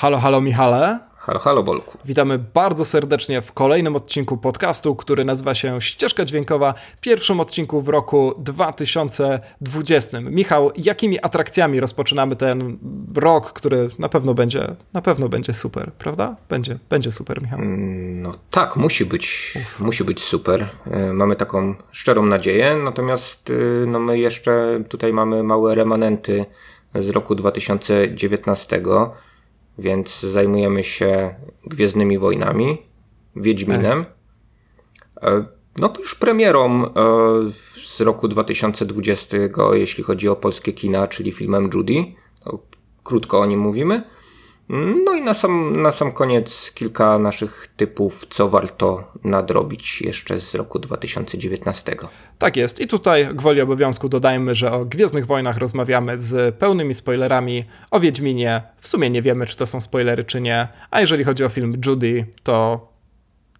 Halo, halo Michale. Halo, halo Bolku. Witamy bardzo serdecznie w kolejnym odcinku podcastu, który nazywa się Ścieżka Dźwiękowa, pierwszym odcinku w roku 2020. Michał, jakimi atrakcjami rozpoczynamy ten rok, który na pewno będzie, na pewno będzie super, prawda? Będzie, będzie super, Michał. Mm, no tak, musi być, Uf. musi być super. E, mamy taką szczerą nadzieję, natomiast y, no my jeszcze tutaj mamy małe remanenty z roku 2019 więc zajmujemy się Gwiezdnymi Wojnami, Wiedźminem. E, no już premierą e, z roku 2020, jeśli chodzi o polskie kina, czyli filmem Judy. Krótko o nim mówimy. No i na sam, na sam koniec kilka naszych typów, co warto nadrobić jeszcze z roku 2019. Tak jest. I tutaj gwoli obowiązku dodajmy, że o Gwiezdnych Wojnach rozmawiamy z pełnymi spoilerami. O Wiedźminie w sumie nie wiemy, czy to są spoilery, czy nie. A jeżeli chodzi o film Judy, to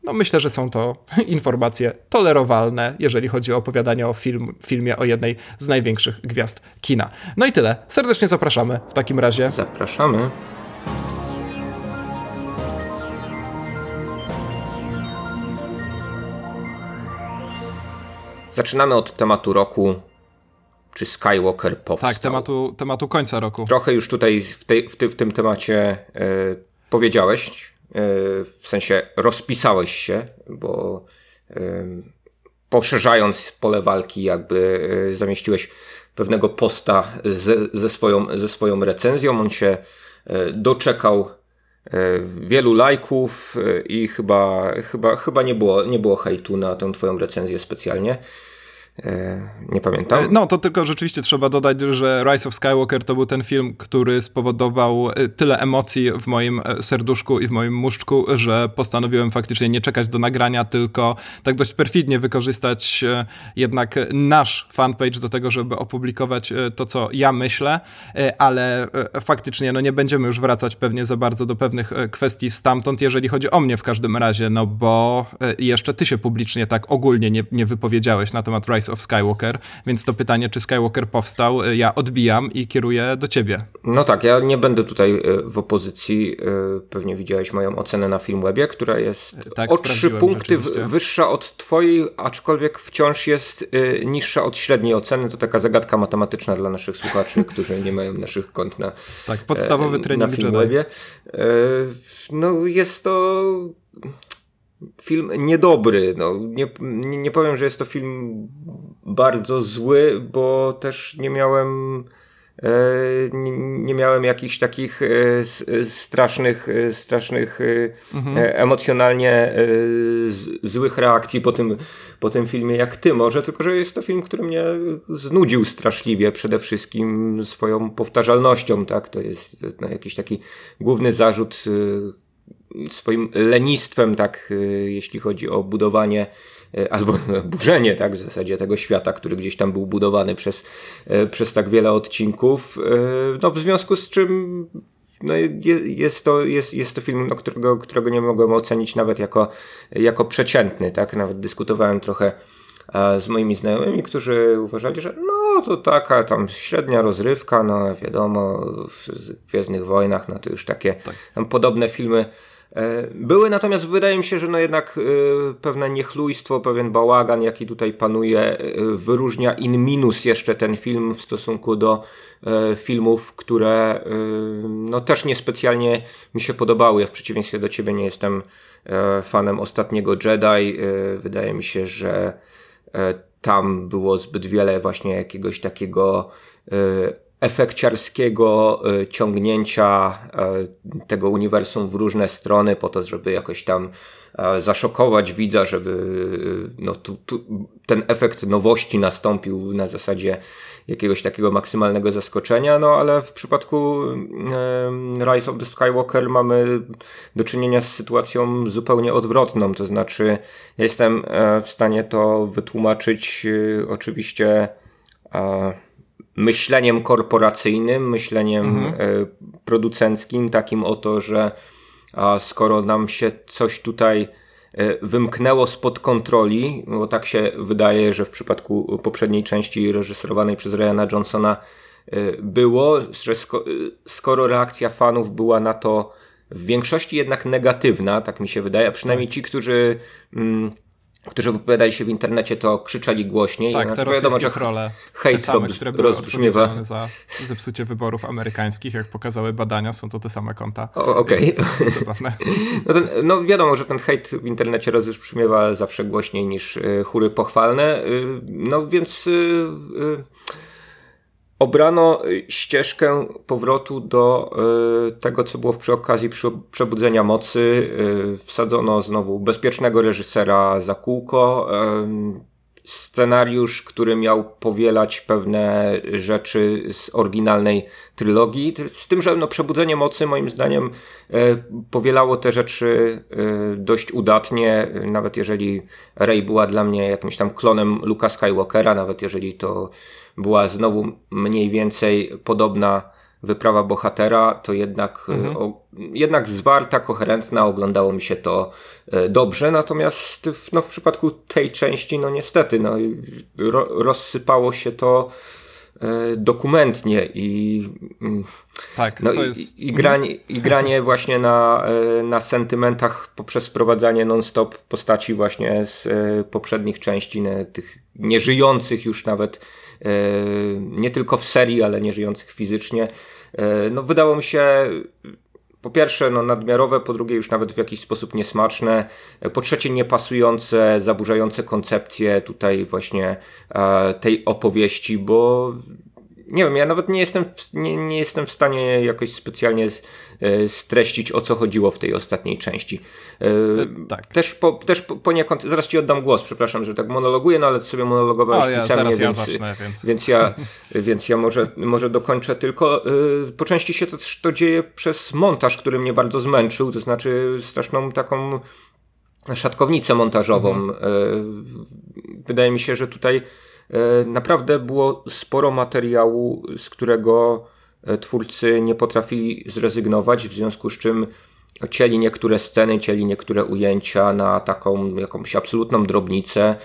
no myślę, że są to informacje tolerowalne, jeżeli chodzi o opowiadanie o film, filmie o jednej z największych gwiazd kina. No i tyle. Serdecznie zapraszamy w takim razie. Zapraszamy. Zaczynamy od tematu roku. Czy Skywalker powstał? Tak, tematu, tematu końca roku. Trochę już tutaj w, tej, w, ty, w tym temacie e, powiedziałeś, e, w sensie rozpisałeś się, bo e, poszerzając pole walki, jakby zamieściłeś pewnego posta ze, ze, swoją, ze swoją recenzją. On się doczekał wielu lajków i chyba, chyba, chyba nie, było, nie było hejtu na tę twoją recenzję specjalnie. E, nie pamiętam. E, no, to tylko rzeczywiście trzeba dodać, że Rise of Skywalker to był ten film, który spowodował e, tyle emocji w moim serduszku i w moim muszczku, że postanowiłem faktycznie nie czekać do nagrania, tylko tak dość perfidnie wykorzystać jednak nasz fanpage do tego, żeby opublikować to, co ja myślę, ale faktycznie no nie będziemy już wracać pewnie za bardzo do pewnych kwestii stamtąd, jeżeli chodzi o mnie w każdym razie, no bo jeszcze ty się publicznie tak ogólnie nie, nie wypowiedziałeś na temat Rise Rise of Skywalker, więc to pytanie, czy Skywalker powstał, y, ja odbijam i kieruję do ciebie. No tak, ja nie będę tutaj y, w opozycji. Y, pewnie widziałeś moją ocenę na Filmwebie, która jest tak, o trzy punkty wyższa od twojej, aczkolwiek wciąż jest niższa od średniej oceny. To taka zagadka matematyczna dla naszych słuchaczy, którzy nie mają naszych kont na Tak, podstawowy trening na Filmwebie. No jest to film niedobry. No, nie, nie powiem, że jest to film bardzo zły, bo też nie miałem e, nie, nie, miałem jakichś takich e, strasznych, e, strasznych mhm. emocjonalnie złych reakcji po tym, po tym filmie jak ty może, tylko że jest to film, który mnie znudził straszliwie przede wszystkim swoją powtarzalnością, tak? To jest no, jakiś taki główny zarzut swoim lenistwem, tak, y, jeśli chodzi o budowanie y, albo burzenie, tak, w zasadzie tego świata, który gdzieś tam był budowany przez, y, przez tak wiele odcinków. No, w związku z czym no, jest, to, jest, jest to film, no, którego, którego nie mogłem ocenić nawet jako, jako przeciętny, tak, nawet dyskutowałem trochę z moimi znajomymi, którzy uważali, że no to taka tam średnia rozrywka, no wiadomo, w Gwiezdnych Wojnach, no to już takie tak. podobne filmy były natomiast wydaje mi się, że no jednak e, pewne niechlujstwo, pewien bałagan, jaki tutaj panuje, e, wyróżnia in minus jeszcze ten film w stosunku do filmów, które no też niespecjalnie mi się podobały. Ja w przeciwieństwie do ciebie nie jestem fanem ostatniego Jedi. Wydaje mi się, że tam było zbyt wiele właśnie jakiegoś takiego efekciarskiego e, ciągnięcia e, tego uniwersum w różne strony po to, żeby jakoś tam e, zaszokować widza, żeby no, tu, tu, ten efekt nowości nastąpił na zasadzie jakiegoś takiego maksymalnego zaskoczenia, no ale w przypadku Rise of the Skywalker mamy do czynienia z sytuacją zupełnie odwrotną, to znaczy jestem w stanie to wytłumaczyć oczywiście myśleniem korporacyjnym, myśleniem mhm. E, producenckim, takim oto, że skoro nam się coś tutaj e, wymknęło spod kontroli, bo tak się wydaje, że w przypadku poprzedniej części reżyserowanej przez Ryana Johnsona e, było, że skoro reakcja fanów była na to w większości jednak negatywna, tak mi się wydaje, a przynajmniej tak. ci, którzy mm, którzy wypowiadali się w internecie, to krzyczeli głośniej. Tak, te wiadomo, że trole, hejt same, które były rozbrzmiewa. za zepsucie wyborów amerykańskich, jak pokazały badania, są to te same konta. Okej. Okay. Zabawne. No, no, wiadomo, że ten hejt w internecie rozbrzmiewa zawsze głośniej niż y, chóry pochwalne. Y, no więc... Y, obrano y, ścieżkę powrotu do y, tego, co było przy okazji przebudzenia mocy. Y, wsadzono znowu bezpiecznego reżysera za kółko. Scenariusz, który miał powielać pewne rzeczy z oryginalnej trylogii. Z tym, że no, Przebudzenie Mocy moim zdaniem powielało te rzeczy dość udatnie, nawet jeżeli Rey była dla mnie jakimś tam klonem Luka Skywalkera, nawet jeżeli to była znowu mniej więcej podobna wyprawa bohatera, to jednak, e, mhm. o, jednak zwarta, koherentna, oglądało mi się to e, dobrze, natomiast w, no, w przypadku tej części, no niestety, no, ro, rozsypało się to e, dokumentnie i mm, tak, no, to jest... i, i, granie, i granie właśnie na, na sentymentach poprzez wprowadzanie non-stop postaci właśnie z poprzednich części, tych nieżyjących już nawet nie tylko w serii, ale nie żyjących fizycznie. E, no, wydało mi się po pierwsze no, nadmiarowe, po drugie już nawet w jakiś sposób niesmaczne, e, po trzecie niepasujące, zaburzające koncepcję tutaj właśnie tej opowieści, bo nie wiem, ja nawet nie jestem, w, nie, nie jestem w stanie jakoś specjalnie z, e, streścić, o co chodziło w tej ostatniej części. E, e, tak. Też, po, też poniekąd, zaraz ci oddam głos, przepraszam, że tak monologuję, no ale sobie monologowałeś o, ja, pisemnie, więc, ja zacznę, więc... więc ja, więc ja może, może dokończę tylko. Po części się to to dzieje przez montaż, który mnie bardzo zmęczył, to znaczy straszną taką szatkownicę montażową. Mhm. Wydaje mi się, że tutaj E, naprawdę było sporo materiału, z którego e, twórcy nie potrafili zrezygnować, w związku z czym cieli niektóre sceny, cieli niektóre ujęcia na taką jakąś absolutną drobnicę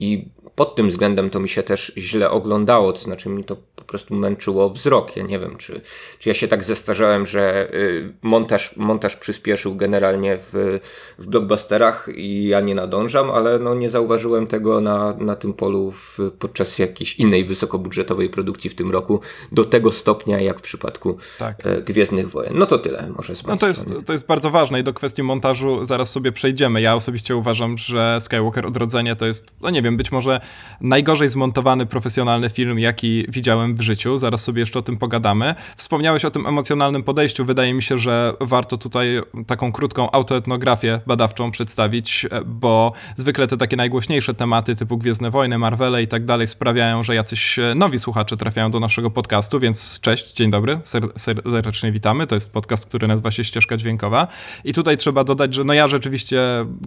i pod tym względem to mi się też źle oglądało, to znaczy mi to po prostu męczyło wzrok. Ja nie wiem, czy, czy ja się tak zestarzałem, że y, montaż, montaż przyspieszył generalnie w, w blockbusterach i ja nie nadążam, ale no nie zauważyłem tego na, na tym polu w, podczas jakiejś innej wysokobudżetowej produkcji w tym roku do tego stopnia jak w przypadku tak. E, Gwiezdnych Wojen. No to tyle może z No to jest, to jest bardzo ważne i do kwestii montażu zaraz sobie przejdziemy. Ja osobiście uważam, że Skywalker Odrodzenie to jest, no nie wiem, być może najgorzej zmontowany profesjonalny film, jaki widziałem w życiu. Zaraz sobie jeszcze o tym pogadamy. Wspomniałeś o tym emocjonalnym podejściu. Wydaje mi się, że warto tutaj taką krótką autoetnografię badawczą przedstawić, bo zwykle te takie najgłośniejsze tematy typu Gwiezdne Wojny, Marvele i tak dalej sprawiają, że jacyś nowi słuchacze trafiają do naszego podcastu, więc cześć, dzień dobry, serdecznie witamy. To jest podcast, który nazywa się Ścieżka Dźwiękowa. I tutaj trzeba dodać, że no ja rzeczywiście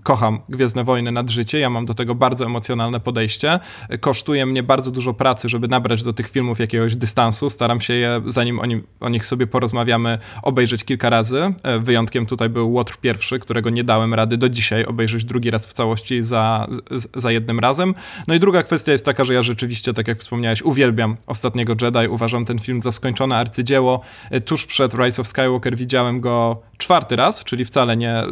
kocham Gwiezdne Wojny nad życie. Ja mam do tego bardzo emocjonalne podejście Kosztuje mnie bardzo dużo pracy, żeby nabrać do tych filmów jakiegoś dystansu. Staram się je, zanim o, nim, o nich sobie porozmawiamy, obejrzeć kilka razy. E, wyjątkiem tutaj był Łotr pierwszy, którego nie dałem rady do dzisiaj obejrzeć drugi raz w całości za, za jednym razem. No i druga kwestia jest taka, że ja rzeczywiście, tak jak wspomniałeś, uwielbiam Ostatniego Jedi. Uważam ten film za skończone arcydzieło. E, tuż przed Rise of Skywalker widziałem go czwarty raz, czyli wcale nie,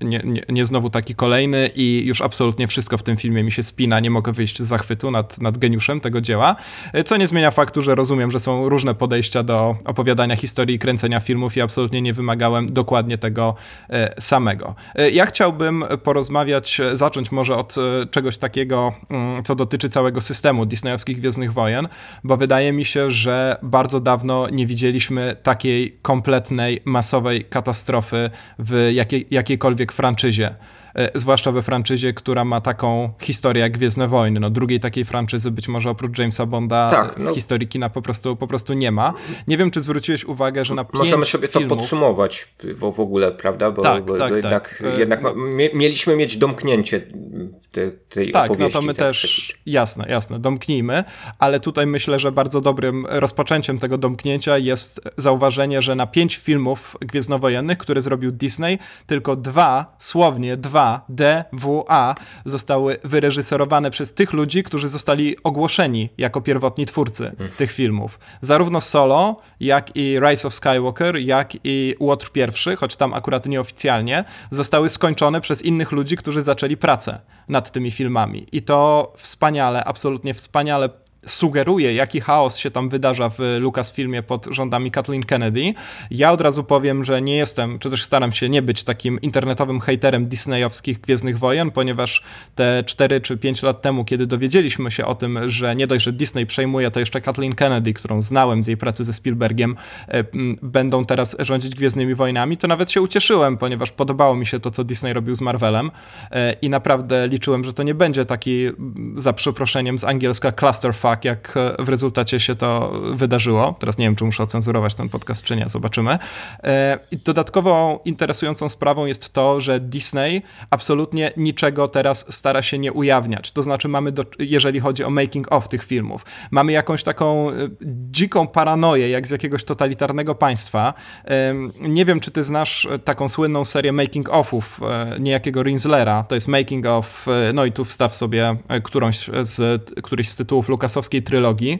nie, nie, nie znowu taki kolejny i już absolutnie wszystko w tym filmie mi się spina. Nie mogę wyjść z zachwytu nad, nad geniuszem tego dzieła, e, co nie zmienia faktu, że rozumiem, że są różne podejścia do opowiadania historii i kręcenia filmów i absolutnie nie wymagałem dokładnie tego e, samego. E, ja chciałbym porozmawiać, zacząć może od czegoś takiego, mm, co dotyczy całego systemu disneyowskich Gwiezdnych Wojen, bo wydaje mi się, że bardzo dawno nie widzieliśmy takiej kompletnej, masowej katastrofy w jakiej, jakiejkolwiek franczyzie. E, zwłaszcza we franczyzie, która ma taką historię jak Gwiezdne Wojny. No, drugiej takiej franczyzy być może oprócz Jamesa Bonda tak, no. w historii kina po prostu, po prostu nie ma. Nie wiem, czy zwróciłeś uwagę, że na Możemy sobie filmów... to podsumować w, w ogóle, prawda? Bo, tak, bo, tak, bo jednak, tak. jednak no. mieliśmy mieć domknięcie te, tej tak, opowieści. Tak, no to my tak, też, jasne, jasne, domknijmy, ale tutaj myślę, że bardzo dobrym rozpoczęciem tego domknięcia jest zauważenie, że na pięć filmów gwiezdnowojennych, które zrobił Disney, tylko dwa, słownie dwa DWA, DWA zostały wyreżyserowane przez tych ludzi, którzy zostali ogłoszeni jako pierwotni twórcy mm. tych filmów. Zarówno Solo, jak i Rise of Skywalker, jak i Łotr pierwszy, choć tam akurat nieoficjalnie, zostały skończone przez innych ludzi, którzy zaczęli pracę nad tymi filmami. I to wspaniale, absolutnie wspaniale sugeruje, jaki chaos się tam wydarza w Lucasfilmie pod rządami Kathleen Kennedy. Ja od razu powiem, że nie jestem, czy też staram się nie być takim internetowym haterem disneyowskich Gwiezdnych Wojen, ponieważ te 4 czy 5 lat temu, kiedy dowiedzieliśmy się o tym, że nie dość, że Disney przejmuje, to jeszcze Kathleen Kennedy, którą znałem z jej pracy ze Spielbergiem, e, będą teraz rządzić Gwiezdnymi Wojnami, to nawet się ucieszyłem, ponieważ podobało mi się to, co Disney robił z Marvelem e, i naprawdę liczyłem, że to nie będzie taki, za przeproszeniem z angielska clusterfuck, tak, jak w rezultacie się to wydarzyło. Teraz nie wiem, czy muszę ocenzurować ten podcast, czy nie, zobaczymy. E, dodatkową interesującą sprawą jest to, że Disney absolutnie niczego teraz stara się nie ujawniać. To znaczy mamy, do, jeżeli chodzi o making of tych filmów, mamy jakąś taką e, dziką paranoję, jak z jakiegoś totalitarnego państwa. Nie wiem, czy ty znasz taką słynną serię making offów e, niejakiego Rinslera. To jest making of, no i tu wstaw sobie którąś z, któryś z tytułów Lucasowskich trylogii.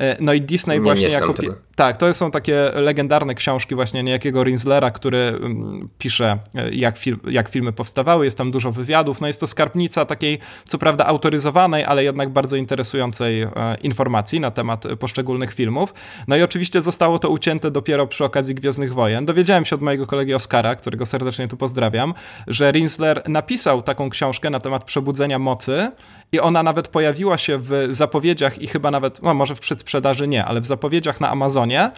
E, no i Disney nie, właśnie nie jako... Tego. Tak, to są takie legendarne książki właśnie niejakiego Rinslera, który mm, pisze, e, jak, fil jak filmy powstawały, jest tam dużo wywiadów, no jest to skarbnica takiej, co prawda autoryzowanej, ale jednak bardzo interesującej e, informacji na temat poszczególnych filmów. No i oczywiście zostało to ucięte dopiero przy okazji Gwiezdnych Wojen. Dowiedziałem się od mojego kolegi Oskara, którego serdecznie tu pozdrawiam, że Rinsler napisał taką książkę na temat przebudzenia mocy i ona nawet pojawiła się w zapowiedziach i chyba nawet, no może w przedsprzedaży nie, ale w zapowiedziach na Amazonie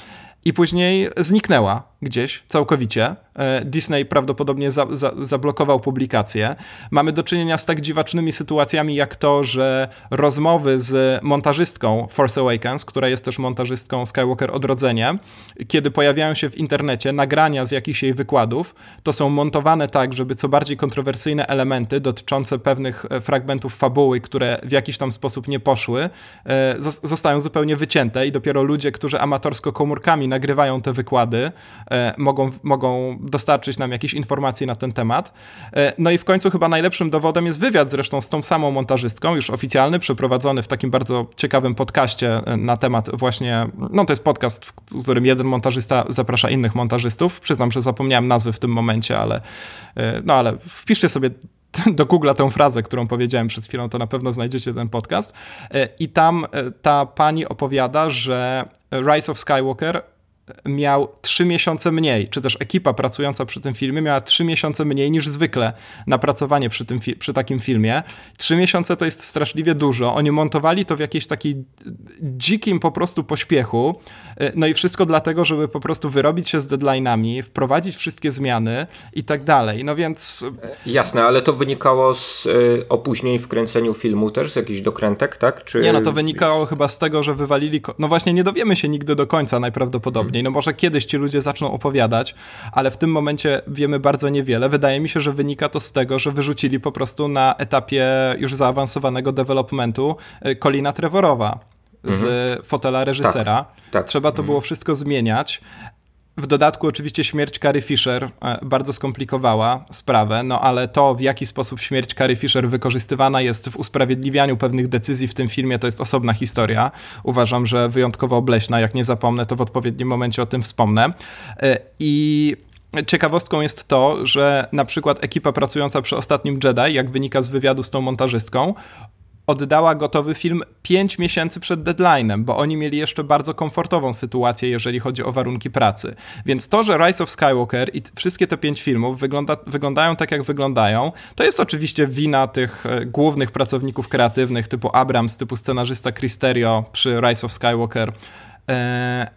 i później zniknęła gdzieś całkowicie. E, Disney prawdopodobnie za, za, zablokował publikację. Mamy do czynienia z tak dziwacznymi sytuacjami, jak to, że rozmowy z montażystką Force Awakens, która jest też montażystką Skywalker Odrodzenie, kiedy pojawiają się w internecie nagrania z jakichś jej wykładów, to są montowane tak, żeby co bardziej kontrowersyjne elementy dotyczące pewnych e, fragmentów fabuły, które w jakiś tam sposób nie poszły, e, zostają zupełnie wycięte i dopiero ludzie, którzy amatorsko komórkami nagrywają te wykłady, mogą, mogą dostarczyć nam jakieś informacje na ten temat. E, no i w końcu chyba najlepszym dowodem jest wywiad zresztą z tą samą montażystką, już oficjalny, przeprowadzony w takim bardzo ciekawym podcaście e, na temat właśnie, no to jest podcast, w którym jeden montażysta zaprasza innych montażystów. Przyznam, że zapomniałem nazwy w tym momencie, ale e, no ale wpiszcie sobie do Google tę frazę, którą powiedziałem przed chwilą, to na pewno znajdziecie ten podcast. I tam ta pani opowiada, że Rise of Skywalker miał trzy miesiące mniej, czy też ekipa pracująca przy tym filmie miała trzy miesiące mniej niż zwykle na pracowanie przy, tym, przy takim filmie. Trzy miesiące to jest straszliwie dużo. Oni montowali to w jakiejś takiej dzikim po prostu pośpiechu. No i wszystko dlatego, żeby po prostu wyrobić się z deadline'ami, wprowadzić wszystkie zmiany i tak dalej. No więc... Jasne, ale to wynikało z y, opóźnień w kręceniu filmu też, z jakichś dokrętek, tak? Czy... Nie, no to wynikało chyba z tego, że wywalili... No właśnie nie dowiemy się nigdy do końca najprawdopodobniej. No może kiedyś ci ludzie zaczną opowiadać, ale w tym momencie wiemy bardzo niewiele. Wydaje mi się, że wynika to z tego, że wyrzucili po prostu na etapie już zaawansowanego developmentu y, Colina Trevorowa z mhm. fotela reżysera. Tak, tak. Trzeba to mhm. było wszystko zmieniać. W dodatku oczywiście śmierć Carrie Fisher e, bardzo skomplikowała sprawę, no ale to w jaki sposób śmierć Carrie Fisher wykorzystywana jest w usprawiedliwianiu pewnych decyzji w tym filmie to jest osobna historia. Uważam, że wyjątkowo obleśna, jak nie zapomnę to w odpowiednim momencie o tym wspomnę. E, I Ciekawostką jest to, że na przykład ekipa pracująca przy ostatnim Jedi, jak wynika z wywiadu z tą montażystką, oddała gotowy film 5 miesięcy przed deadline'em, bo oni mieli jeszcze bardzo komfortową sytuację, jeżeli chodzi o warunki pracy. Więc to, że Rise of Skywalker i wszystkie te pięć filmów wygląda, wyglądają tak, jak wyglądają, to jest oczywiście wina tych e, głównych pracowników kreatywnych typu Abrams, typu scenarzysta Chris Terrio przy Rise of Skywalker,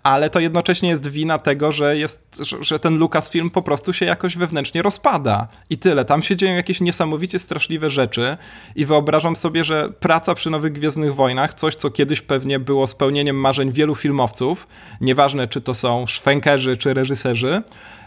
ale to jednocześnie jest wina tego, że, jest, że ten Lucasfilm po prostu się jakoś wewnętrznie rozpada. I tyle. Tam się dzieją jakieś niesamowicie straszliwe rzeczy i wyobrażam sobie, że praca przy Nowych Gwiezdnych Wojnach, coś co kiedyś pewnie było spełnieniem marzeń wielu filmowców, nieważne czy to są szwękerzy czy reżyserzy,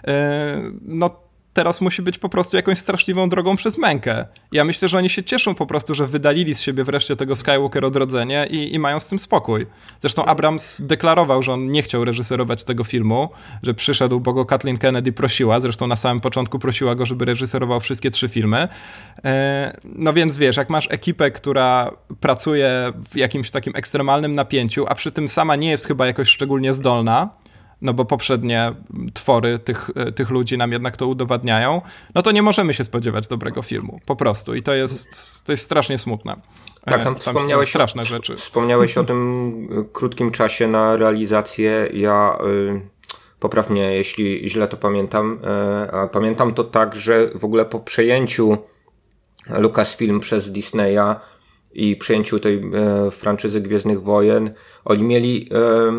e, no teraz musi być po prostu jakąś straszliwą drogą przez mękę. Ja myślę, że oni się cieszą po prostu, że wydalili z siebie wreszcie tego Skywalker odrodzenie i, i mają z tym spokój. Zresztą Abrams deklarował, że on nie chciał reżyserować tego filmu, że przyszedł, bo go Kathleen Kennedy prosiła, zresztą na samym początku prosiła go, żeby reżyserował wszystkie trzy filmy. E, no więc wiesz, jak masz ekipę, która pracuje w jakimś takim ekstremalnym napięciu, a przy tym sama nie jest chyba jakoś szczególnie zdolna, no bo poprzednie twory tych, tych ludzi nam jednak to udowadniają, no to nie możemy się spodziewać dobrego filmu, po prostu. I to jest, to jest strasznie smutne. Tak, tam, tam wspomniałeś, straszne rzeczy. Wspomniałeś o tym krótkim czasie na realizację. Ja y, poprawnie, jeśli źle to pamiętam. Y, a pamiętam to tak, że w ogóle po przejęciu Lucasfilm przez Disneya i przejęciu tej e, franczyzy Gwiezdnych Wojen, oni mieli e,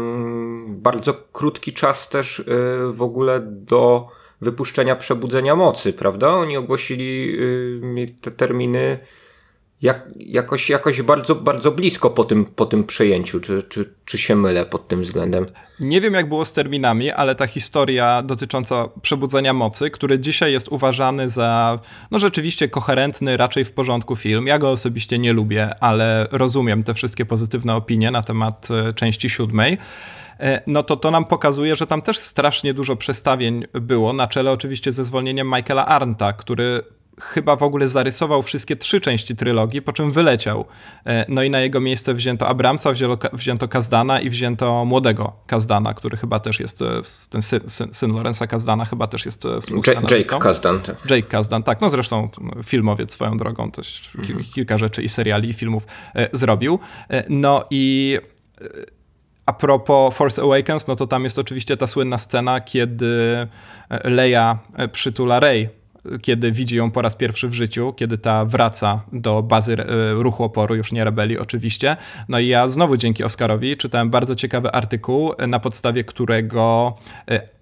bardzo krótki czas też e, w ogóle do wypuszczenia Przebudzenia Mocy, prawda? Oni ogłosili e, te terminy jak, jakoś, jakoś bardzo, bardzo blisko po tym, po tym przejęciu. Czy, czy, czy się mylę pod tym względem? Nie wiem, jak było z terminami, ale ta historia dotycząca przebudzenia mocy, który dzisiaj jest uważany za, no rzeczywiście koherentny, raczej w porządku film. Ja go osobiście nie lubię, ale rozumiem te wszystkie pozytywne opinie na temat e, części siódmej e, no to to nam pokazuje, że tam też strasznie dużo przestawień było, na czele oczywiście ze zwolnieniem Michaela Arnta, który chyba w ogóle zarysował wszystkie trzy części trylogii, po czym wyleciał. E, no i na jego miejsce wzięto Abramsa, wzięto, wzięto Kazdana i wzięto młodego Kazdana, który chyba też jest, e, ten syn, syn, syn Lorenza Kazdana chyba też jest e, współscenarystą. Jake Kazdan. Tak. Jake Kazdan, tak. No zresztą filmowiec swoją drogą, też mhm. kilka rzeczy i seriali i filmów zrobił. No i a propos Force Awakens, no to tam jest oczywiście ta słynna scena, kiedy Leia przytula Rey kiedy widzi ją po raz pierwszy w życiu, kiedy ta wraca do bazy e, ruchu oporu, już nie rebelii oczywiście. No i ja znowu dzięki Oscarowi czytałem bardzo ciekawy artykuł, na podstawie którego E,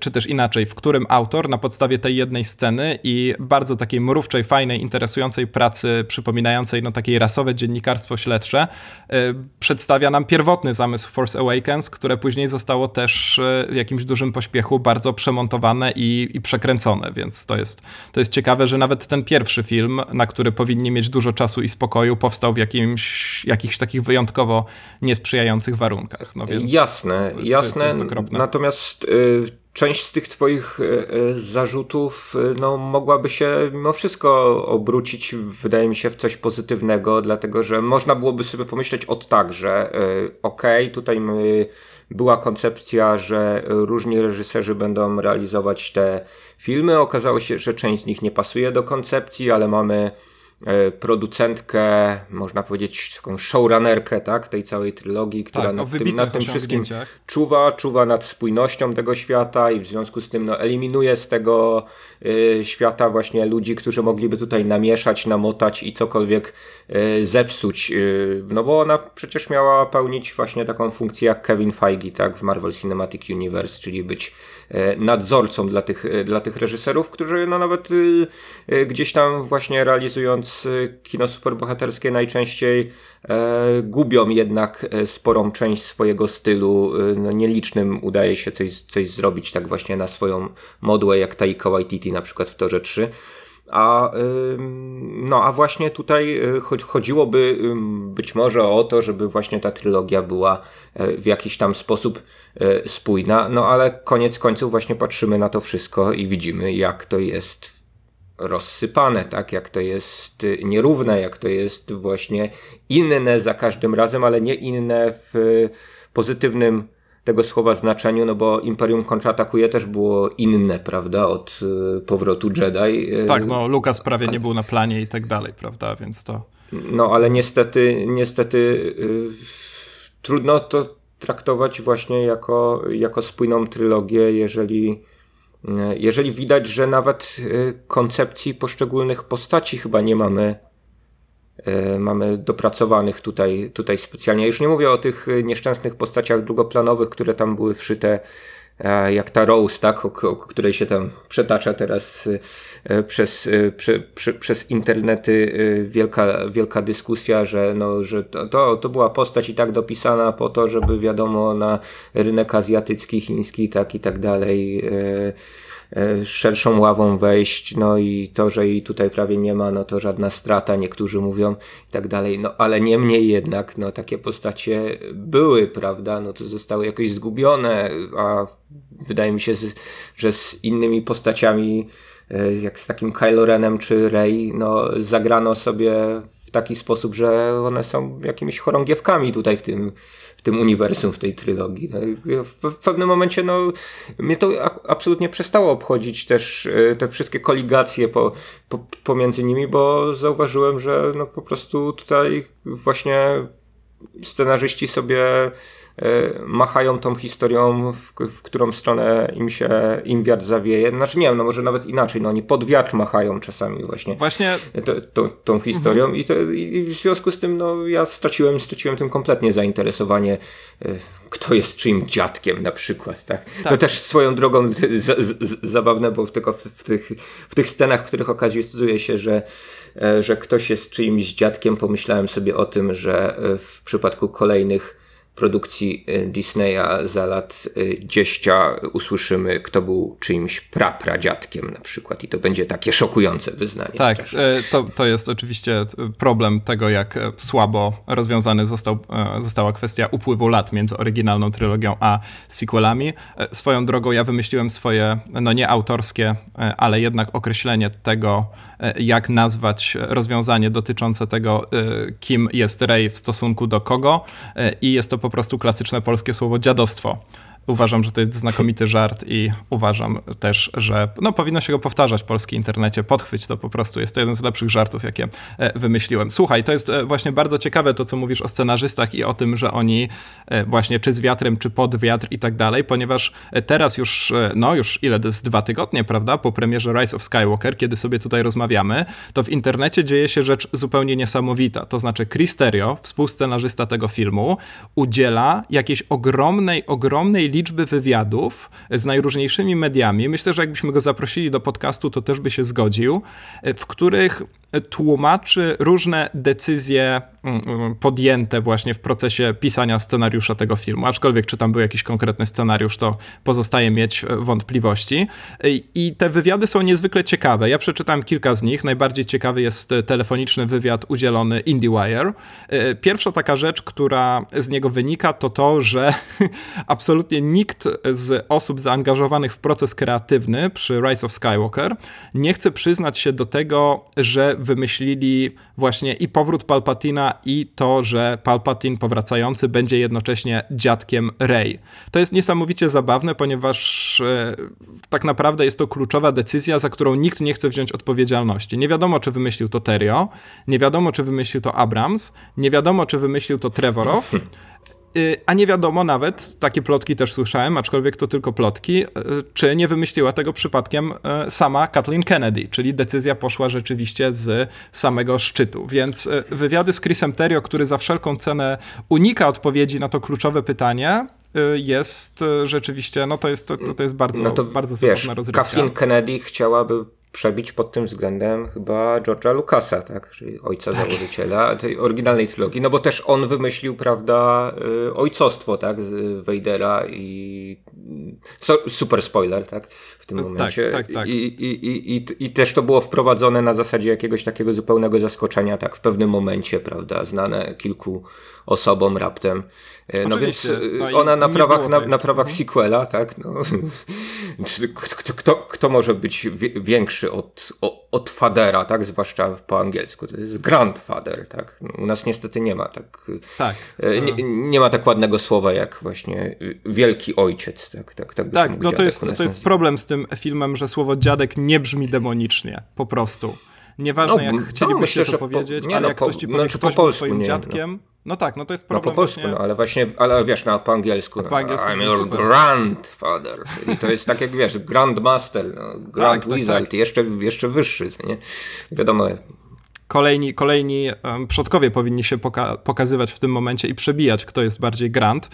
czy też inaczej, w którym autor na podstawie tej jednej sceny i bardzo takiej mrówczej, fajnej, interesującej pracy, przypominającej no takie rasowe dziennikarstwo śledcze, e, przedstawia nam pierwotny zamysł Force Awakens, które później zostało też e, w jakimś dużym pośpiechu bardzo przemontowane i, i przekręcone, więc to jest, to jest ciekawe, że nawet ten pierwszy film, na który powinni mieć dużo czasu i spokoju, powstał w jakimś, jakichś takich wyjątkowo niesprzyjających warunkach. No więc jasne, to jest, jasne. To jest, to jest Natomiast y część z tych Twoich e, e, zarzutów e, no, mogłaby się mimo wszystko obrócić, wydaje mi się, w coś pozytywnego, dlatego że można byłoby sobie pomyśleć od tak, że okej, okay, tutaj była koncepcja, że różni reżyserzy będą realizować te filmy. Okazało się, że część z nich nie pasuje do koncepcji, ale mamy producentkę, można powiedzieć, taką showrunnerkę, tak, tej całej trylogii, która tak, nad, tym, nad tym wszystkim czuwa, czuwa nad spójnością tego świata i w związku z tym no, eliminuje z tego y, świata właśnie ludzi, którzy mogliby tutaj namieszać, namotać i cokolwiek y, zepsuć. Y, no bo ona przecież miała pełnić właśnie taką funkcję jak Kevin Feige, tak, w Marvel Cinematic Universe, czyli być E, nadzorcą dla tych, e, dla tych reżyserów, którzy no nawet e, gdzieś tam właśnie realizując kino superbohaterskie najczęściej gubią jednak sporą część swojego stylu. No nielicznym udaje się coś, coś zrobić tak właśnie na swoją modłę, jak Taika Waititi na przykład w Torze 3. A, no, a właśnie tutaj chodziłoby być może o to, żeby właśnie ta trylogia była w jakiś tam sposób E, spójna, no ale koniec końców właśnie patrzymy na to wszystko i widzimy, jak to jest rozsypane, tak, jak to jest nierówne, jak to jest właśnie inne za każdym razem, ale nie inne w pozytywnym tego słowa znaczeniu, no bo Imperium kontratakuje też było inne, prawda, od e, powrotu Jedi. E, tak, no Lukas prawie nie był na planie i tak dalej, prawda, więc to... No, ale niestety, niestety yy, trudno to traktować właśnie jako, jako spójną trylogię, jeżeli, e, jeżeli widać, że nawet koncepcji poszczególnych postaci chyba nie mamy, mamy dopracowanych tutaj, tutaj specjalnie. Już nie mówię o tych nieszczęsnych postaciach drugoplanowych, które tam były wszyte jak ta Rose, tak, o, o, której się tam przetacza teraz e, przez, e, prze, prze, przez internety e, wielka, wielka dyskusja, że, no, że to, to była postać i tak dopisana po to, żeby wiadomo na rynek azjatycki, chiński, tak i tak dalej e, szerszą ławą wejść, no i to, że jej tutaj prawie nie ma, no to żadna strata, niektórzy mówią i tak dalej, no ale niemniej jednak, no takie postacie były, prawda, no to zostały jakoś zgubione, a wydaje mi się, że z innymi postaciami, e, jak z takim Kylo Renem czy Rey, no zagrano sobie w taki sposób, że one są jakimiś chorągiewkami tutaj w tym, w tym uniwersum, w tej trylogii. No, w pewnym momencie no, mnie to absolutnie przestało obchodzić też e, te wszystkie koligacje po, po, pomiędzy nimi, bo zauważyłem, że no, po prostu tutaj właśnie scenarzyści sobie machają tą historią, w, w, którą stronę im się, im wiatr zawieje. Znaczy nie wiem, no może nawet inaczej, no oni pod wiatr machają czasami właśnie, właśnie... To, tą historią mhm. i, to, i w związku z tym no ja straciłem, straciłem tym kompletnie zainteresowanie e, kto jest czyim dziadkiem na przykład, tak? tak. No też swoją drogą z, z, zabawne, bo tylko w, w, tych, w tych scenach, w których okazuje się, że, e, że ktoś jest czyimś dziadkiem, pomyślałem sobie o tym, że w przypadku kolejnych produkcji y, Disneya za lat y, dzieścia usłyszymy, kto był czyimś prapradziadkiem na przykład i to będzie takie szokujące wyznanie. Tak, e, to, to jest oczywiście problem tego, jak e, słabo rozwiązany został, e, została kwestia upływu lat między oryginalną trylogią a sequelami. Swoją drogą ja wymyśliłem swoje, no nie autorskie, ale jednak określenie tego, jak nazwać rozwiązanie dotyczące tego, kim jest Rey w stosunku do kogo i jest to po prostu klasyczne polskie słowo dziadostwo. Uważam, że to jest znakomity żart i uważam też, że no, powinno się go powtarzać w polskim internecie, podchwyć to po prostu. Jest to jeden z lepszych żartów, jakie e, wymyśliłem. Słuchaj, to jest e, właśnie bardzo ciekawe to, co mówisz o scenarzystach i o tym, że oni e, właśnie czy z wiatrem, czy pod wiatr i tak dalej, ponieważ teraz już, no już ile to jest dwa tygodnie, prawda, po premierze Rise of Skywalker, kiedy sobie tutaj rozmawiamy, to w internecie dzieje się rzecz zupełnie niesamowita. To znaczy Chris Terrio, współscenarzysta tego filmu, udziela jakiejś ogromnej, ogromnej liczby wywiadów z najróżniejszymi mediami. Myślę, że jakbyśmy go zaprosili do podcastu, to też by się zgodził, w których tłumaczy różne decyzje mm, mm, podjęte właśnie w procesie pisania scenariusza tego filmu. Aczkolwiek, czy tam był jakiś konkretny scenariusz, to pozostaje mieć e, wątpliwości. I te wywiady są niezwykle ciekawe. Ja przeczytałem kilka z nich. Najbardziej ciekawy jest telefoniczny wywiad udzielony IndieWire. E, pierwsza taka rzecz, która z niego wynika, to to, że absolutnie nikt z osób zaangażowanych w proces kreatywny przy Rise of Skywalker nie chce przyznać się do tego, że wymyślili właśnie i powrót Palpatina i to, że Palpatine powracający będzie jednocześnie dziadkiem Rey. To jest niesamowicie zabawne, ponieważ e, tak naprawdę jest to kluczowa decyzja, za którą nikt nie chce wziąć odpowiedzialności. Nie wiadomo, czy wymyślił to Terio, nie wiadomo, czy wymyślił to Abrams, nie wiadomo, czy wymyślił to Trevorow, a nie wiadomo nawet, takie plotki też słyszałem, aczkolwiek to tylko plotki, y, czy nie wymyśliła tego przypadkiem y, sama Kathleen Kennedy, czyli decyzja poszła rzeczywiście z samego szczytu. Więc wywiady z Chrisem Terrio, który za wszelką cenę unika odpowiedzi na to kluczowe pytanie, jest rzeczywiście, no to jest, to, to jest bardzo, no to, bardzo wiesz, rozrywka. Kathleen Kennedy chciałaby przebić pod tym względem chyba George'a Lucasa, tak? Czyli ojca tak. założyciela tej oryginalnej trylogii, no bo też on wymyślił, prawda, y, ojcostwo, tak, z Vadera i so, super spoiler, tak, tym tak, momencie. Tak, tak, tak. I, i, i, i, I też to było wprowadzone na zasadzie jakiegoś takiego zupełnego zaskoczenia, tak, w pewnym momencie, prawe, znane kilku osobom raptem. E, no Oczywiście. więc no ona na prawach, na, na, prawach mhm. sequela, tak? No, kto, kto, kto może być większy od, od Fadera, tak? Zwłaszcza po angielsku. To jest grandfather, tak? No, u nas niestety nie ma tak. tak. E, nie, nie, ma tak ładnego słowa jak właśnie wielki ojciec, tak? Tak, tak, tak no to jest, to jest problem z tym filmem, że słowo dziadek nie brzmi demonicznie, po prostu. Nieważne no, jak chcielibyście to powiedzieć, po, nie, ale no, jak ktoś ci powie, no, ktoś po polsku, był twoim nie, dziadkiem, no. no. tak, no to jest problem No po polsku, właśnie... no ale właśnie, ale wiesz, no po angielsku, no, po angielsku I'm your grandfather, i to jest tak jak wiesz, grandmaster, no, grand tak, wizard, tak, tak. Jeszcze, jeszcze wyższy, nie? Wiadomo, kolejni, kolejni przodkowie powinni się poka pokazywać w tym momencie i przebijać, kto jest bardziej Grant.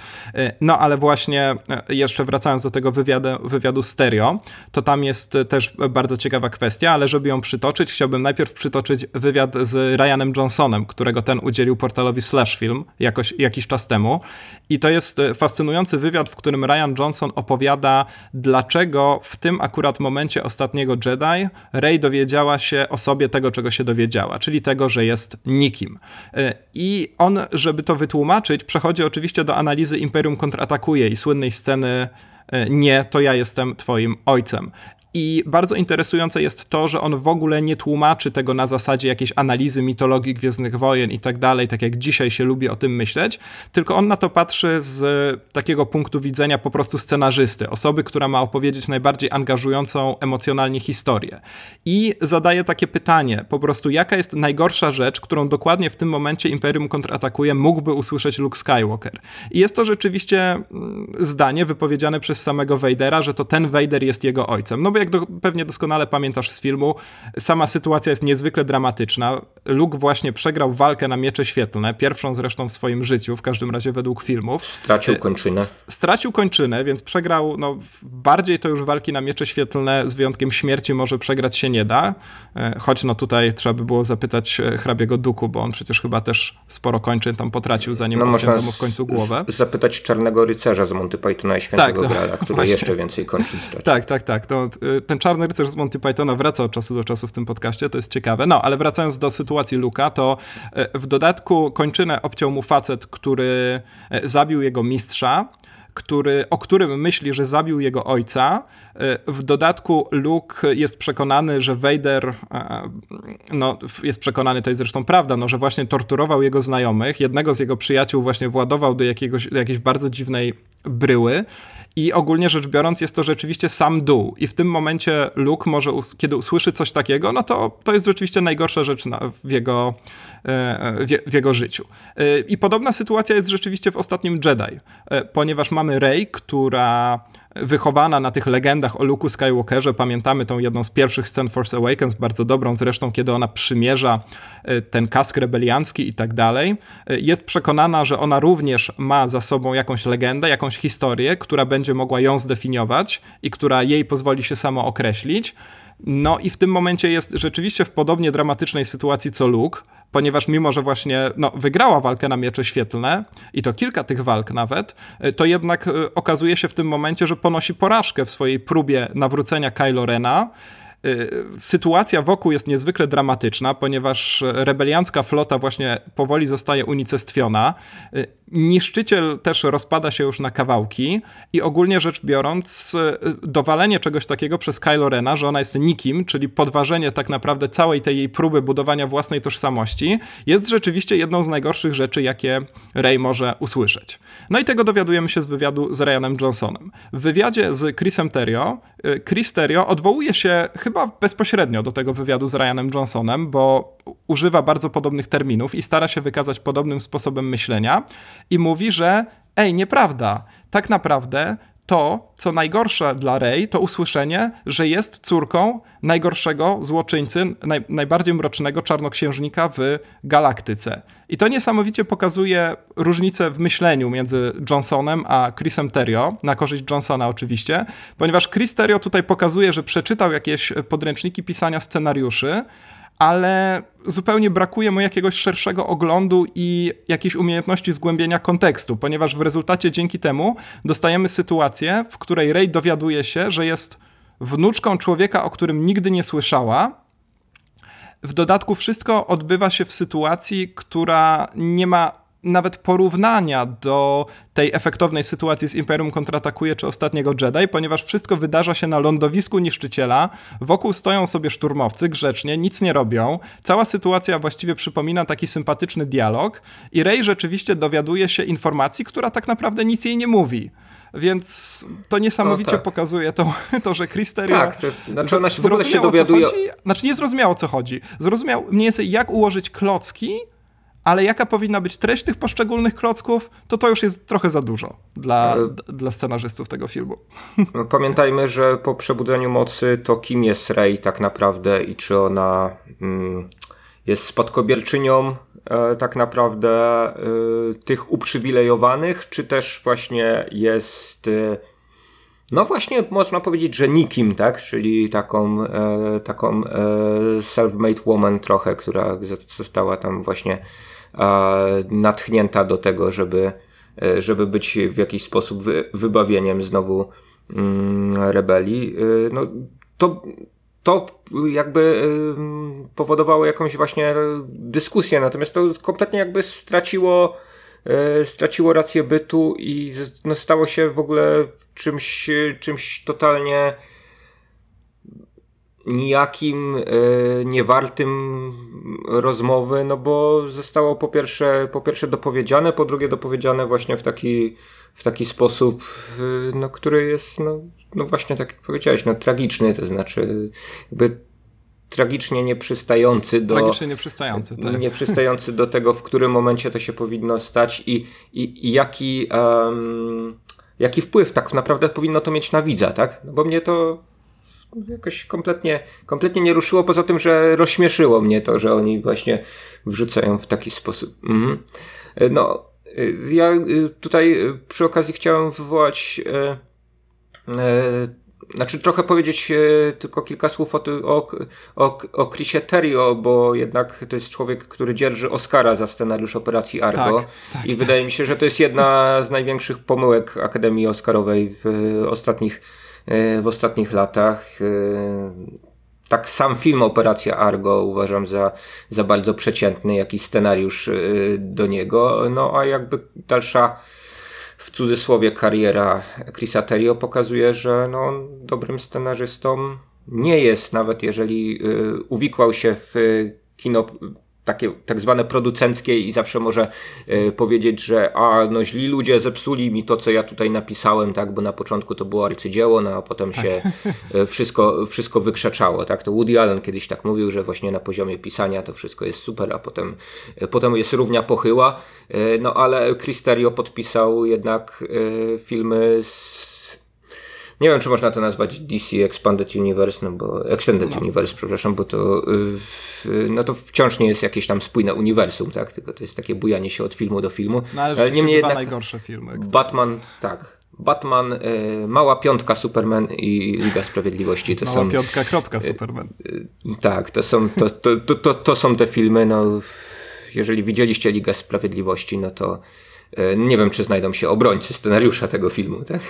No ale właśnie jeszcze wracając do tego wywiadu, wywiadu stereo, to tam jest też bardzo ciekawa kwestia, ale żeby ją przytoczyć, chciałbym najpierw przytoczyć wywiad z Ryanem Johnsonem, którego ten udzielił portalowi Slash Film jakoś, jakiś czas temu. I to jest fascynujący wywiad, w którym Ryan Johnson opowiada, dlaczego w tym akurat momencie ostatniego Jedi Rey dowiedziała się o sobie tego, czego się dowiedziała, czyli tego, że jest nikim. I on, żeby to wytłumaczyć, przechodzi oczywiście do analizy Imperium kontratakuje i słynnej sceny nie, to ja jestem twoim ojcem. I bardzo interesujące jest to, że on w ogóle nie tłumaczy tego na zasadzie jakiejś analizy mitologii Gwiezdnych Wojen i tak dalej, tak jak dzisiaj się lubi o tym myśleć, tylko on na to patrzy z takiego punktu widzenia po prostu scenarzysty, osoby, która ma opowiedzieć najbardziej angażującą emocjonalnie historię. I zadaje takie pytanie, po prostu jaka jest najgorsza rzecz, którą dokładnie w tym momencie Imperium kontratakuje, mógłby usłyszeć Luke Skywalker. I jest to rzeczywiście mm, zdanie wypowiedziane przez samego Vadera, że to ten Vader jest jego ojcem. No bo jak do, pewnie doskonale pamiętasz z filmu, sama sytuacja jest niezwykle dramatyczna. Luke właśnie przegrał walkę na miecze świetlne, pierwszą zresztą w swoim życiu, w każdym razie według filmów. Stracił kończynę. Stracił kończynę, więc przegrał, no bardziej to już walki na miecze świetlne z wyjątkiem śmierci może przegrać się nie da, e, choć no tutaj trzeba by było zapytać e, hrabiego Duku, bo on przecież chyba też sporo kończyn tam potracił, zanim no, ucięto mu w końcu głowę. zapytać Czarnego Rycerza z Monty Pythona i Świętego tak, no, Grala, który właśnie. jeszcze więcej kończyn stracił. Tak, tak, tak. To, ten czarny rycerz z Monty Pythona wraca od czasu do czasu w tym podcaście, to jest ciekawe. No, ale wracając do sytuacji Luka, to e, w dodatku kończynę obciął mu facet, który e, zabił jego mistrza, który, o którym myśli, że zabił jego ojca. E, w dodatku Luke jest przekonany, że Vader, no jest przekonany, to jest zresztą prawda, no, że właśnie torturował jego znajomych. Jednego z jego przyjaciół właśnie władował do, jakiegoś, do jakiejś bardzo dziwnej bryły i ogólnie rzecz biorąc, jest to rzeczywiście sam dół. I w tym momencie Luke może, kiedy usłyszy coś takiego, no to to jest rzeczywiście najgorsza rzecz na, w, jego, e, w, w, jego życiu. E, I podobna sytuacja jest rzeczywiście w ostatnim Jedi, e, ponieważ mamy Rey, która wychowana na tych legendach o Luke'u Skywalkerze. Pamiętamy tą jedną z pierwszych scen Force Awakens, bardzo dobrą zresztą, kiedy ona przymierza e, ten kask rebeliancki i tak dalej. E, jest przekonana, że ona również ma za sobą jakąś legendę, jakąś historię, która będzie mogła ją zdefiniować i która jej pozwoli się samo określić. No i w tym momencie jest rzeczywiście w podobnie dramatycznej sytuacji co Luke, ponieważ mimo, że właśnie no, wygrała walkę na miecze świetlne i to kilka tych walk nawet, y, to jednak y, okazuje się w tym momencie, że ponosi porażkę w swojej próbie nawrócenia Kylo Rena Y, sytuacja wokół jest niezwykle dramatyczna, ponieważ rebeliancka flota właśnie powoli zostaje unicestwiona. Niszczyciel też rozpada się już na kawałki i ogólnie rzecz biorąc, y, dowalenie czegoś takiego przez Kylo Rena, że ona jest nikim, czyli podważenie tak naprawdę całej tej jej próby budowania własnej tożsamości, jest rzeczywiście jedną z najgorszych rzeczy, jakie Rey może usłyszeć. No i tego dowiadujemy się z wywiadu z Ryanem Johnsonem. W wywiadzie z Chrisem Terrio, Chris Terrio odwołuje się chyba bezpośrednio do tego wywiadu z Ryanem Johnsonem, bo używa bardzo podobnych terminów i stara się wykazać podobnym sposobem myślenia i mówi, że ej, nieprawda, tak naprawdę to, co najgorsze dla Rey, to usłyszenie, że jest córką najgorszego złoczyńcy, naj, najbardziej mrocznego czarnoksiężnika w galaktyce. I to niesamowicie pokazuje różnicę w myśleniu między Johnsonem a Chrisem Terrio, na korzyść Johnsona oczywiście, ponieważ Chris Terrio tutaj pokazuje, że przeczytał jakieś podręczniki pisania scenariuszy, ale zupełnie brakuje mu jakiegoś szerszego oglądu i jakiejś umiejętności zgłębienia kontekstu, ponieważ w rezultacie dzięki temu dostajemy sytuację, w której Rey dowiaduje się, że jest wnuczką człowieka, o którym nigdy nie słyszała. W dodatku wszystko odbywa się w sytuacji, która nie ma nawet porównania do tej efektownej sytuacji z Imperium kontratakuje czy ostatniego Jedi, ponieważ wszystko wydarza się na lądowisku niszczyciela, wokół stoją sobie szturmowcy grzecznie, nic nie robią. Cała sytuacja właściwie przypomina taki sympatyczny dialog i Rey rzeczywiście dowiaduje się informacji, która tak naprawdę nic jej nie mówi. Więc to niesamowicie no, tak. pokazuje to, to, że Cristerio tak, to, znaczy ona się w się dowiaduje. Znaczy nie zrozumiał o co chodzi. Zrozumiał mniej więcej jak ułożyć klocki, ale jaka powinna być treść tych poszczególnych klocków, to to już jest trochę za dużo dla, dla scenarzystów tego filmu. No, pamiętajmy, że po przebudzeniu mocy to kim jest Rey tak naprawdę i czy ona... Mm, jest spadkobierczynią e, tak naprawdę e, tych uprzywilejowanych, czy też właśnie jest e, no właśnie można powiedzieć, że nikim, tak? Czyli taką, e, taką e, self-made woman trochę, która została tam właśnie e, natchnięta do tego, żeby, e, żeby być w jakiś sposób wy, wybawieniem znowu mm, rebelii. E, no, to, to jakby e, powodowało jakąś właśnie dyskusję, natomiast to kompletnie jakby straciło straciło rację bytu i no, stało się w ogóle czymś, czymś totalnie nijakim, e, niewartym rozmowy, no bo zostało po pierwsze, po pierwsze dopowiedziane, po drugie dopowiedziane właśnie w taki, w taki sposób, e, no, który jest, no, no właśnie tak jak powiedziałeś, no tragiczny, to znaczy jakby tragicznie nieprzystający do. Tragicznie nieprzystający, tak. Nieprzystający do tego, w którym momencie to się powinno stać i, i, i jaki. Um, jaki wpływ tak naprawdę powinno to mieć na widza, tak? No bo mnie to jakoś kompletnie, kompletnie nie ruszyło, poza tym, że rozśmieszyło mnie to, że oni właśnie wrzucają w taki sposób. Mhm. No, ja tutaj przy okazji chciałem wywołać e, e, znaczy trochę powiedzieć e, tylko kilka słów o, o, o, o Chrisie Terrio, bo jednak to jest człowiek, który dzierży Oscara za scenariusz Operacji Argo. Tak, tak, i tak. wydaje mi się, że to jest jedna z największych pomyłek Akademii Oscarowej w ostatnich, e, w ostatnich latach. E, tak sam film Operacja Argo uważam za, za bardzo przeciętny, jakiś scenariusz do niego. No a jakby dalsza w cudzysłowie kariera Chrisa Terrio pokazuje, że no, on dobrym scenarzystą nie jest, nawet jeżeli uwikłał się w kino takie tak zwane producenckie i zawsze może e, powiedzieć, że a no źli ludzie zepsuli mi to, co ja tutaj napisałem, tak, bo na początku to było arcydzieło, no a potem tak. się e, wszystko, wszystko wykrzeczało, tak, to Woody Allen kiedyś tak mówił, że właśnie na poziomie pisania to wszystko jest super, a potem, e, potem jest równia pochyła, no ale Cristerio podpisał jednak filmy z nie wiem, czy można to nazwać DC Expanded Universe, no bo Extended no. Universe, przepraszam, bo to yy, no to wciąż nie jest jakieś tam spójne uniwersum, tak? Tylko to jest takie bujanie się od filmu do filmu. No ale, ale niemniej jednak najgorsze filmy. Batman, tak. Batman, y, Mała Piątka Superman i Liga Sprawiedliwości to Mała są... Piątka kropka Superman. Y, y, tak, to są, to, to, to, to, są te filmy, no jeżeli widzieliście Ligę Sprawiedliwości, no to E, nie wiem, czy znajdą się obrońcy scenariusza tego filmu, tak?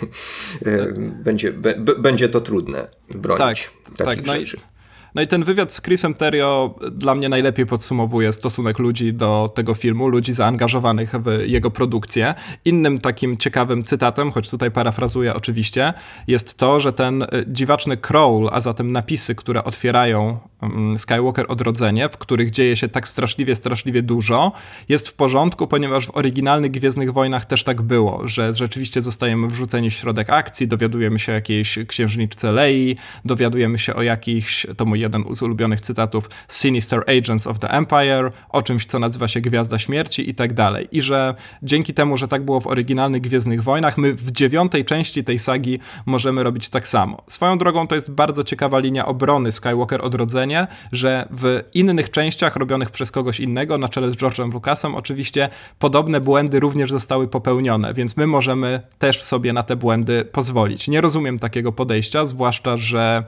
E, będzie, będzie to trudne bronić tak, takich tak, rzeczy. No i no i ten wywiad z Chrisem Terrio dla mnie najlepiej podsumowuje stosunek ludzi do tego filmu, ludzi zaangażowanych w jego produkcję. Innym takim ciekawym cytatem, choć tutaj parafrazuję oczywiście, jest to, że ten y, dziwaczny crawl, a zatem napisy, które otwierają mm, Skywalker Odrodzenie, w których dzieje się tak straszliwie, straszliwie dużo, jest w porządku, ponieważ w oryginalnych Gwiezdnych Wojnach też tak było, że rzeczywiście zostajemy wrzuceni w środek akcji, dowiadujemy się o jakiejś księżniczce Lei, dowiadujemy się o jakichś, to mój jeden z ulubionych cytatów Sinister Agents of the Empire, o czymś, co nazywa się Gwiazda Śmierci i tak dalej. I że dzięki temu, że tak było w oryginalnych Gwiezdnych Wojnach, my w dziewiątej części tej sagi możemy robić tak samo. Swoją drogą to jest bardzo ciekawa linia obrony Skywalker Odrodzenie, że w innych częściach robionych przez kogoś innego, na czele z George'em Lucasem oczywiście, podobne błędy również zostały popełnione, więc my możemy też sobie na te błędy pozwolić. Nie rozumiem takiego podejścia, zwłaszcza, że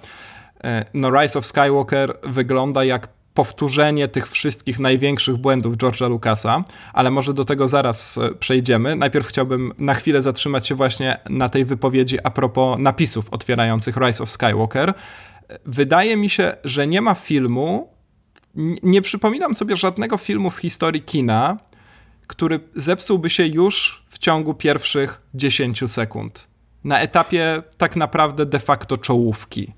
no Rise of Skywalker wygląda jak powtórzenie tych wszystkich największych błędów George'a Lucasa, ale może do tego zaraz e, przejdziemy. Najpierw chciałbym na chwilę zatrzymać się właśnie na tej wypowiedzi a propos napisów otwierających Rise of Skywalker. Wydaje mi się, że nie ma filmu, nie przypominam sobie żadnego filmu w historii kina, który zepsułby się już w ciągu pierwszych 10 sekund. Na etapie tak naprawdę de facto czołówki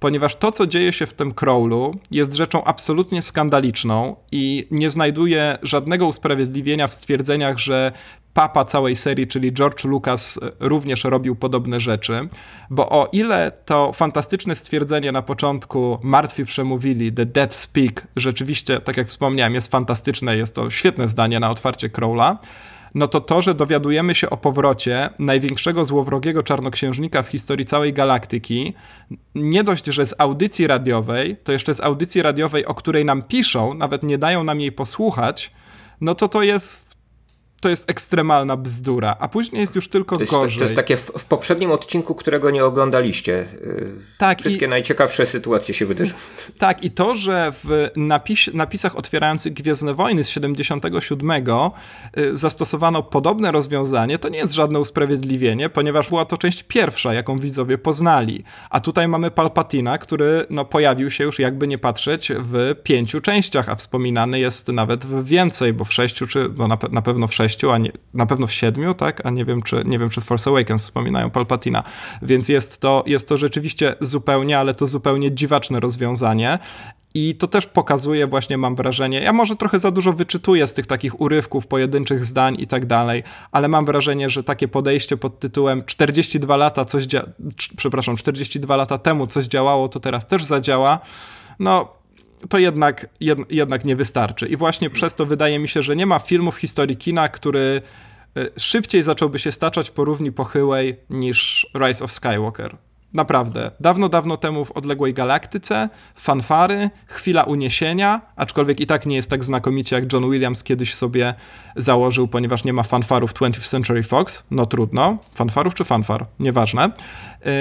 ponieważ to, co dzieje się w tym crawlu, jest rzeczą absolutnie skandaliczną i nie znajduje żadnego usprawiedliwienia w stwierdzeniach, że papa całej serii, czyli George Lucas, również robił podobne rzeczy, bo o ile to fantastyczne stwierdzenie na początku martwi przemówili, The Dead Speak, rzeczywiście, tak jak wspomniałem, jest fantastyczne, jest to świetne zdanie na otwarcie Crowla, no to to, że dowiadujemy się o powrocie największego złowrogiego czarnoksiężnika w historii całej galaktyki, nie dość, że z audycji radiowej, to jeszcze z audycji radiowej, o której nam piszą, nawet nie dają nam jej posłuchać, no to to jest to jest ekstremalna bzdura, a później jest już tylko to jest, gorzej. To jest takie w, w, poprzednim odcinku, którego nie oglądaliście. Y, tak, Wszystkie i, najciekawsze sytuacje się wydarzyły. Tak, i to, że w napis, napisach otwierających Gwiezdne Wojny z 77 y, zastosowano podobne rozwiązanie, to nie jest żadne usprawiedliwienie, ponieważ była to część pierwsza, jaką widzowie poznali. A tutaj mamy Palpatina, który no, pojawił się już jakby nie patrzeć w pięciu częściach, a wspominany jest nawet w więcej, bo w sześciu, czy no, na, na pewno w sześciu sześciu, a nie, na pewno w siedmiu, tak? A nie wiem, czy, nie wiem, czy w Force Awakens wspominają Palpatina. Więc jest to, jest to rzeczywiście zupełnie, ale to zupełnie dziwaczne rozwiązanie. I to też pokazuje właśnie, mam wrażenie, ja może trochę za dużo wyczytuję z tych takich urywków, pojedynczych zdań i tak dalej, ale mam wrażenie, że takie podejście pod tytułem 42 lata coś, przepraszam, 42 lata temu coś działało, to teraz też zadziała, no to jednak, jed, jednak nie wystarczy. I właśnie przez to wydaje mi się, że nie ma filmu w historii kina, który y, szybciej zacząłby się staczać po równi pochyłej niż Rise of Skywalker. Naprawdę. Dawno, dawno temu w odległej galaktyce, fanfary, chwila uniesienia, aczkolwiek i tak nie jest tak znakomicie jak John Williams kiedyś sobie założył, ponieważ nie ma fanfarów 20th Century Fox. No trudno. Fanfarów czy fanfar? Nieważne. Yy,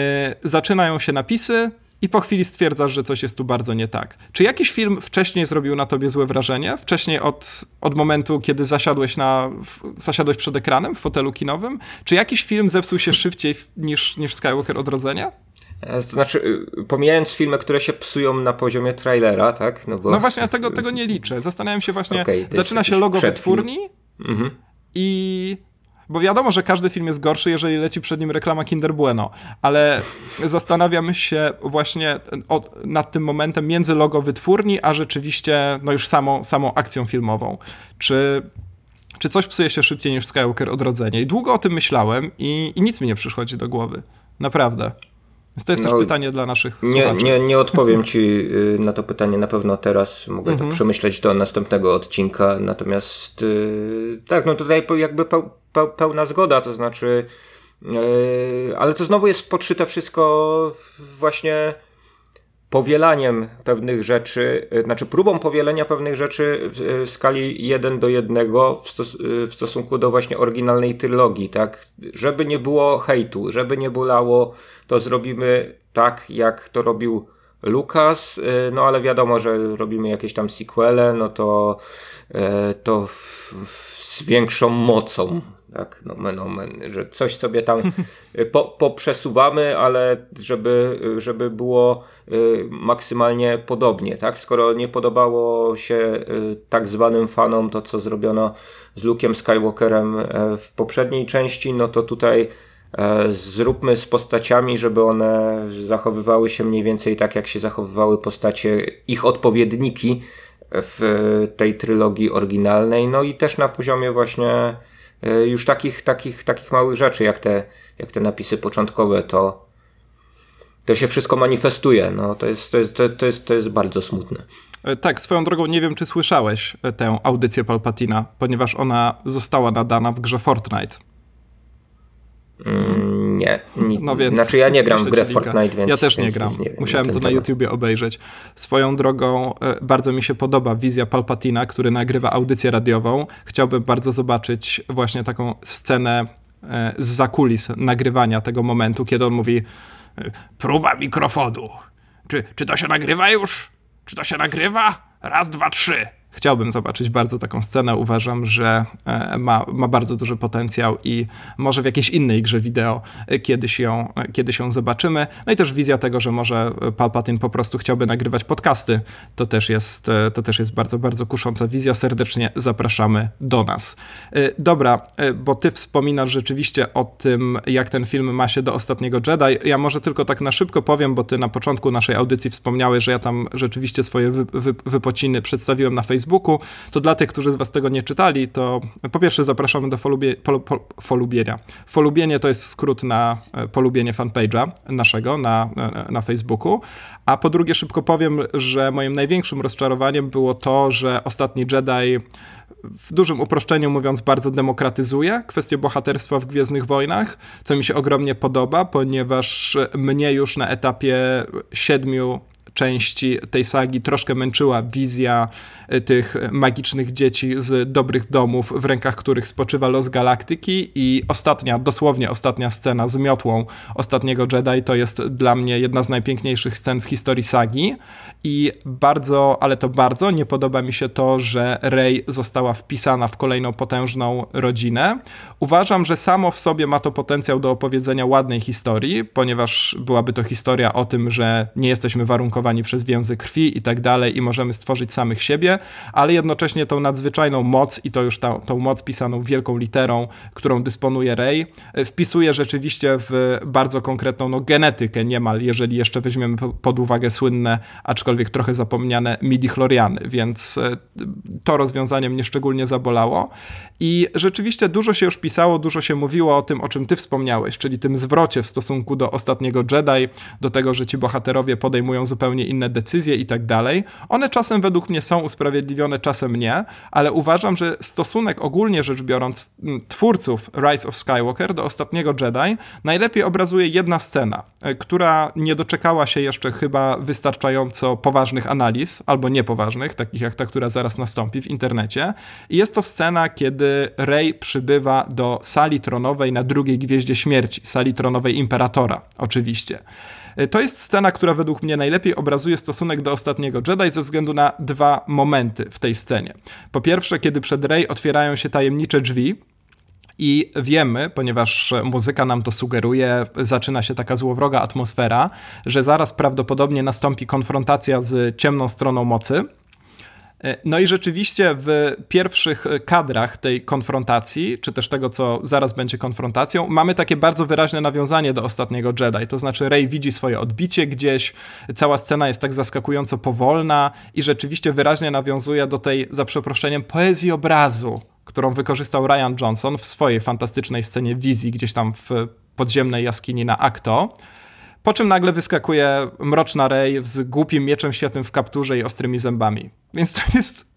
zaczynają się napisy, i po chwili stwierdzasz, że coś jest tu bardzo nie tak. Czy jakiś film wcześniej zrobił na tobie złe wrażenie? Wcześniej od, od momentu, kiedy zasiadłeś, na, zasiadłeś przed ekranem w fotelu kinowym? Czy jakiś film zepsuł się szybciej niż, niż Skywalker Odrodzenie? E, to znaczy, y, pomijając filmy, które się psują na poziomie trailera, tak? No, bo... no właśnie, ja tego, tego nie liczę. Zastanawiam się właśnie, okay, zaczyna się logo wytwórni mhm. i bo wiadomo, że każdy film jest gorszy, jeżeli leci przed nim reklama Kinder Bueno, ale zastanawiam się właśnie od, nad tym momentem między logo wytwórni, a rzeczywiście no już samą, samą akcją filmową. Czy czy coś psuje się szybciej niż Skywalker Odrodzenie? I długo o tym myślałem i, i nic mi nie przychodzi do głowy. Naprawdę. Więc to jest no, też pytanie dla naszych nie, słuchaczy. Nie, nie odpowiem ci y, na to pytanie na pewno teraz. Mogę mhm. to przemyśleć do następnego odcinka. Natomiast yy, tak, no tutaj jakby pełna zgoda, to znaczy, yy, ale to znowu jest podszyte wszystko właśnie powielaniem pewnych rzeczy, yy, znaczy próbą powielenia pewnych rzeczy w, w skali 1 do 1 w, stos w, stosunku do właśnie oryginalnej trylogii, tak? Żeby nie było hejtu, żeby nie bolało, to zrobimy tak, jak to robił Lucas, no ale wiadomo, że robimy jakieś tam sequele, no to, to z większą mocą tak, nomen omen, że coś sobie tam po, poprzesuwamy, ale żeby, żeby było y, maksymalnie podobnie, tak, skoro nie podobało się y, tak zwanym fanom to, co zrobiono z Luke'em Skywalkerem e, w poprzedniej części, no to tutaj e, zróbmy z postaciami, żeby one zachowywały się mniej więcej tak, jak się zachowywały postacie, ich odpowiedniki w tej trylogii oryginalnej, no i też na poziomie właśnie już takich, takich, takich małych rzeczy, jak te, jak te napisy początkowe, to, to się wszystko manifestuje. No, to, jest, to, jest, to, to, jest, to jest bardzo smutne. E, tak, swoją drogą nie wiem, czy słyszałeś e, tę audycję Palpatina, ponieważ ona została nadana w grze Fortnite. Mm, nie. No więc znaczy ja nie gram w grę Fortnite, więc... Ja też nie gram. Nie Musiałem to na YouTubie obejrzeć. Swoją drogą e, bardzo mi się podoba wizja Palpatina, który nagrywa audycję radiową. Chciałbym bardzo zobaczyć właśnie taką scenę e, z zakulis nagrywania tego momentu, kiedy on mówi e, próba mikrofonu. Czy, czy to się nagrywa już? Czy to się nagrywa? Raz, dwa, trzy chciałbym zobaczyć bardzo taką scenę. Uważam, że e, ma, ma bardzo duży potencjał i może w jakiejś innej grze wideo kiedyś ją, kiedyś ją zobaczymy. No i też wizja tego, że może Palpatine po prostu chciałby nagrywać podcasty. To też jest, e, to też jest bardzo, bardzo kusząca wizja. Serdecznie zapraszamy do nas. E, dobra, bo ty wspominasz rzeczywiście o tym, jak ten film ma się do Ostatniego Jedi. Ja może tylko tak na szybko powiem, bo ty na początku naszej audycji wspomniałeś, że ja tam rzeczywiście swoje wy, wy, wypociny przedstawiłem na Facebooku Facebooku, to dla tych, którzy z was tego nie czytali, to po pierwsze zapraszamy do folubie, pol, pol, to jest skrót na e, polubienie fanpage'a naszego na, e, na Facebooku, a po drugie szybko powiem, że moim największym rozczarowaniem było to, że Ostatni Jedi w dużym uproszczeniu mówiąc, bardzo demokratyzuje kwestię bohaterstwa w Gwiezdnych Wojnach, co mi się ogromnie podoba, ponieważ mnie już na etapie siedmiu części tej sagi troszkę męczyła wizja tych magicznych dzieci z dobrych domów, w rękach których spoczywa los galaktyki. I ostatnia, dosłownie ostatnia scena z miotłą ostatniego Jedi to jest dla mnie jedna z najpiękniejszych scen w historii sagi. I bardzo, ale to bardzo nie podoba mi się to, że Rey została wpisana w kolejną potężną rodzinę. Uważam, że samo w sobie ma to potencjał do opowiedzenia ładnej historii, ponieważ byłaby to historia o tym, że nie jesteśmy warunkowani przez więzy krwi i tak dalej i możemy stworzyć samych siebie, ale jednocześnie tą nadzwyczajną moc i to już ta, tą moc pisaną wielką literą, którą dysponuje Rey, e, wpisuje rzeczywiście w bardzo konkretną no, genetykę niemal, jeżeli jeszcze weźmiemy pod uwagę słynne, aczkolwiek trochę zapomniane midi-chloriany, więc e, to rozwiązanie mnie szczególnie zabolało i rzeczywiście dużo się już pisało, dużo się mówiło o tym, o czym ty wspomniałeś, czyli tym zwrocie w stosunku do ostatniego Jedi, do tego, że ci bohaterowie podejmują zupełnie inne decyzje i tak dalej. One czasem według mnie są usprawiedliwione, czasem nie, ale uważam, że stosunek ogólnie rzecz biorąc twórców Rise of Skywalker do ostatniego Jedi najlepiej obrazuje jedna scena, e, która nie doczekała się jeszcze chyba wystarczająco poważnych analiz, albo niepoważnych, takich jak ta, która zaraz nastąpi w internecie. I jest to scena, kiedy Rey przybywa do sali tronowej na drugiej Gwieździe Śmierci, sali tronowej Imperatora, oczywiście. To jest scena, która według mnie najlepiej obrazuje stosunek do ostatniego Jedi ze względu na dwa momenty w tej scenie. Po pierwsze, kiedy przed Rey otwierają się tajemnicze drzwi, i wiemy, ponieważ muzyka nam to sugeruje, zaczyna się taka złowroga atmosfera, że zaraz prawdopodobnie nastąpi konfrontacja z ciemną stroną mocy. E, no i rzeczywiście w pierwszych kadrach tej konfrontacji, czy też tego, co zaraz będzie konfrontacją, mamy takie bardzo wyraźne nawiązanie do ostatniego Jedi. To znaczy, Rey widzi swoje odbicie gdzieś, cała scena jest tak zaskakująco powolna i rzeczywiście wyraźnie nawiązuje do tej, za przeproszeniem, poezji obrazu, którą wykorzystał Ryan Johnson w swojej fantastycznej scenie wizji gdzieś tam w podziemnej jaskini na Akto. Po czym nagle wyskakuje mroczna Rey z głupim mieczem świetnym w kapturze i ostrymi zębami. Więc to jest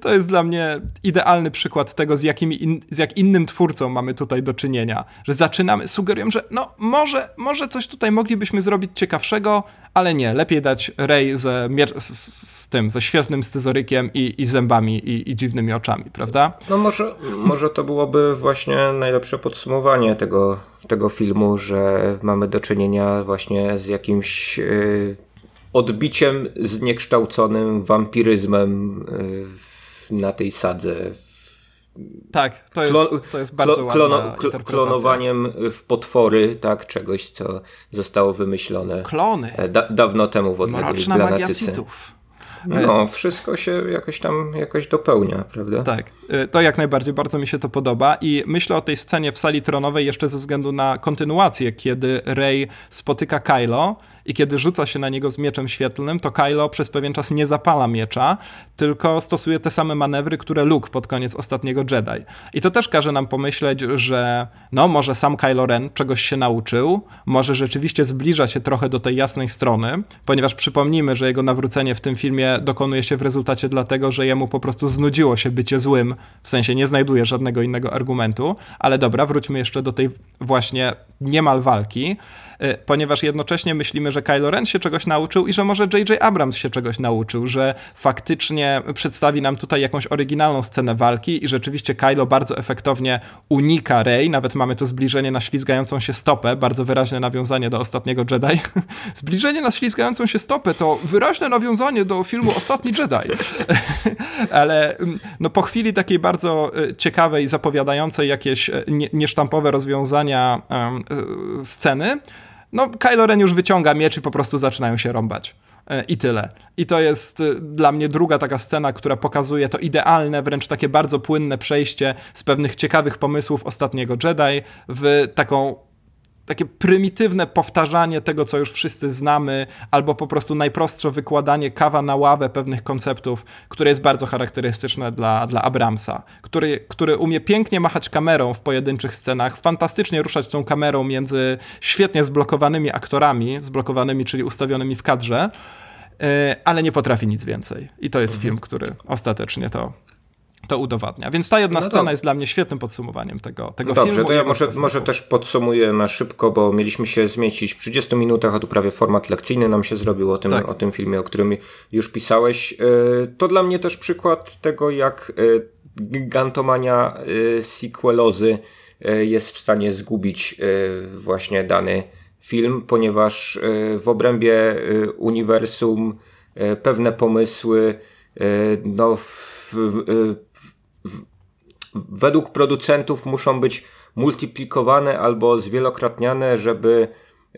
to jest dla mnie idealny przykład tego, z, jakimi in, z jak innym twórcą mamy tutaj do czynienia. Że zaczynamy, sugerują, że no może, może coś tutaj moglibyśmy zrobić ciekawszego, ale nie, lepiej dać Rey z, z, z tym, ze świetnym scyzorykiem i, i zębami i, i, dziwnymi oczami, prawda? No może, może to byłoby właśnie najlepsze podsumowanie tego, tego filmu, że mamy do czynienia właśnie z jakimś... Yy odbiciem zniekształconym wampiryzmem y, na tej sadze. Tak, to jest, to jest bardzo klono, Klonowaniem w potwory, tak, czegoś, co zostało wymyślone Klony. E, da, dawno temu w odległej Mroczna magia Sithów. No, wszystko się jakoś tam jakoś dopełnia, prawda? Tak, to jak najbardziej, bardzo mi się to podoba i myślę o tej scenie w sali tronowej jeszcze ze względu na kontynuację, kiedy Rey spotyka Kylo i kiedy rzuca się na niego z mieczem świetlnym, to Kylo przez pewien czas nie zapala miecza, tylko stosuje te same manewry, które Luke pod koniec ostatniego Jedi. I to też każe nam pomyśleć, że no może sam Kylo Ren czegoś się nauczył, może rzeczywiście zbliża się trochę do tej jasnej strony, ponieważ przypomnijmy, że jego nawrócenie w tym filmie dokonuje się w rezultacie dlatego, że jemu po prostu znudziło się bycie złym, w sensie nie znajduje żadnego innego argumentu, ale dobra, wróćmy jeszcze do tej właśnie niemal walki. Y, ponieważ jednocześnie myślimy, że Kylo Ren się czegoś nauczył i że może J.J. Abrams się czegoś nauczył, że faktycznie przedstawi nam tutaj jakąś oryginalną scenę walki i rzeczywiście Kylo bardzo efektownie unika Rey, nawet mamy to zbliżenie na ślizgającą się stopę, bardzo wyraźne nawiązanie do ostatniego Jedi. zbliżenie na ślizgającą się stopę to wyraźne nawiązanie do filmu Ostatni Jedi. Ale mm, no, po chwili takiej bardzo y, ciekawej, zapowiadającej jakieś y, niesztampowe rozwiązania um, sceny, no Kylo Ren już wyciąga miecz i po prostu zaczynają się rąbać. E, I tyle. I to jest e, dla mnie druga taka scena, która pokazuje to idealne, wręcz takie bardzo płynne przejście z pewnych ciekawych pomysłów ostatniego Jedi w taką takie prymitywne powtarzanie tego, co już wszyscy znamy, albo po prostu najprostsze wykładanie kawa na ławę pewnych konceptów, które jest bardzo charakterystyczne dla, dla Abramsa, który, który umie pięknie machać kamerą w pojedynczych scenach, fantastycznie ruszać tą kamerą między świetnie zblokowanymi aktorami, zblokowanymi, czyli ustawionymi w kadrze, e, ale nie potrafi nic więcej. I to jest mhm. film, który ostatecznie to to udowadnia. Więc ta jedna no scena jest dla mnie świetnym podsumowaniem tego, tego no dobrze, filmu. Dobrze, to ja może, może też podsumuję na szybko, bo mieliśmy się zmieścić w 30 minutach, a tu prawie format lekcyjny nam się zrobił o tym, tak. o tym filmie, o którym już pisałeś. E, to dla mnie też przykład tego, jak e, gigantomania e, sequelozy jest w stanie zgubić właśnie dany film, ponieważ w obrębie uniwersum pewne pomysły no, w, w, według producentów muszą być multiplikowane albo zwielokrotniane, żeby,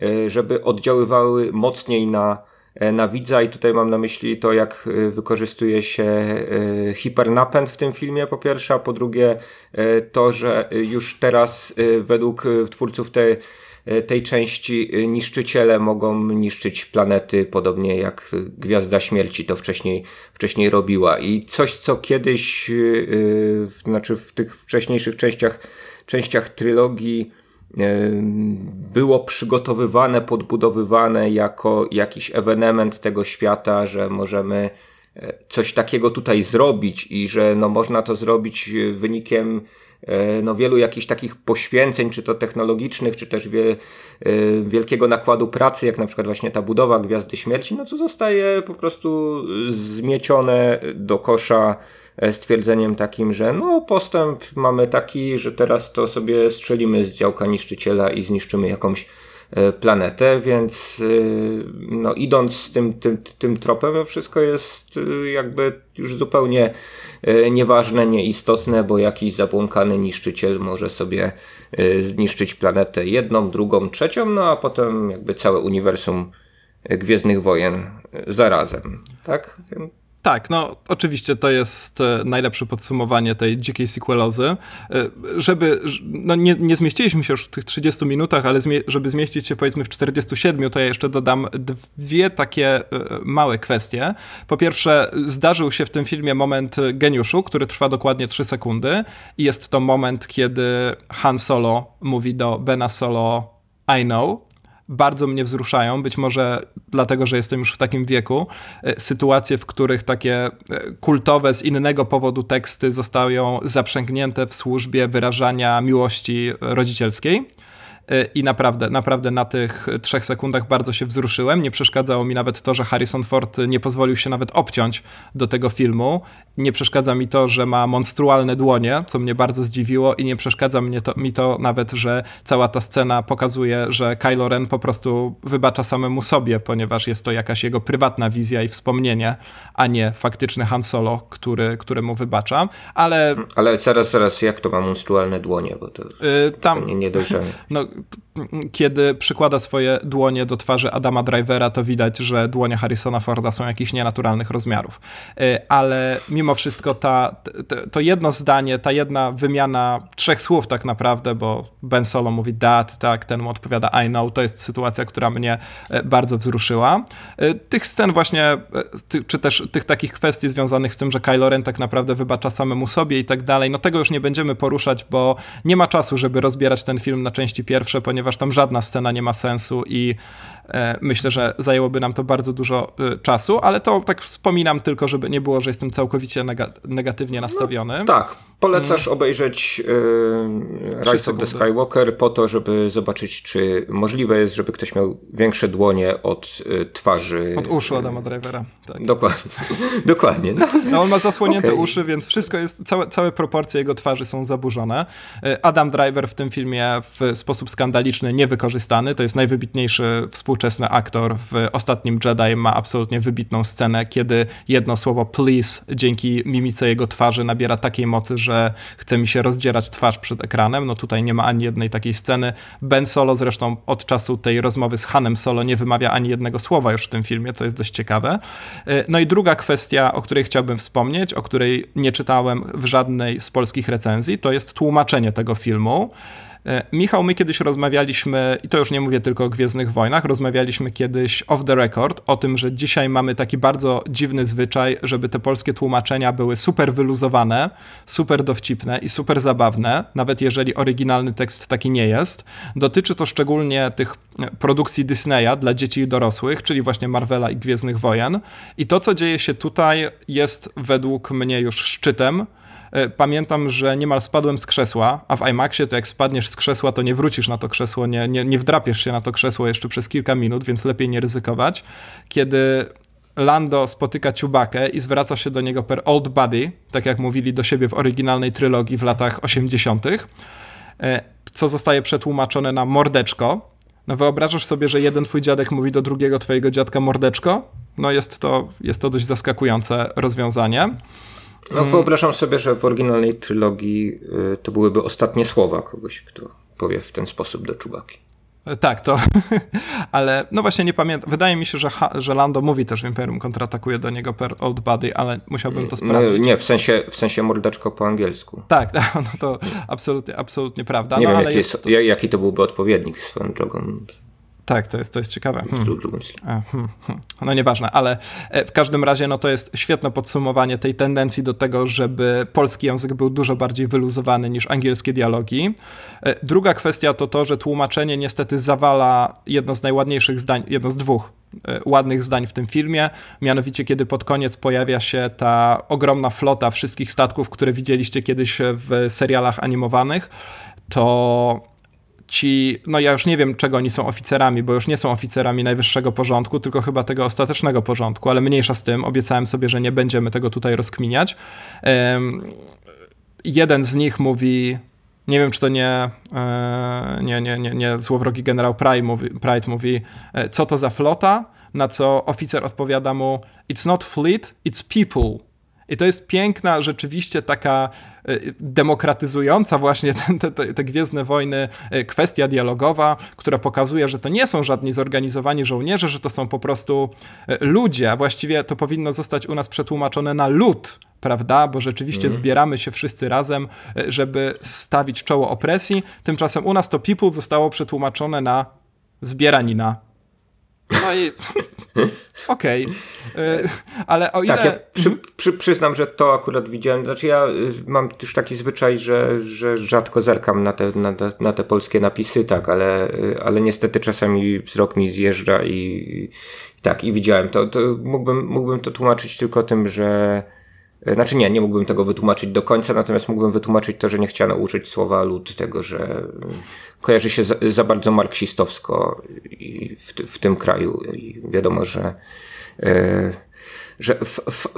e, żeby oddziaływały mocniej na, e, na widza. I tutaj mam na myśli to, jak e, wykorzystuje się hipernapęd w tym filmie po pierwsze, a po drugie to, że już teraz według twórców tej E, tej części e, niszczyciele mogą niszczyć planety, podobnie jak Gwiazda Śmierci to wcześniej, wcześniej robiła. I coś, co kiedyś, yy, znaczy w tych wcześniejszych częściach, częściach trylogii, było przygotowywane, podbudowywane jako jakiś ewenement tego świata, że możemy coś takiego tutaj zrobić i że no, można to zrobić wynikiem no, wielu jakichś takich poświęceń, czy to technologicznych, czy też wie, e, wielkiego nakładu pracy, jak na przykład właśnie ta budowa Gwiazdy Śmierci, no to zostaje po prostu zmiecione do kosza e, stwierdzeniem takim, że no postęp mamy taki, że teraz to sobie strzelimy z działka niszczyciela i zniszczymy jakąś planetę, więc no, idąc tym, tym, tym tropem, no, wszystko jest jakby już zupełnie E, nieważne, nieistotne, bo jakiś zabłąkany niszczyciel może sobie e, zniszczyć planetę jedną, drugą, trzecią, no a potem jakby całe uniwersum Gwiezdnych Wojen zarazem. Tak? Tak, no oczywiście to jest e, najlepsze podsumowanie tej dzikiej sequelozy. E, żeby, no nie, nie zmieściliśmy się już w tych 30 minutach, ale żeby zmieścić się powiedzmy w 47, to ja jeszcze dodam dwie takie e, małe kwestie. Po pierwsze, zdarzył się w tym filmie moment geniuszu, który trwa dokładnie 3 sekundy i jest to moment, kiedy Han Solo mówi do Bena Solo I know, bardzo mnie wzruszają, być może dlatego, że jestem już w takim wieku, e, sytuacje, w których takie e, kultowe z innego powodu teksty zostają zaprzęgnięte w służbie wyrażania miłości rodzicielskiej. I naprawdę, naprawdę na tych trzech sekundach bardzo się wzruszyłem. Nie przeszkadzało mi nawet to, że Harrison Ford nie pozwolił się nawet obciąć do tego filmu. Nie przeszkadza mi to, że ma monstrualne dłonie, co mnie bardzo zdziwiło, i nie przeszkadza mnie to, mi to nawet, że cała ta scena pokazuje, że Kylo Ren po prostu wybacza samemu sobie, ponieważ jest to jakaś jego prywatna wizja i wspomnienie, a nie faktyczny Han Solo, który, któremu wybacza. Ale. Ale zaraz, zaraz, jak to ma monstrualne dłonie? Bo to yy, tam nie, nie dojrzałem. No, kiedy przykłada swoje dłonie do twarzy Adama Drivera, to widać, że dłonie Harrisona Forda są jakichś nienaturalnych rozmiarów. Y, ale mimo wszystko ta, to jedno zdanie, ta jedna wymiana trzech słów tak naprawdę, bo Ben Solo mówi that, tak, ten mu odpowiada I know, to jest sytuacja, która mnie y, bardzo wzruszyła. Y, tych scen właśnie, czy też tych takich kwestii związanych z tym, że Kylo Ren tak naprawdę wybacza samemu sobie i tak dalej, no tego już nie będziemy poruszać, bo nie ma czasu, żeby rozbierać ten film na części pierwsze, ponieważ tam żadna scena nie ma sensu i e, myślę, że zajęłoby nam to bardzo dużo e, czasu, ale to tak wspominam tylko, żeby nie było, że jestem całkowicie negatywnie nastawiony. No, tak, Polecasz mm. obejrzeć y, Rise of the Skywalker po to, żeby zobaczyć, czy możliwe jest, żeby ktoś miał większe dłonie od y, twarzy. Od uszu Adama Drivera. Tak. Dokładnie. Dokładnie. No. no. on ma zasłonięte okay. uszy, więc wszystko jest, całe, całe proporcje jego twarzy są zaburzone. Y, Adam Driver w tym filmie w sposób skandaliczny niewykorzystany. To jest najwybitniejszy współczesny aktor w Ostatnim Jedi. Ma absolutnie wybitną scenę, kiedy jedno słowo please dzięki mimice jego twarzy nabiera takiej mocy, że chce mi się rozdzierać twarz przed ekranem. No tutaj nie ma ani jednej takiej sceny. Ben Solo zresztą od czasu tej rozmowy z Hanem Solo nie wymawia ani jednego słowa już w tym filmie, co jest dość ciekawe. E, no i druga kwestia, o której chciałbym wspomnieć, o której nie czytałem w żadnej z polskich recenzji, to jest tłumaczenie tego filmu. E, Michał, my kiedyś rozmawialiśmy, i to już nie mówię tylko o Gwiezdnych Wojnach, rozmawialiśmy kiedyś off the record o tym, że dzisiaj mamy taki bardzo dziwny zwyczaj, żeby te polskie tłumaczenia były super wyluzowane, super dowcipne i super zabawne, nawet jeżeli oryginalny tekst taki nie jest. Dotyczy to szczególnie tych produkcji Disneya dla dzieci i dorosłych, czyli właśnie Marvela i Gwiezdnych Wojen. I to, co dzieje się tutaj, jest według mnie już szczytem e, pamiętam, że niemal spadłem z krzesła, a w IMAXie to jak spadniesz z krzesła, to nie wrócisz na to krzesło, nie, nie, nie wdrapiesz się na to krzesło jeszcze przez kilka minut, więc lepiej nie ryzykować. Kiedy Lando spotyka Ciubakę i zwraca się do niego per old buddy, tak jak mówili do siebie w oryginalnej trylogii w latach 80., e, co zostaje przetłumaczone na mordeczko. No wyobrażasz sobie, że jeden twój dziadek mówi do drugiego twojego dziadka mordeczko? No jest to, jest to dość zaskakujące rozwiązanie. No wyobrażam sobie, że w oryginalnej trylogii y, to byłyby ostatnie słowa kogoś, kto powie w ten sposób do Czubaki. Tak, to, ale no właśnie nie pamiętam. Wydaje mi się, że, że Lando mówi też w Imperium kontratakuje do niego per Old Buddy, ale musiałbym to no, sprawdzić. No, nie, w sensie, w sensie mordeczko po angielsku. Tak, no to absolutnie, absolutnie prawda. Nie no, wiem, jaki, jest, jest, jaki to byłby odpowiednik swoją drogą. Tak, to jest, to jest ciekawe. Hmm. Hmm, hmm. No nieważne, ale e, w każdym razie no to jest świetne podsumowanie tej tendencji do tego, żeby polski język był dużo bardziej wyluzowany niż angielskie dialogi. E, druga kwestia to to, że tłumaczenie niestety zawala jedno z najładniejszych zdań, jedno z dwóch e, ładnych zdań w tym filmie, mianowicie kiedy pod koniec pojawia się ta ogromna flota wszystkich statków, które widzieliście kiedyś w serialach animowanych, to ci, no ja już nie wiem, czego oni są oficerami, bo już nie są oficerami najwyższego porządku, tylko chyba tego ostatecznego porządku, ale mniejsza z tym, obiecałem sobie, że nie będziemy tego tutaj rozkminiać. Um, jeden z nich mówi, nie wiem, czy to nie, e, nie, nie, nie, nie złowrogi generał Pride mówi, Pride mówi, e, co to za flota, na co oficer odpowiada mu, it's not fleet, it's people. I to jest piękna, rzeczywiście taka demokratyzująca właśnie te, te, te, Gwiezdne Wojny e, kwestia dialogowa, która pokazuje, że to nie są żadni zorganizowani żołnierze, że to są po prostu e, ludzie, a właściwie to powinno zostać u nas przetłumaczone na lud, prawda? Bo rzeczywiście mm. zbieramy się wszyscy razem, żeby stawić czoło opresji. Tymczasem u nas to people zostało przetłumaczone na zbieranina. No i okej, okay. ale o ile... Tak, ja przy, przy, przyznam, że to akurat widziałem, znaczy ja y, mam już taki zwyczaj, że, że rzadko zerkam na te, na, na te polskie napisy, tak, ale, y, ale niestety czasami wzrok mi zjeżdża i, i tak, i widziałem to, to mógłbym, mógłbym to tłumaczyć tylko tym, że E, znaczy nie, nie mógłbym tego wytłumaczyć do końca, natomiast mógłbym wytłumaczyć to, że nie chciano użyć słowa lud, tego, że e, kojarzy się za, za bardzo marksistowsko w, w, tym kraju i wiadomo, że e, że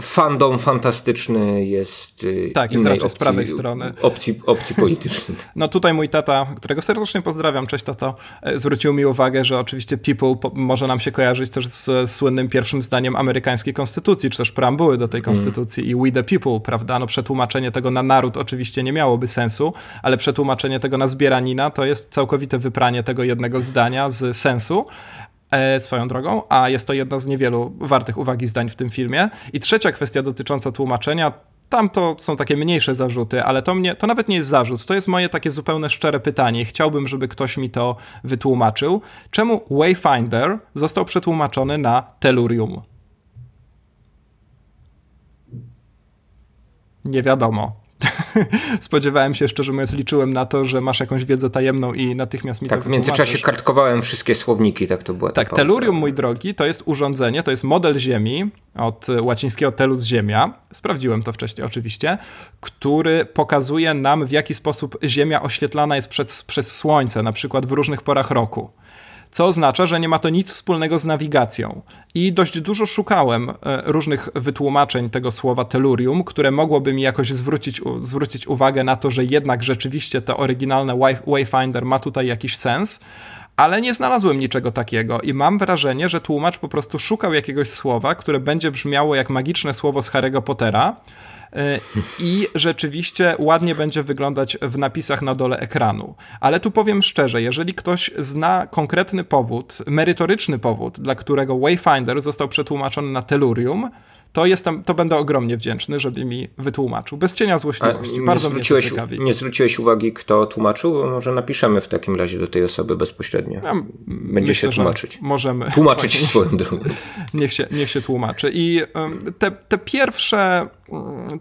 fandom fantastyczny jest y, Tak, jest raczej opcji, z prawej strony. Opcji, opcji politycznej. No tutaj mój tata, którego serdecznie pozdrawiam, cześć tato, e, zwrócił mi uwagę, że oczywiście people może nam się kojarzyć też z słynnym pierwszym zdaniem amerykańskiej konstytucji, czy też preambuły do tej mm. konstytucji mm. i we the people, prawda? No przetłumaczenie tego na naród oczywiście nie miałoby sensu, ale przetłumaczenie tego na zbieranina to jest całkowite wypranie tego jednego zdania z sensu, E, swoją drogą, a jest to jedno z niewielu wartych uwagi zdań w tym filmie. I trzecia kwestia dotycząca tłumaczenia, tam to są takie mniejsze zarzuty, ale to, mnie, to nawet nie jest zarzut, to jest moje takie zupełne szczere pytanie. Chciałbym, żeby ktoś mi to wytłumaczył. Czemu Wayfinder został przetłumaczony na Tellurium? Nie wiadomo. Spodziewałem się, szczerze mówiąc, liczyłem na to, że masz jakąś wiedzę tajemną i natychmiast mi tak, to Tak, w międzyczasie kartkowałem wszystkie słowniki, tak to było. Tak, telurium, mój drogi, to jest urządzenie, to jest model Ziemi, od łacińskiego telus Ziemia, sprawdziłem to wcześniej oczywiście, który pokazuje nam, w jaki sposób Ziemia oświetlana jest przez, przez Słońce, na przykład w różnych porach roku co oznacza, że nie ma to nic wspólnego z nawigacją. I dość dużo szukałem e, różnych wytłumaczeń tego słowa tellurium, które mogłoby mi jakoś zwrócić, zwrócić uwagę na to, że jednak rzeczywiście to oryginalne Wayfinder ma tutaj jakiś sens, ale nie znalazłem niczego takiego i mam wrażenie, że tłumacz po prostu szukał jakiegoś słowa, które będzie brzmiało jak magiczne słowo z Harry'ego Pottera, i rzeczywiście ładnie będzie wyglądać w napisach na dole ekranu. Ale tu powiem szczerze, jeżeli ktoś zna konkretny powód, merytoryczny powód, dla którego Wayfinder został przetłumaczony na Tellurium, to jestem, to będę ogromnie wdzięczny, żeby mi wytłumaczył. Bez cienia złośliwości. Bardzo mnie to ciekawi. Nie zwróciłeś uwagi, kto tłumaczył? Bo może napiszemy w takim razie do tej osoby bezpośrednio. Ja Będzie myślę, się tłumaczyć. Możemy. Tłumaczyć swoją drogą. Niech się, niech się tłumaczy. I te, te pierwsze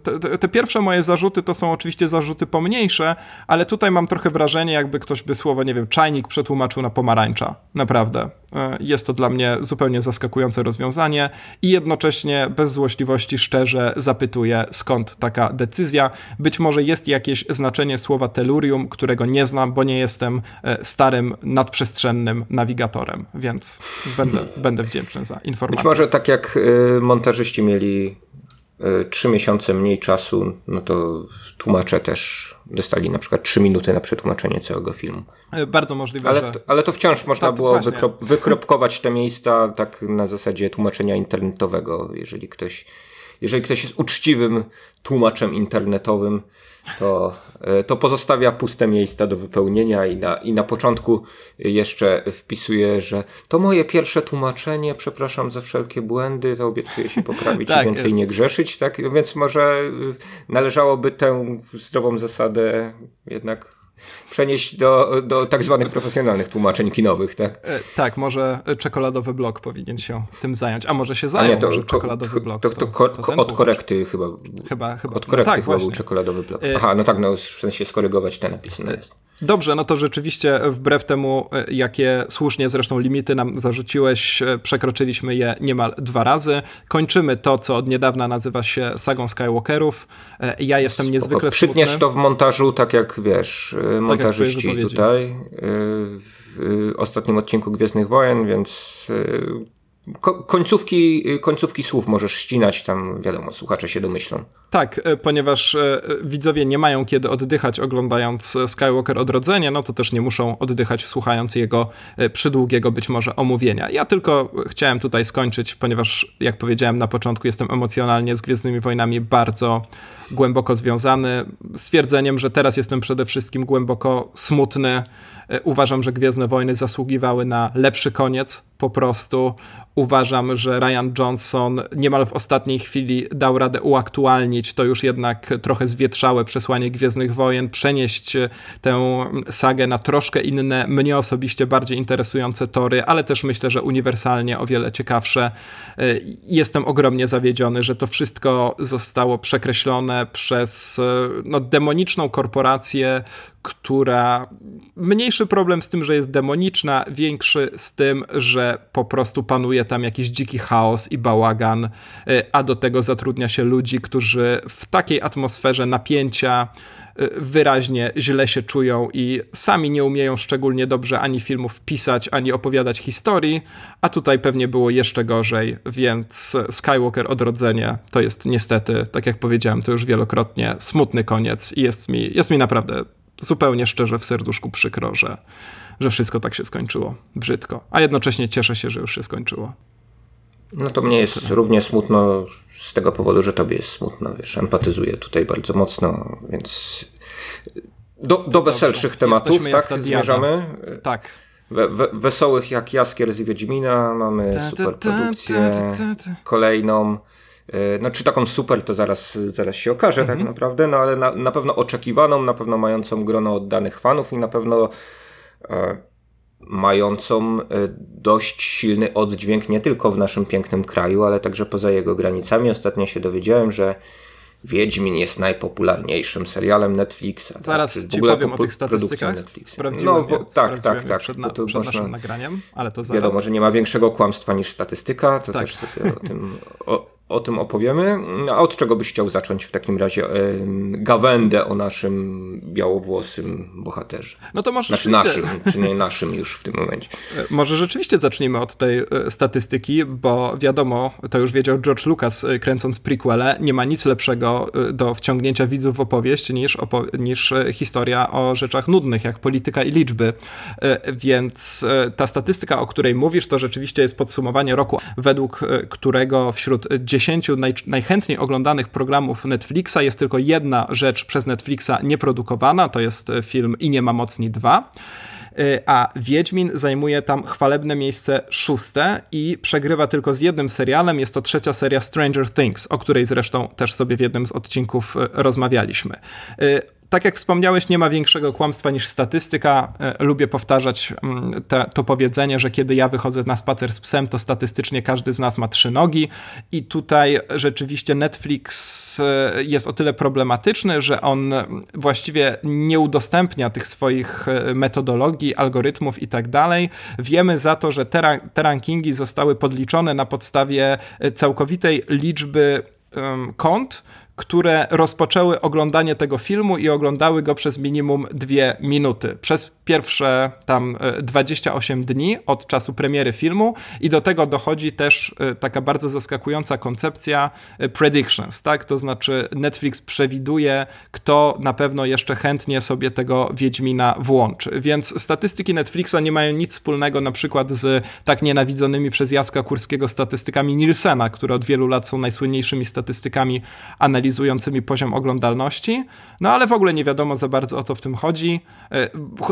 te, te, pierwsze moje zarzuty to są oczywiście zarzuty pomniejsze, ale tutaj mam trochę wrażenie, jakby ktoś by słowo, nie wiem, czajnik przetłumaczył na pomarańcza. Naprawdę. E, jest to dla mnie zupełnie zaskakujące rozwiązanie i jednocześnie bez złośliwości szczerze zapytuję, skąd taka decyzja. Być może jest jakieś znaczenie słowa tellurium, którego nie znam, bo nie jestem e, starym, nadprzestrzennym nawigatorem, więc będę, będę wdzięczny za informację. Być może tak jak y, montażyści mieli E, trzy miesiące mniej czasu, no to tłumacze też dostali na przykład trzy minuty na przetłumaczenie całego filmu. E, bardzo możliwe, ale, że... ale to wciąż można było wykrop, wykropkować te miejsca tak na zasadzie tłumaczenia internetowego, jeżeli ktoś, jeżeli ktoś jest uczciwym tłumaczem internetowym, to, e, to pozostawia puste miejsca do wypełnienia i na, i na początku jeszcze wpisuje, że to moje pierwsze tłumaczenie, przepraszam za wszelkie błędy, to obiecuję się poprawić tak. i więcej nie grzeszyć, tak? Więc może e, należałoby tę zdrową zasadę jednak przenieść do, do tak zwanych profesjonalnych tłumaczeń kinowych, tak? E, tak, może czekoladowy blok powinien się tym zająć, a może się nie, to, czekoladowy blok. To, to, to, to od korekty chyba. Chyba, chyba. Od korekty no tak, chyba właśnie. był czekoladowy blok. E, Aha, no tak, no w sensie skorygować ten napis. No jest. Dobrze, no to rzeczywiście wbrew temu, e, jakie słusznie zresztą limity nam zarzuciłeś, e, przekroczyliśmy je niemal dwa razy. Kończymy to, co od niedawna nazywa się sagą Skywalkerów. E, ja jestem Spoko. niezwykle Przytniesz smutny. to w montażu, tak jak wiesz, montażyści tak jak tutaj w ostatnim odcinku Gwiezdnych Wojen, więc końcówki, końcówki słów możesz ścinać, tam wiadomo, słuchacze się domyślą. Tak, e, ponieważ e, widzowie nie mają kiedy oddychać oglądając Skywalker Odrodzenie, no to też nie muszą oddychać słuchając jego e, przydługiego być może omówienia. Ja tylko chciałem tutaj skończyć, ponieważ jak powiedziałem na początku, jestem emocjonalnie z Gwiezdnymi Wojnami bardzo głęboko związany. Stwierdzeniem, że teraz jestem przede wszystkim głęboko smutny. Uważam, że Gwiezdne Wojny zasługiwały na lepszy koniec, po prostu. Uważam, że Ryan Johnson niemal w ostatniej chwili dał radę uaktualnić to już jednak trochę zwietrzałe przesłanie Gwiezdnych Wojen, przenieść tę sagę na troszkę inne, mnie osobiście bardziej interesujące tory, ale też myślę, że uniwersalnie o wiele ciekawsze. Jestem ogromnie zawiedziony, że to wszystko zostało przekreślone przez no, demoniczną korporację, która mniejszy problem z tym, że jest demoniczna, większy z tym, że po prostu panuje tam jakiś dziki chaos i bałagan, y, a do tego zatrudnia się ludzi, którzy w takiej atmosferze napięcia y, wyraźnie źle się czują i sami nie umieją szczególnie dobrze ani filmów pisać, ani opowiadać historii, a tutaj pewnie było jeszcze gorzej, więc Skywalker Odrodzenie to jest niestety, tak jak powiedziałem to już wielokrotnie, smutny koniec i jest mi, jest mi naprawdę zupełnie szczerze w serduszku przykro, że, że wszystko tak się skończyło brzydko. A jednocześnie cieszę się, że już się skończyło. No to mnie jest równie smutno z tego powodu, że tobie jest smutno. Wiesz, empatyzuję tutaj bardzo mocno, więc do, do weselszych tematów, tak? Zmierzamy. Tak. We, we, wesołych jak Jaskier z Wiedźmina, mamy ta, super produkcję kolejną. E, no, czy taką super, to zaraz, zaraz się okaże, tak mhm. tak naprawdę, no ale na, na pewno oczekiwaną, na pewno mającą grono oddanych fanów i na pewno mającą e, dość silny oddźwięk nie tylko w naszym pięknym kraju, ale także poza jego granicami. Ostatnio się dowiedziałem, że Wiedźmin jest najpopularniejszym serialem Netflixa. Tak? Zaraz tak? ci powiem o tych statystykach. Sprawdziłem no, je, tak, tak, tak. Przed, na, przed naszym nagraniem, ale to zaraz. Wiadomo, że nie ma większego kłamstwa niż statystyka, to tak. też sobie o tym o, o tym opowiemy. A od czego byś chciał zacząć w takim razie gawędę o naszym białowłosym bohaterze? No to może znaczy rzeczywiście... naszym, czy nie naszym już w tym momencie. E, może rzeczywiście zacznijmy od tej e, statystyki, bo wiadomo, to już wiedział George Lucas e, kręcąc prequele, nie ma nic lepszego do wciągnięcia widzów w opowieść niż, opo- niż historia o rzeczach nudnych, jak polityka i liczby. Więc ta statystyka, o której mówisz, to rzeczywiście jest podsumowanie roku, według którego wśród 10 naj, najchętniej oglądanych programów Netflixa jest tylko jedna rzecz przez Netflixa nieprodukowana, to jest e, film I nie ma mocni 2 e, a Wiedźmin zajmuje tam chwalebne miejsce szóste i przegrywa tylko z jednym serialem. Jest to trzecia seria Stranger Things, o której zresztą też sobie w jednym z odcinków e, rozmawialiśmy. Tak jak wspomniałeś, nie ma większego kłamstwa niż statystyka. E, lubię powtarzać mm, te, to powiedzenie, że kiedy ja wychodzę na spacer z psem, to statystycznie każdy z nas ma trzy nogi. I tutaj rzeczywiście Netflix e, jest o tyle problematyczny, że on właściwie nie udostępnia tych swoich e, metodologii, algorytmów i tak dalej. Wiemy za to, że te, te rankingi zostały podliczone na podstawie całkowitej liczby kont, które rozpoczęły oglądanie tego filmu i oglądały go przez minimum dwie minuty. Przez pierwsze tam 28 e, dni od czasu premiery filmu i do tego dochodzi też e, taka bardzo zaskakująca koncepcja e, predictions, tak? To znaczy Netflix przewiduje, kto na pewno jeszcze chętnie sobie tego Wiedźmina włączy. Więc statystyki Netflixa nie mają nic wspólnego na przykład z tak nienawidzonymi przez Jacka Kurskiego statystykami Nielsena, które od wielu lat są najsłynniejszymi statystykami analizującymi poziom oglądalności. No ale w ogóle nie wiadomo za bardzo o co w tym chodzi.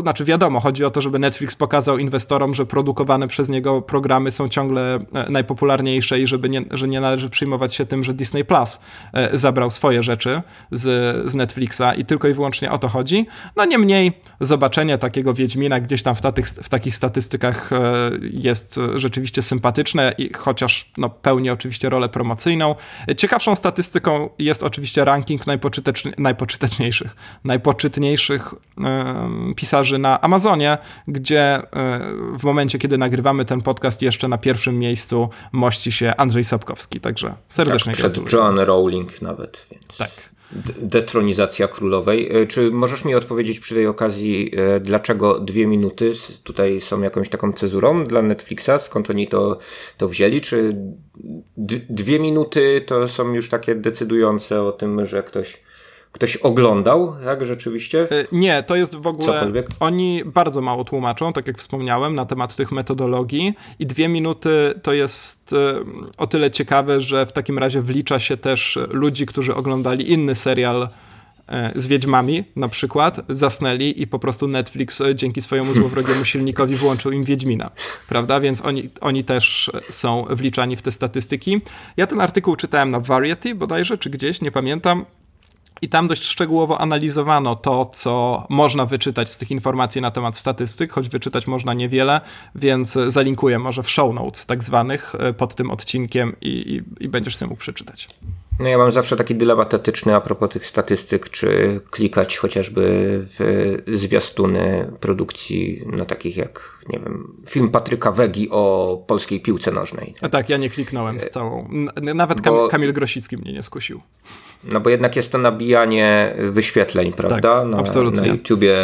Znaczy wiadomo, chodzi o to, żeby Netflix pokazał inwestorom, że produkowane przez niego programy są ciągle e, najpopularniejsze i żeby nie, że nie należy przyjmować się tym, że Disney Plus e, zabrał swoje rzeczy z, z Netflixa i tylko i wyłącznie o to chodzi. No niemniej zobaczenie takiego Wiedźmina gdzieś tam w, tatych, w takich statystykach e, jest rzeczywiście sympatyczne i chociaż no, pełni oczywiście rolę promocyjną. Ciekawszą statystyką jest oczywiście ranking najpoczyteczniejszych, najpoczytniejszych pisarzy na Amazonie, gdzie e, w momencie, kiedy nagrywamy ten podcast, jeszcze na pierwszym miejscu mości się Andrzej Sapkowski. Także serdecznie tak, przed Joan Rowling nawet. Więc. Tak. Detronizacja królowej. E, czy możesz mi odpowiedzieć przy tej okazji, e, dlaczego dwie minuty tutaj są jakąś taką cezurą dla Netflixa? Skąd oni to, to wzięli? Czy dwie minuty to są już takie decydujące o tym, że ktoś ktoś oglądał, tak, rzeczywiście? E, nie, to jest w ogóle. Cokolwiek? Oni bardzo mało tłumaczą, tak jak wspomniałem, na temat tych metodologii, i dwie minuty to jest e, o tyle ciekawe, że w takim razie wlicza się też ludzi, którzy oglądali inny serial e, z Wiedźmami na przykład, zasnęli i po prostu Netflix dzięki swojemu złowrogiemu silnikowi włączył im Wiedźmina, prawda? Więc oni, oni też są wliczani w te statystyki. Ja ten artykuł czytałem na Variety bodajże, czy gdzieś, nie pamiętam. I tam dość szczegółowo analizowano to, co można wyczytać z tych informacji na temat statystyk, choć wyczytać można niewiele, więc zalinkuję może w show notes tak zwanych e, pod tym odcinkiem i, i, i będziesz sobie mógł przeczytać. No ja mam zawsze taki dylemat etyczny a propos tych statystyk, czy klikać chociażby w zwiastuny produkcji, no takich jak, nie wiem, film Patryka Wegi o polskiej piłce nożnej. A tak, ja nie kliknąłem z całą. Nawet Bo... Kamil Grosicki mnie nie skusił. No bo jednak jest to nabijanie wyświetleń, prawda? Tak, na, absolutnie. na YouTubie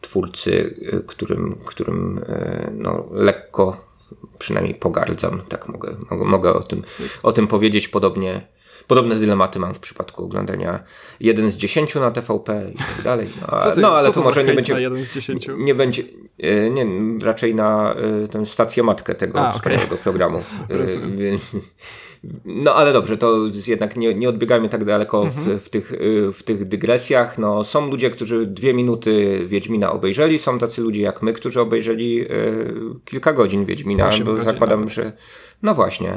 twórcy, którym, którym e, no, lekko przynajmniej pogardzam, tak mogę, mogę, o, tym, o tym powiedzieć. Podobnie, podobne dylematy mam w przypadku oglądania 1 z 10 na TVP i tak dalej. No, a, ty, no ale to, może nie będzie. 1 z 10? Nie będzie, e, nie, raczej na tę stację matkę tego A, okay. programu. No ale dobrze, to jednak nie, nie odbiegajmy tak daleko mhm. w, w, tych, y, w tych dygresjach. No, są ludzie, którzy dwie minuty Wiedźmina obejrzeli, są tacy ludzie jak my, którzy obejrzeli y, kilka godzin Wiedźmina, bo godzin, zakładam, nawet. że no właśnie,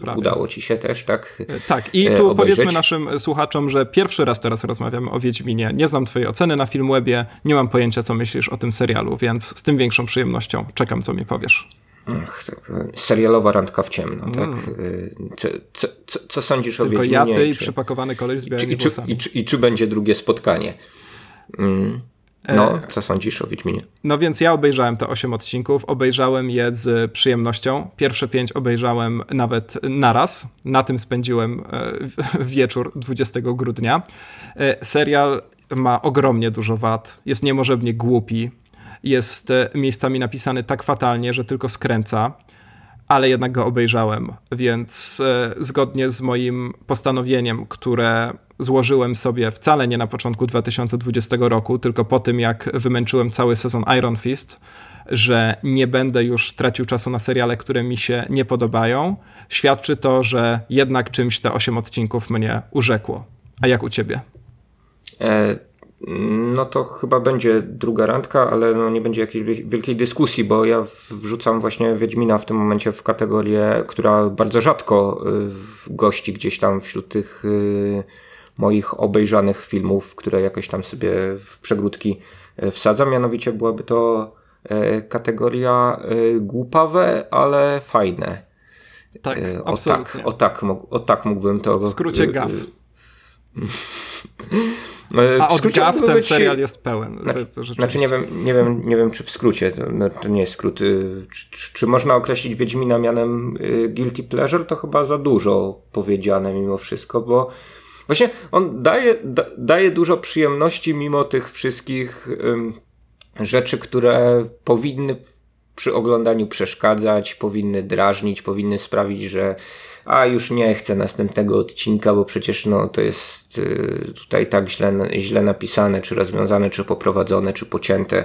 Prawie. udało ci się też, tak? E, tak, i tu obejrzeć. powiedzmy naszym słuchaczom, że pierwszy raz teraz rozmawiamy o Wiedźminie. Nie znam twojej oceny na Filmwebie, nie mam pojęcia, co myślisz o tym serialu, więc z tym większą przyjemnością czekam, co mi powiesz. Ach, tak, serialowa randka w ciemno, mm. tak? Co, co, co, co sądzisz Tylko o Wiedźminie? Tylko ja, ty i przypakowany koleś z białymi i, czy, i, czy, i, czy będzie drugie spotkanie? Mm. No, e, co sądzisz o Wiedźminie? No więc ja obejrzałem te 8 odcinków, obejrzałem je z przyjemnością. Pierwsze 5 obejrzałem nawet naraz. Na tym spędziłem e, wieczór 20 grudnia. Serial ma ogromnie dużo wad, jest niemożebnie głupi, jest e, miejscami napisany tak fatalnie, że tylko skręca, ale jednak go obejrzałem, więc e, zgodnie z moim postanowieniem, które złożyłem sobie wcale nie na początku 2020 roku, tylko po tym, jak wymęczyłem cały sezon Iron Fist, że nie będę już tracił czasu na seriale, które mi się nie podobają, świadczy to, że jednak czymś te 8 odcinków mnie urzekło. A jak u ciebie? E no to chyba będzie druga randka, ale no nie będzie jakiejś wielkiej dyskusji, bo ja wrzucam właśnie Wiedźmina w tym momencie w kategorię, która bardzo rzadko y, gości gdzieś tam wśród tych y, moich obejrzanych filmów, które jakoś tam sobie w przegródki wsadzam. Mianowicie byłaby to kategoria głupawe, ale fajne. Tak, o absolutnie. Tak, o, tak, o tak mógłbym to... W skrócie GAF. E, A od GAF ten być... serial jest pełen. Znaczy, znaczy, nie, wiem, nie, wiem, nie wiem, czy w skrócie, to, no, to nie jest skrót. Y, czy, czy, można określić Wiedźmina mianem y, Guilty Pleasure? To chyba za dużo powiedziane mimo wszystko, bo właśnie on daje, da, daje dużo przyjemności mimo tych wszystkich um, rzeczy, które powinny przy oglądaniu przeszkadzać, powinny drażnić, powinny sprawić, że a już nie chcę następnego odcinka, bo przecież no, to jest y, tutaj tak źle, źle napisane, czy rozwiązane, czy poprowadzone, czy pocięte.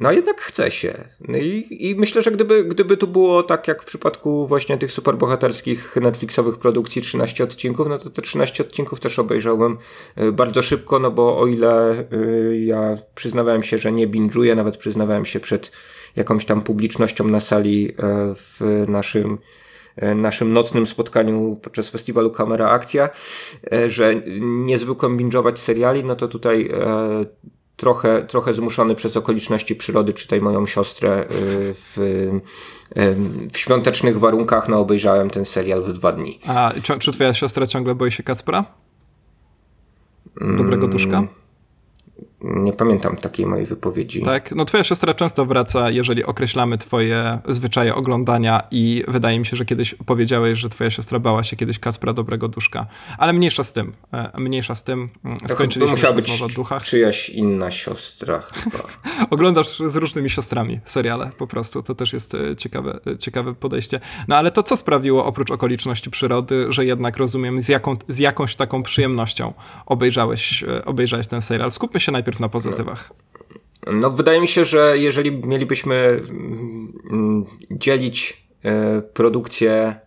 No jednak chce się. No i, I myślę, że gdyby, gdyby tu było tak jak w przypadku właśnie tych superbohaterskich Netflixowych produkcji 13 odcinków, no to te 13 odcinków też obejrzałbym y, bardzo szybko, no bo o ile y, ja przyznawałem się, że nie binge'uję, nawet przyznawałem się przed jakąś tam publicznością na sali w naszym naszym nocnym spotkaniu podczas festiwalu Kamera Akcja, e, że nie zwykłem binge'ować seriali, no to tutaj e, trochę, trochę zmuszony przez okoliczności przyrody, czytaj moją siostrę w, w świątecznych warunkach, no obejrzałem ten serial w dwa dni. A czy twoja siostra ciągle boi się Kacpra? Dobrego duszka? Nie pamiętam takiej mojej wypowiedzi. Tak, no twoja siostra często wraca, jeżeli określamy twoje zwyczaje oglądania i wydaje mi się, że kiedyś powiedziałeś, że twoja siostra bała się kiedyś Kacpra Dobrego Duszka. Ale mniejsza z tym, e, mniejsza z tym. Mm, skończyliśmy to być o duchach. czyjaś inna siostra chyba. Oglądasz z różnymi siostrami seriale po prostu, to też jest e, ciekawe, e, ciekawe podejście. No ale to co sprawiło oprócz okoliczności przyrody, że jednak rozumiem z, jaką, z jakąś taką przyjemnością obejrzałeś, obejrzałeś ten serial? Skupmy się najpierw najpierw na pozytywach? No, no wydaje mi się, że jeżeli mielibyśmy mm, dzielić e, produkcje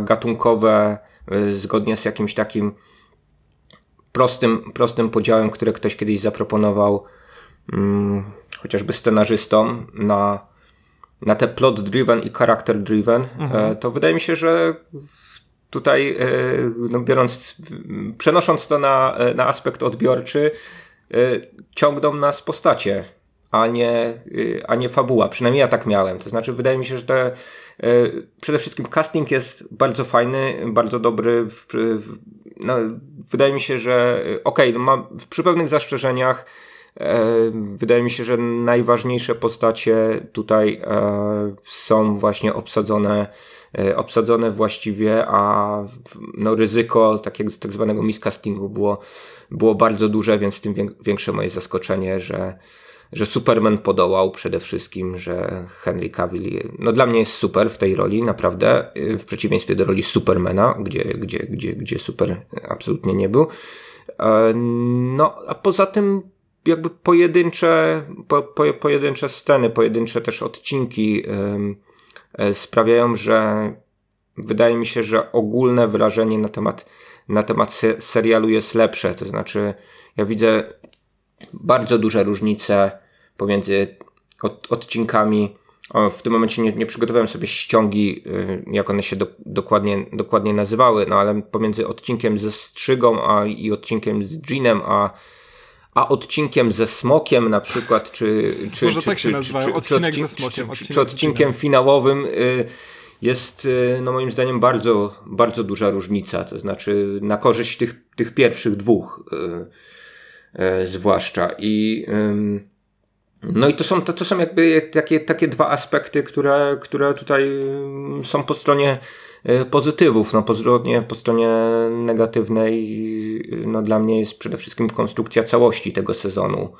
gatunkowe e, zgodnie z jakimś takim prostym, prostym podziałem, który ktoś kiedyś zaproponował mm, chociażby scenarzystom na, na te plot-driven i character-driven, e, mhm. to wydaje mi się, że tutaj, no biorąc, przenosząc to na, na aspekt odbiorczy, ciągną nas postacie, a nie, y, a nie fabuła. Przynajmniej ja tak miałem. To znaczy, wydaje mi się, że te, y, przede wszystkim casting jest bardzo fajny, bardzo dobry. No, wydaje mi się, że okej, okay, no przy pewnych zastrzeżeniach wydaje mi się, że najważniejsze postacie tutaj są właśnie obsadzone obsadzone właściwie, a no ryzyko takiego tak zwanego miscastingu było było bardzo duże, więc tym większe moje zaskoczenie, że, że Superman podołał przede wszystkim, że Henry Cavill, no dla mnie jest super w tej roli, naprawdę, w przeciwieństwie do roli Supermana, gdzie, gdzie, gdzie, gdzie super absolutnie nie był. E, no, a poza tym jakby pojedyncze, po, po, pojedyncze sceny, pojedyncze też odcinki sprawiają, że wydaje mi się, że ogólne wrażenie na temat na temat serialu jest lepsze. To znaczy, ja widzę bardzo duże różnice pomiędzy od, odcinkami. O, w tym momencie nie, nie, przygotowałem sobie ściągi, y, jak one się do, dokładnie, dokładnie nazywały, no ale pomiędzy odcinkiem ze Strzygą a, i odcinkiem z Jeanem, a, a odcinkiem ze Smokiem na przykład, czy... czy Może czy, tak się nazywają, odcinek ze Smokiem. Czy, czy odcinkiem finałowym... Y, jest y, no moim zdaniem bardzo, bardzo duża różnica, to znaczy na korzyść tych, tych pierwszych dwóch yy, zwłaszcza i no i to są, to, to są jakby takie, takie dwa aspekty, które, które tutaj są po stronie y, pozytywów, no po stronie, po stronie negatywnej no dla mnie jest przede wszystkim konstrukcja całości tego sezonu,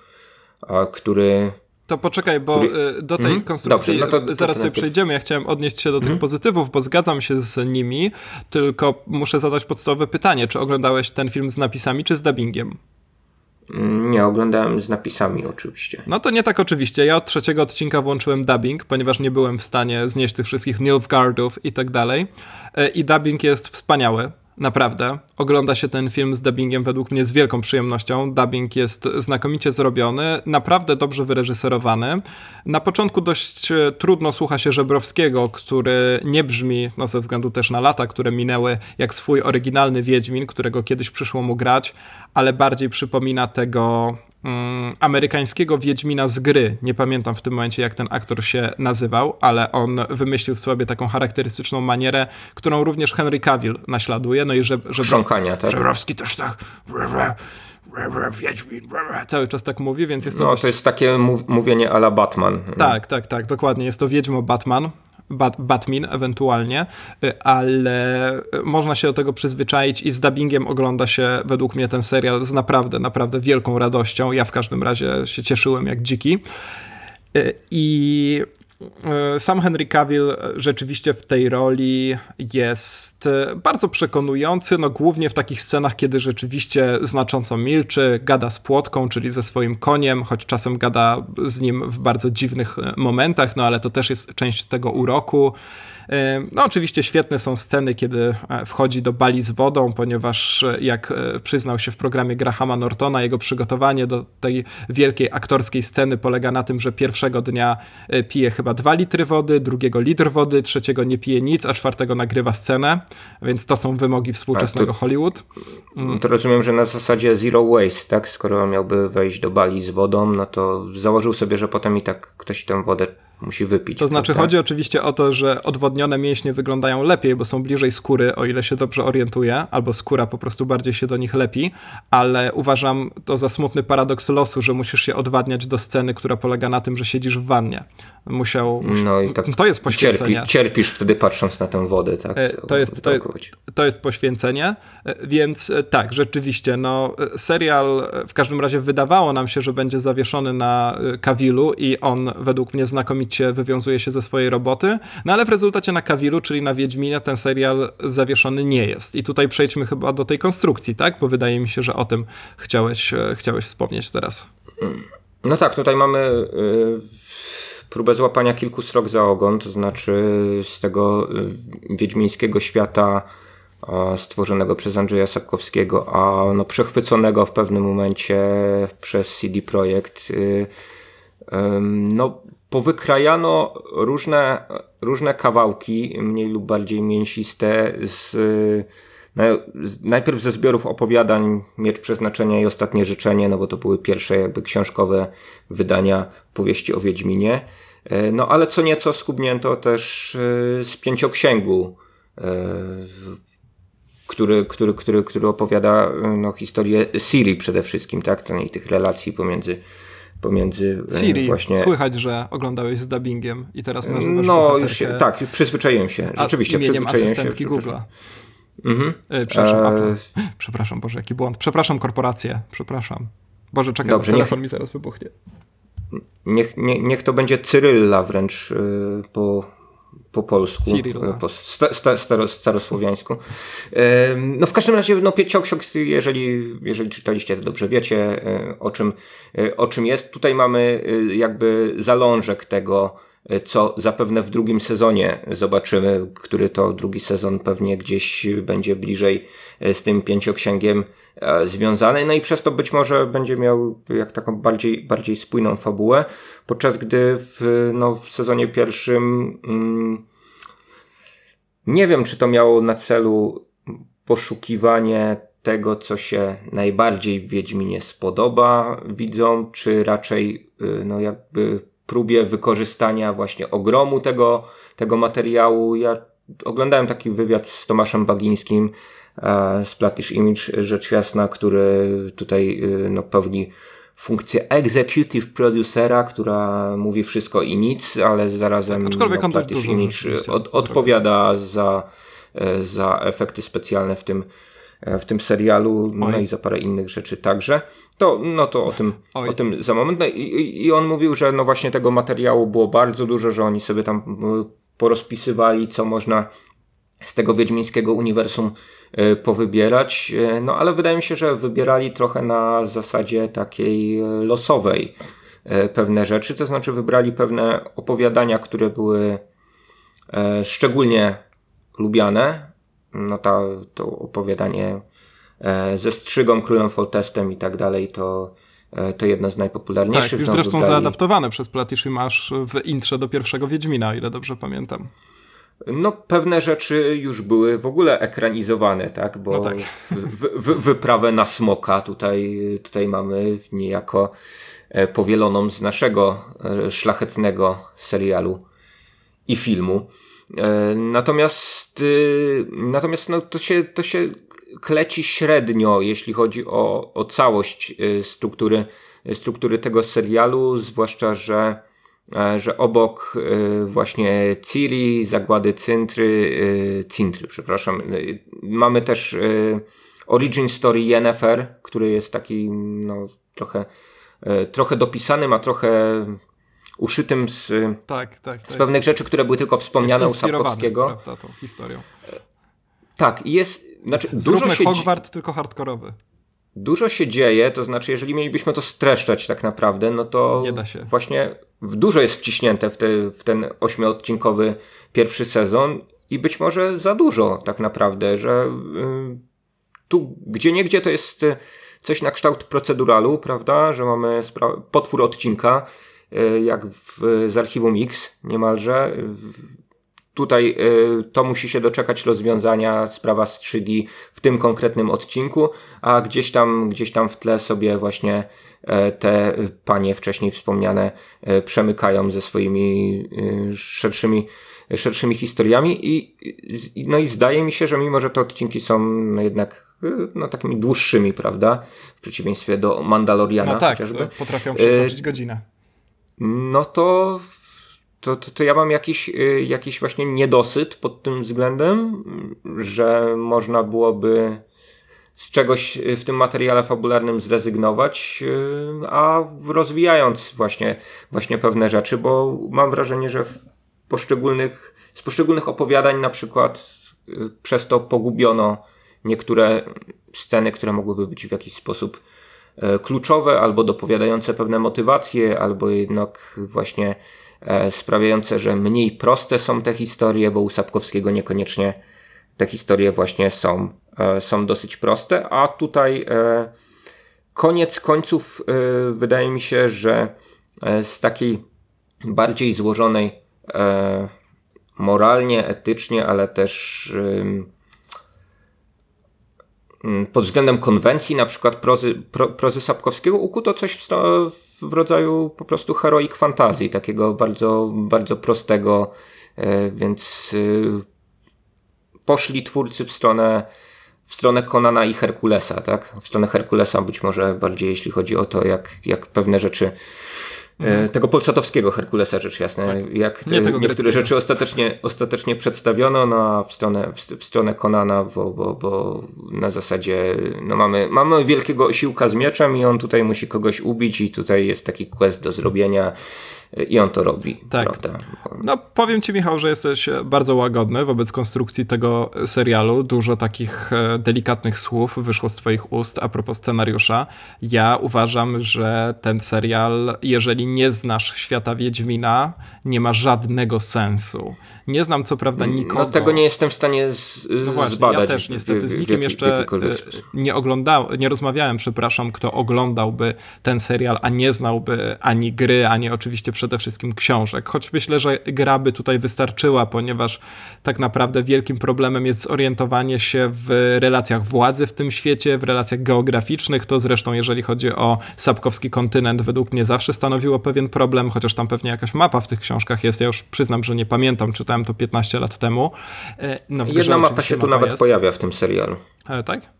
który to poczekaj, bo który... Y, do tej mm? konstrukcji Dobrze, no to, zaraz to sobie przejdziemy. Ja chciałem odnieść się do mm? tych pozytywów, bo zgadzam się z nimi, tylko muszę zadać podstawowe pytanie. Czy oglądałeś ten film z napisami, czy z dubbingiem? Mm, nie, oglądałem z napisami oczywiście. No to nie tak oczywiście. Ja od trzeciego odcinka włączyłem dubbing, ponieważ nie byłem w stanie znieść tych wszystkich Nilfgaardów i tak dalej. E, I dubbing jest wspaniały. Naprawdę. Ogląda się ten film z dubbingiem według mnie z wielką przyjemnością. Dubbing jest znakomicie zrobiony, naprawdę dobrze wyreżyserowany. Na początku dość e, trudno słucha się Żebrowskiego, który nie brzmi, no ze względu też na lata, które minęły, jak swój oryginalny Wiedźmin, którego kiedyś przyszło mu grać, ale bardziej przypomina tego mm, amerykańskiego Wiedźmina z gry. Nie pamiętam w tym momencie, jak ten aktor się nazywał, ale on wymyślił w sobie taką charakterystyczną manierę, którą również Henry Cavill naśladuje. No i że, że Chrząkania, tak? Żebrowski też tak Wiedźmin, cały czas tak mówi, więc jest to No, dość... to jest takie mówienie ala Batman. Tak, tak, tak, dokładnie. Jest to Wiedźmo Batman, Bat, Batmin ewentualnie, y, ale y, można się do tego przyzwyczaić i z dubbingiem ogląda się według mnie ten serial z naprawdę, naprawdę wielką radością. Ja w każdym razie się cieszyłem jak dziki. Y, I sam Henry Cavill rzeczywiście w tej roli jest e, bardzo przekonujący, no głównie w takich scenach, kiedy rzeczywiście znacząco milczy, gada z płotką, czyli ze swoim koniem, choć czasem gada z nim w bardzo dziwnych e, momentach, no ale to też jest część tego uroku. No oczywiście świetne są sceny, kiedy e, wchodzi do bali z wodą, ponieważ e, jak e, przyznał się w programie Grahama Nortona, jego przygotowanie do tej wielkiej aktorskiej sceny polega na tym, że pierwszego dnia pije chyba dwa litry wody, drugiego litr wody, trzeciego nie pije nic, a czwartego nagrywa scenę, więc to są wymogi współczesnego to, Hollywood. Mm. To rozumiem, że na zasadzie zero waste, tak? Skoro miałby wejść do bali z wodą, no to założył sobie, że potem i tak ktoś tę wodę musi wypić. To znaczy, prawda? chodzi oczywiście o to, że odwodnione mięśnie wyglądają lepiej, bo są bliżej skóry, o ile się dobrze orientuję, albo skóra po prostu bardziej się do nich lepi, ale uważam to za smutny paradoks losu, że musisz się odwadniać do sceny, która polega na tym, że siedzisz w wannie. Musiał. No i tak to jest poświęcenie. Cierpi, cierpisz wtedy patrząc na tę wodę, tak? E, to jest, to, to jest poświęcenie, e, więc e, tak, rzeczywiście, no, serial w każdym razie wydawało nam się, że będzie zawieszony na Kawilu i on według mnie znakomicie wywiązuje się ze swojej roboty, no ale w rezultacie na Kawilu, czyli na Wiedźminie, ten serial zawieszony nie jest. I tutaj przejdźmy chyba do tej konstrukcji, tak? Bo wydaje mi się, że o tym chciałeś, chciałeś wspomnieć teraz. No tak, tutaj mamy y, próbę złapania kilku srok za ogon, to znaczy z tego y, wiedźmińskiego świata stworzonego przez Andrzeja Sapkowskiego, a no, przechwyconego w pewnym momencie przez CD Projekt. Y, no, powykrajano różne, różne kawałki, mniej lub bardziej mięsiste, z, najpierw ze zbiorów opowiadań Miecz Przeznaczenia i Ostatnie Życzenie, no bo to były pierwsze jakby książkowe wydania powieści o Wiedźminie. E, no ale co nieco skubnięto też e, z pięcioksięgu, e, który, który, który, który opowiada no, historię Siri przede wszystkim, tak? To i tych relacji pomiędzy pomiędzy Siri, właśnie... słychać, że oglądałeś z dubbingiem i teraz nazywasz No, już się, tak, przyzwyczaiłem się, rzeczywiście przyzwyczaiłem asystentki się. Google'a. Mhm. E, przepraszam, e... przepraszam, Boże, jaki błąd. Przepraszam, korporację, przepraszam. Boże, czekaj, Dobrze, telefon niech... mi zaraz wybuchnie. Niech, nie, niech to będzie Cyrylla wręcz yy, po, po polsku, Cyrilla. po sta, sta, staro, starosłowiańsku. No w każdym razie, no Pieciąksiok, jeżeli, jeżeli czytaliście, to dobrze wiecie, e, o czym, e, o czym jest. Tutaj mamy e, jakby zalążek tego, co zapewne w drugim sezonie zobaczymy, który to drugi sezon pewnie gdzieś będzie bliżej z tym pięcioksięgiem związany, no i przez to być może będzie miał jak taką bardziej, bardziej spójną fabułę, podczas gdy w, no, w sezonie pierwszym mm, nie wiem, czy to miało na celu poszukiwanie tego, co się najbardziej w Wiedźminie spodoba widzom, czy raczej y, no jakby próbie wykorzystania właśnie ogromu tego, tego materiału. Ja oglądałem taki wywiad z Tomaszem Bagińskim e, z Platish Image, rzecz jasna, który tutaj y, no, pełni funkcję executive producera, która mówi wszystko i nic, ale zarazem tak, Aczkolwiek no, Platish Image od, odpowiada za, e, za efekty specjalne w tym, e, w tym serialu, no Oj. i za parę innych rzeczy także. To, no to o tym, o tym za moment. No i, I on mówił, że no właśnie tego materiału było bardzo dużo, że oni sobie tam porozpisywali, co można z tego wiedźmińskiego uniwersum e, powybierać, e, no ale wydaje mi się, że wybierali trochę na zasadzie takiej e, losowej pewne rzeczy, to znaczy wybrali pewne opowiadania, które były szczególnie lubiane no ta, to opowiadanie e, ze strzygą, królem Foltestem i tak dalej, to, e, to jedno z najpopularniejszych. Tak, już zresztą wybrali. zaadaptowane przez Platiszy masz w intrze do pierwszego Wiedźmina, o ile dobrze pamiętam. No, pewne rzeczy już były w ogóle ekranizowane, tak? Bo no tak. wyprawę na smoka tutaj, tutaj mamy niejako e, powieloną z naszego szlachetnego serialu i filmu. E, natomiast, natomiast no, to, się, to się kleci średnio, jeśli chodzi o, o całość struktury, struktury tego serialu, zwłaszcza, że E, że obok e, właśnie Ciri, Zagłady Cintry, e, Cintry, przepraszam, mamy też Origin Story Yennefer, który jest taki no, trochę, trochę dopisanym, a trochę uszytym z, tak, tak, tak. z pewnych rzeczy, które były tylko wspomniane u Sapkowskiego. prawda, tą historią. Tak, jest... Znaczy, Zróbmy dużo się Hogwart, tylko hardkorowy dużo się dzieje, to znaczy, jeżeli mielibyśmy to streszczać tak naprawdę, no to właśnie dużo jest wciśnięte w, te, w ten ośmiodcinkowy pierwszy sezon i być może za dużo tak naprawdę, że y, tu gdzie niegdzie to jest coś na kształt proceduralu, prawda, że mamy potwór odcinka, y, jak w, z archiwum X niemalże, Tutaj y, to musi się doczekać rozwiązania sprawa strzygi w tym konkretnym odcinku, a gdzieś tam, gdzieś tam w tle sobie właśnie e, te panie wcześniej wspomniane e, przemykają ze swoimi szerszymi, szerszymi historiami i, no i zdaje mi się, że mimo, że te odcinki są no jednak no, takimi dłuższymi, prawda? W przeciwieństwie do Mandaloriana no tak, chociażby. potrafią przekroczyć godzinę. No to to, to, to, ja mam jakiś, y, jakiś właśnie niedosyt pod tym względem, że można byłoby z czegoś w tym materiale fabularnym zrezygnować, y, a rozwijając właśnie, właśnie pewne rzeczy, bo mam wrażenie, że poszczególnych, z poszczególnych opowiadań na przykład y, przez to pogubiono niektóre sceny, które mogłyby być w jakiś sposób kluczowe, albo dopowiadające pewne motywacje, albo jednak właśnie E, sprawiające, że mniej proste są te historie, bo u Sapkowskiego niekoniecznie te historie właśnie są, e, są dosyć proste, a tutaj e, koniec końców wydaje mi się, że z takiej bardziej złożonej moralnie, etycznie, ale też pod względem konwencji, na przykład prozy, pro, prozy Sapkowskiego, ukuto coś w, rodzaju po prostu heroic fantazji, takiego bardzo, bardzo prostego, e, więc e, poszli twórcy w stronę w stronę Konana i Herkulesa, tak? W stronę Herkulesa być może bardziej jeśli chodzi o to, jak, jak pewne rzeczy mhm. tego polsatowskiego Herkulesa, rzecz jasna, tak. jak te, niektóre greckiego. rzeczy ostatecznie, ostatecznie przedstawiono, no w stronę, w, stronę Konana, bo, bo, bo na zasadzie no mamy, mamy wielkiego osiłka z mieczem i on tutaj musi kogoś ubić i tutaj jest taki quest do zrobienia i on to robi. Tak. Prawda? No powiem ci Michał, że jesteś bardzo łagodny wobec konstrukcji tego serialu. Dużo takich e, delikatnych słów wyszło z twoich ust a propos scenariusza. Ja uważam, że ten serial, jeżeli nie znasz świata Wiedźmina, nie ma żadnego sensu. Nie znam co prawda mm, nikogo. No tego nie jestem w stanie z, no właśnie, zbadać. Ja też niestety z nikim jeszcze e, nie oglądałem, nie rozmawiałem, przepraszam, kto oglądałby ten serial, a nie znałby ani gry, ani oczywiście przede wszystkim książek. Choć myślę, że gra by tutaj wystarczyła, ponieważ tak naprawdę wielkim problemem jest zorientowanie się w relacjach władzy w tym świecie, w relacjach geograficznych. To zresztą, jeżeli chodzi o Sapkowski kontynent, według mnie zawsze stanowiło pewien problem, chociaż tam pewnie jakaś mapa w tych książkach jest. Ja już przyznam, że nie pamiętam, czytałem to 15 lat temu. E, no, Jedna mapa się tu nawet jest. pojawia w tym serialu. E, tak?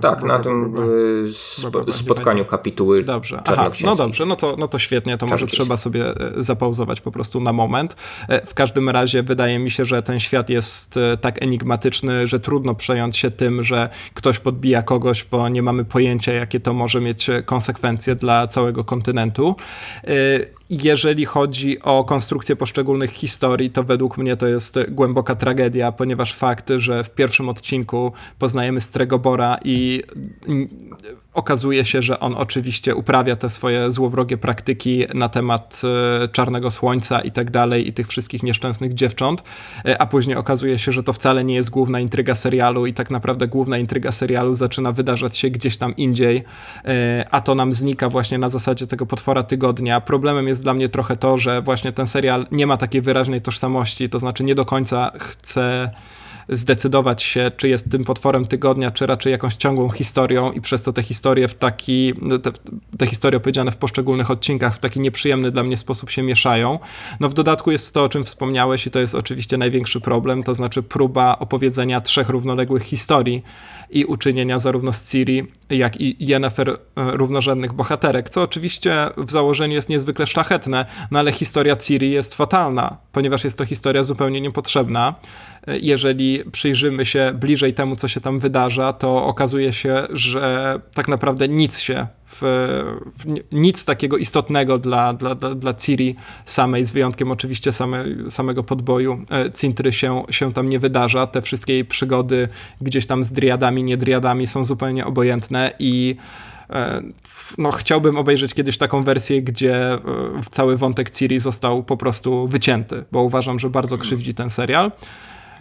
Tak, na tym y, spotkaniu kapituły. Dobrze, Aha, no dobrze, no to, no to świetnie, to może trzeba sobie e, zapauzować po prostu na moment. E, w każdym razie wydaje mi się, że ten świat jest e, tak enigmatyczny, że trudno przejąć się tym, że ktoś podbija kogoś, bo nie mamy pojęcia, jakie to może mieć konsekwencje dla całego kontynentu. Jeżeli chodzi o konstrukcję poszczególnych historii, to według mnie to jest głęboka tragedia, ponieważ fakt, że w pierwszym odcinku poznajemy Stregobora i okazuje się, że on oczywiście uprawia te swoje złowrogie praktyki na temat e, czarnego słońca i tak dalej i tych wszystkich nieszczęsnych dziewcząt, e, a później okazuje się, że to wcale nie jest główna intryga serialu i tak naprawdę główna intryga serialu zaczyna wydarzać się gdzieś tam indziej, a to nam znika właśnie na zasadzie tego potwora tygodnia. Problemem jest dla mnie trochę to, że właśnie ten serial nie ma takiej wyraźnej tożsamości, to znaczy nie do końca chce zdecydować się, czy jest tym potworem tygodnia, czy raczej jakąś ciągłą historią i przez to te historie w taki, te, te historie opowiedziane w poszczególnych odcinkach w taki nieprzyjemny dla mnie sposób się mieszają. No w dodatku jest to, o czym wspomniałeś i to jest oczywiście największy problem, to znaczy próba opowiedzenia trzech równoległych historii i uczynienia zarówno z Ciri, jak i Yennefer e, równorzędnych bohaterek, co oczywiście w założeniu jest niezwykle szlachetne, no ale historia Ciri jest fatalna, ponieważ jest to historia zupełnie niepotrzebna jeżeli przyjrzymy się bliżej temu, co się tam wydarza, to okazuje się, że tak naprawdę nic się w, w, nic takiego istotnego dla, dla, dla, dla Ciri samej, z wyjątkiem oczywiście same, samego podboju e, Cintry się, się tam nie wydarza. Te wszystkie jej przygody gdzieś tam z driadami, nie driadami są zupełnie obojętne i e, no, chciałbym obejrzeć kiedyś taką wersję, gdzie e, cały wątek Ciri został po prostu wycięty, bo uważam, że bardzo krzywdzi ten serial.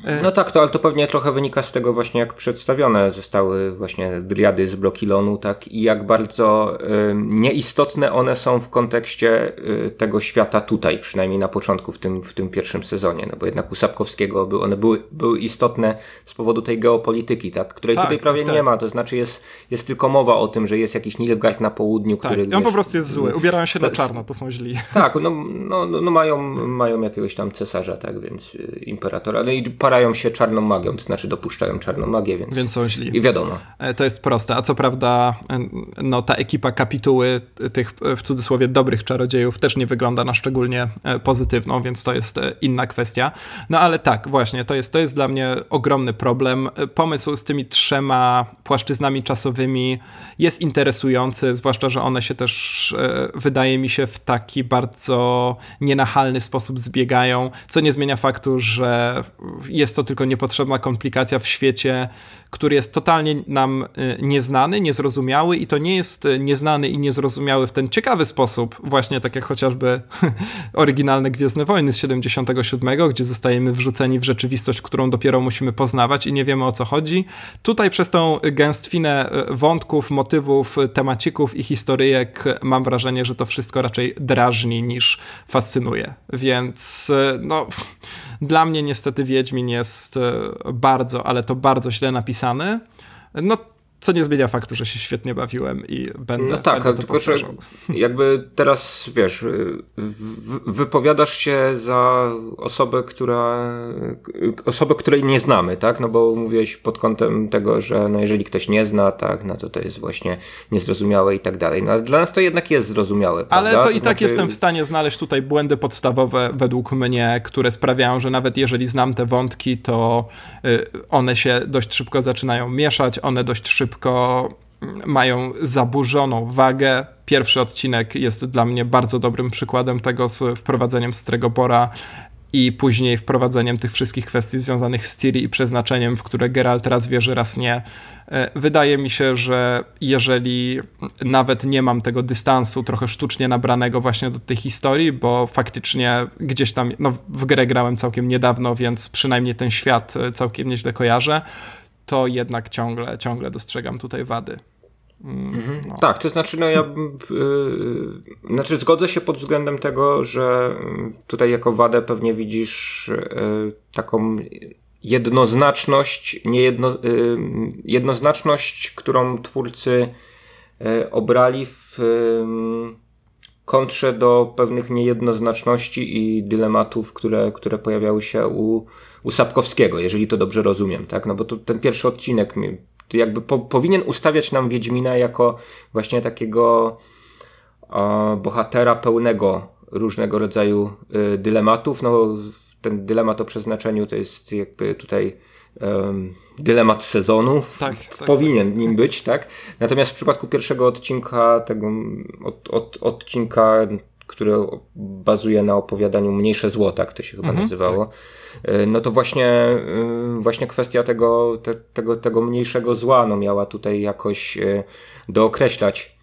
E, no tak, to, ale to pewnie trochę wynika z tego właśnie, jak przedstawione zostały właśnie driady z Brokilonu, tak, i jak bardzo y, nieistotne one są w kontekście y, tego świata tutaj, przynajmniej na początku w tym, w tym pierwszym sezonie, no bo jednak u Sapkowskiego by one były, były istotne z powodu tej geopolityki, tak, której tak, tutaj prawie tak. nie ma, to znaczy jest, jest tylko mowa o tym, że jest jakiś Nilfgaard na południu, tak, który... on wiesz, po prostu jest zły, ubierają się na czarno, to są źli. Tak, no, no, no mają, mają jakiegoś tam cesarza, tak, więc y, imperatora, no i parają się czarną magią, to znaczy dopuszczają czarną magię, więc, więc są źli. I wiadomo. E, to jest proste, a co prawda e, no, ta ekipa kapituły tych w cudzysłowie dobrych czarodziejów też nie wygląda na szczególnie e, pozytywną, więc to jest inna kwestia. No ale tak, właśnie, to jest, to jest dla mnie ogromny problem. Pomysł z tymi trzema płaszczyznami czasowymi jest interesujący, zwłaszcza, że one się też wydaje mi się w taki bardzo nienachalny sposób zbiegają, co nie zmienia faktu, że jest to tylko niepotrzebna komplikacja w świecie, który jest totalnie nam y, nieznany, niezrozumiały i to nie jest y, nieznany i niezrozumiały w ten ciekawy sposób, właśnie tak jak chociażby oryginalne Gwiezdne Wojny z 77, gdzie zostajemy wrzuceni w rzeczywistość, którą dopiero musimy poznawać i nie wiemy o co chodzi. Tutaj przez tą gęstwinę y, wątków, motywów, temacików i historyjek mam wrażenie, że to wszystko raczej drażni niż fascynuje. Więc no dla mnie niestety Wiedźmin jest bardzo, ale to bardzo źle napisany. No co nie zmienia faktu, że się świetnie bawiłem i będę. No tak, będę tylko że jakby teraz wiesz, wypowiadasz się za osobę, która osobę, której nie znamy, tak? No bo mówiłeś pod kątem tego, że no jeżeli ktoś nie zna, tak, no to to jest właśnie niezrozumiałe i tak dalej. No ale dla nas to jednak jest zrozumiałe. Ale to, to i tak znaczy... jestem w stanie znaleźć tutaj błędy podstawowe według mnie, które sprawiają, że nawet jeżeli znam te wątki, to y, one się dość szybko zaczynają mieszać, one dość szybko szybko mają zaburzoną wagę. Pierwszy odcinek jest dla mnie bardzo dobrym przykładem tego z wprowadzeniem Stregobora i później wprowadzeniem tych wszystkich kwestii związanych z Ciri i przeznaczeniem, w które Geralt raz wierzy, raz nie. E, wydaje mi się, że jeżeli nawet nie mam tego dystansu trochę sztucznie nabranego właśnie do tej historii, bo faktycznie gdzieś tam, no w grę grałem całkiem niedawno, więc przynajmniej ten świat całkiem nieźle kojarzę, to jednak ciągle, ciągle dostrzegam tutaj wady. Mm, mhm. No. Tak, to znaczy, no ja yy, znaczy zgodzę się pod względem tego, że tutaj jako wadę pewnie widzisz yy, taką jednoznaczność, niejedno, yy, jednoznaczność, którą twórcy y, obrali w kontrze do pewnych niejednoznaczności i dylematów, które, które pojawiały się u, u Sapkowskiego, jeżeli to dobrze rozumiem, tak? No bo to, ten pierwszy odcinek jakby po, powinien ustawiać nam Wiedźmina jako właśnie takiego o, bohatera pełnego różnego rodzaju y, dylematów. No, ten dylemat o przeznaczeniu to jest jakby tutaj dylemat sezonu. Tak, tak, Powinien tak. nim być, tak? Natomiast w przypadku pierwszego odcinka, tego od, od, odcinka które bazuje na opowiadaniu Mniejsze Zło, tak to się chyba mhm, nazywało. Tak. No to właśnie, właśnie kwestia tego, te, tego, tego mniejszego zła no miała tutaj jakoś dookreślać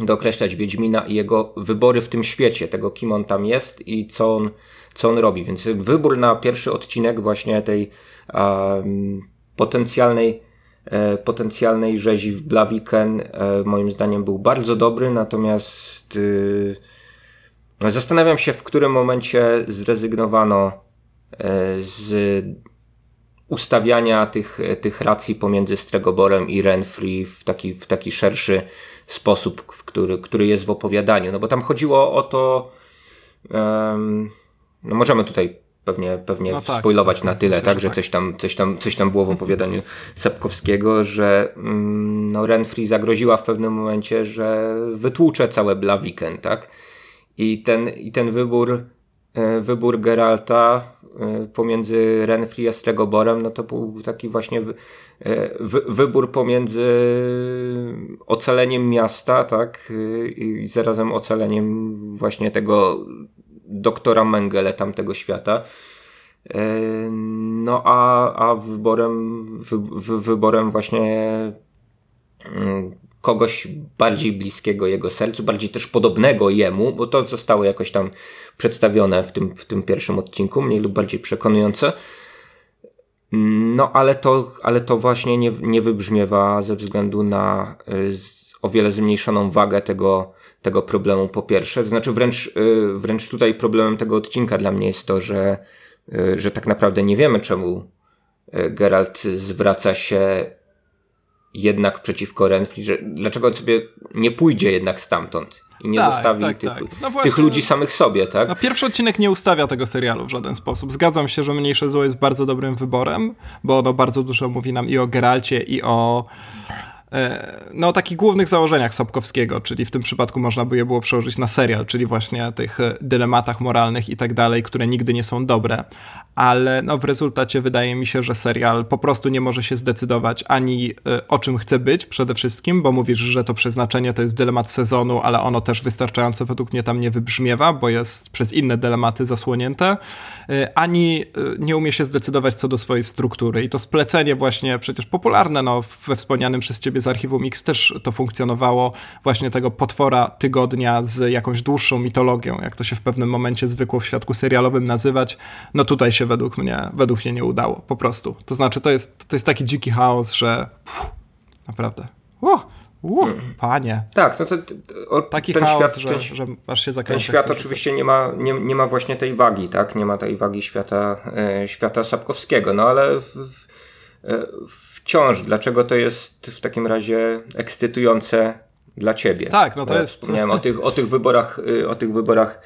dookreślać Wiedźmina i jego wybory w tym świecie, tego kim on tam jest i co on, co on robi. Więc wybór na pierwszy odcinek właśnie tej potencjalnej e, potencjalnej rzezi w Blaviken e, moim zdaniem był bardzo dobry, natomiast e, zastanawiam się w którym momencie zrezygnowano e, z ustawiania tych, tych racji pomiędzy Stregoborem i Renfrey w taki, w taki szerszy sposób, który, który jest w opowiadaniu. No bo tam chodziło o to, um, no możemy tutaj pewnie, pewnie no tak, spoilować tak, na tak, tyle, tak, że tak. Coś, tam, coś, tam, coś tam było w opowiadaniu Sapkowskiego, że mm, no Renfrey zagroziła w pewnym momencie, że wytłucze całe Blaviken, tak? I ten, i ten wybór, e, wybór Geralta e, pomiędzy Renfrey a Stregoborem, no to był taki właśnie E, wybór pomiędzy ocaleniem miasta, tak, i zarazem ocaleniem właśnie tego doktora Mengele tamtego świata. E, no a, a wyborem, wy, wyborem właśnie mm, kogoś bardziej bliskiego jego sercu, bardziej też podobnego jemu, bo to zostało jakoś tam przedstawione w tym, w tym pierwszym odcinku, mniej lub bardziej przekonujące. No, ale to, ale to właśnie nie, nie wybrzmiewa ze względu na y, o wiele zmniejszoną wagę tego, tego problemu po pierwsze. To znaczy wręcz, y, wręcz tutaj problemem tego odcinka dla mnie jest to, że, y, że tak naprawdę nie wiemy czemu Geralt zwraca się jednak przeciwko Renfri, że dlaczego on sobie nie pójdzie jednak stamtąd i nie tak, zostawi tak, tych, tak. No właśnie, tych ludzi samych sobie, tak? No pierwszy odcinek nie ustawia tego serialu w żaden sposób. Zgadzam się, że Mniejsze Zło jest bardzo dobrym wyborem, bo ono bardzo dużo mówi nam i o Geralcie, i o no, o takich głównych założeniach Sapkowskiego, czyli w tym przypadku można by je było przełożyć na serial, czyli właśnie tych e, dylematach moralnych i tak dalej, które nigdy nie są dobre, ale no, w rezultacie wydaje mi się, że serial po prostu nie może się zdecydować ani e, o czym chce być przede wszystkim, bo mówisz, że to przeznaczenie to jest dylemat sezonu, ale ono też wystarczająco według mnie tam nie wybrzmiewa, bo jest przez inne dylematy zasłonięte, ani nie umie się zdecydować co do swojej struktury. I to splecenie właśnie przecież popularne no, we wspomnianym przez ciebie z archiwum X też to funkcjonowało, właśnie tego potwora tygodnia z jakąś dłuższą mitologią, jak to się w pewnym momencie zwykło w świadku serialowym nazywać, no tutaj się według mnie, według mnie nie udało, po prostu. To znaczy, to jest, to jest taki dziki chaos, że pff, naprawdę. Uh, uh, panie. Tak, no to, o, Taki ten chaos, świat, że, ten, że aż się zakręca. Ten świat oczywiście nie ma, nie, nie ma właśnie tej wagi, tak? Nie ma tej wagi świata, e, świata Sapkowskiego, no ale w, w, e, w wciąż, dlaczego to jest w takim razie ekscytujące dla ciebie. Tak, no to ja jest. Wspomniałem o tych, o tych wyborach, y, o tych wyborach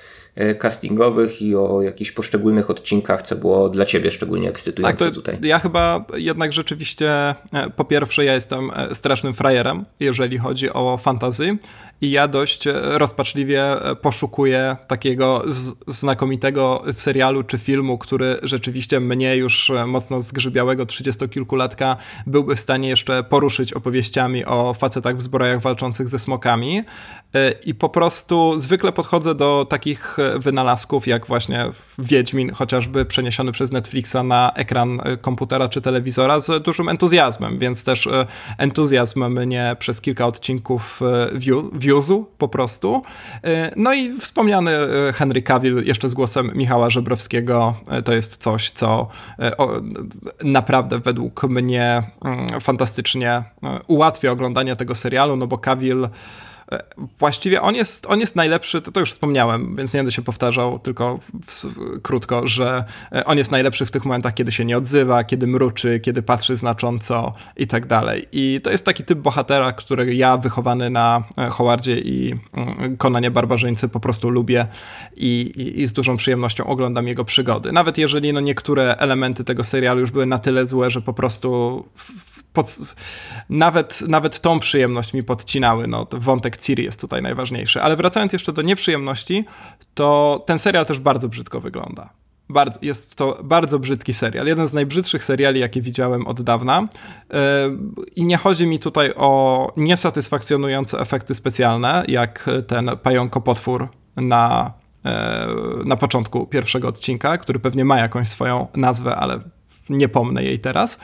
castingowych i o jakichś poszczególnych odcinkach, co było dla ciebie szczególnie ekscytujące tak, to tutaj. Ja chyba jednak rzeczywiście, e, po pierwsze, ja jestem e, strasznym frajerem, jeżeli chodzi o fantazy i ja dość e, rozpaczliwie poszukuję takiego znakomitego serialu czy filmu, który rzeczywiście mnie już mocno zgrzybiałego trzydziestokilkulatka byłby w stanie jeszcze poruszyć opowieściami o facetach w zbrojach walczących ze smokami i po prostu zwykle podchodzę do takich wynalazków jak właśnie Wiedźmin, chociażby przeniesiony przez Netflixa na ekran komputera czy telewizora z dużym entuzjazmem, więc też e, entuzjazm mnie przez kilka odcinków e, wiózł po prostu. E, no i wspomniany Henry Cavill jeszcze z głosem Michała Żebrowskiego to jest coś, co naprawdę według mnie mm, fantastycznie ułatwia oglądanie tego serialu, no bo Cavill E, właściwie on jest, on jest najlepszy, to, to już wspomniałem, więc nie będę się powtarzał, tylko w, krótko, że e, on jest najlepszy w tych momentach, kiedy się nie odzywa, kiedy mruczy, kiedy patrzy znacząco i tak dalej. I to jest taki typ bohatera, który ja wychowany na e, Howardzie i mm, Konanie Barbarzyńcy po prostu lubię i, i, i, z dużą przyjemnością oglądam jego przygody. Nawet jeżeli no, niektóre elementy tego serialu już były na tyle złe, że po prostu pod, nawet, nawet tą przyjemność mi podcinały. No, wątek Ciri jest tutaj najważniejszy. Ale wracając jeszcze do nieprzyjemności, to ten serial też bardzo brzydko wygląda. Bardzo, jest to bardzo brzydki serial. Jeden z najbrzydszych seriali, jakie widziałem od dawna. Yy, I nie chodzi mi tutaj o niesatysfakcjonujące efekty specjalne, jak ten pająko potwór na, na początku pierwszego odcinka, który pewnie ma jakąś swoją nazwę, ale nie pomnę jej teraz.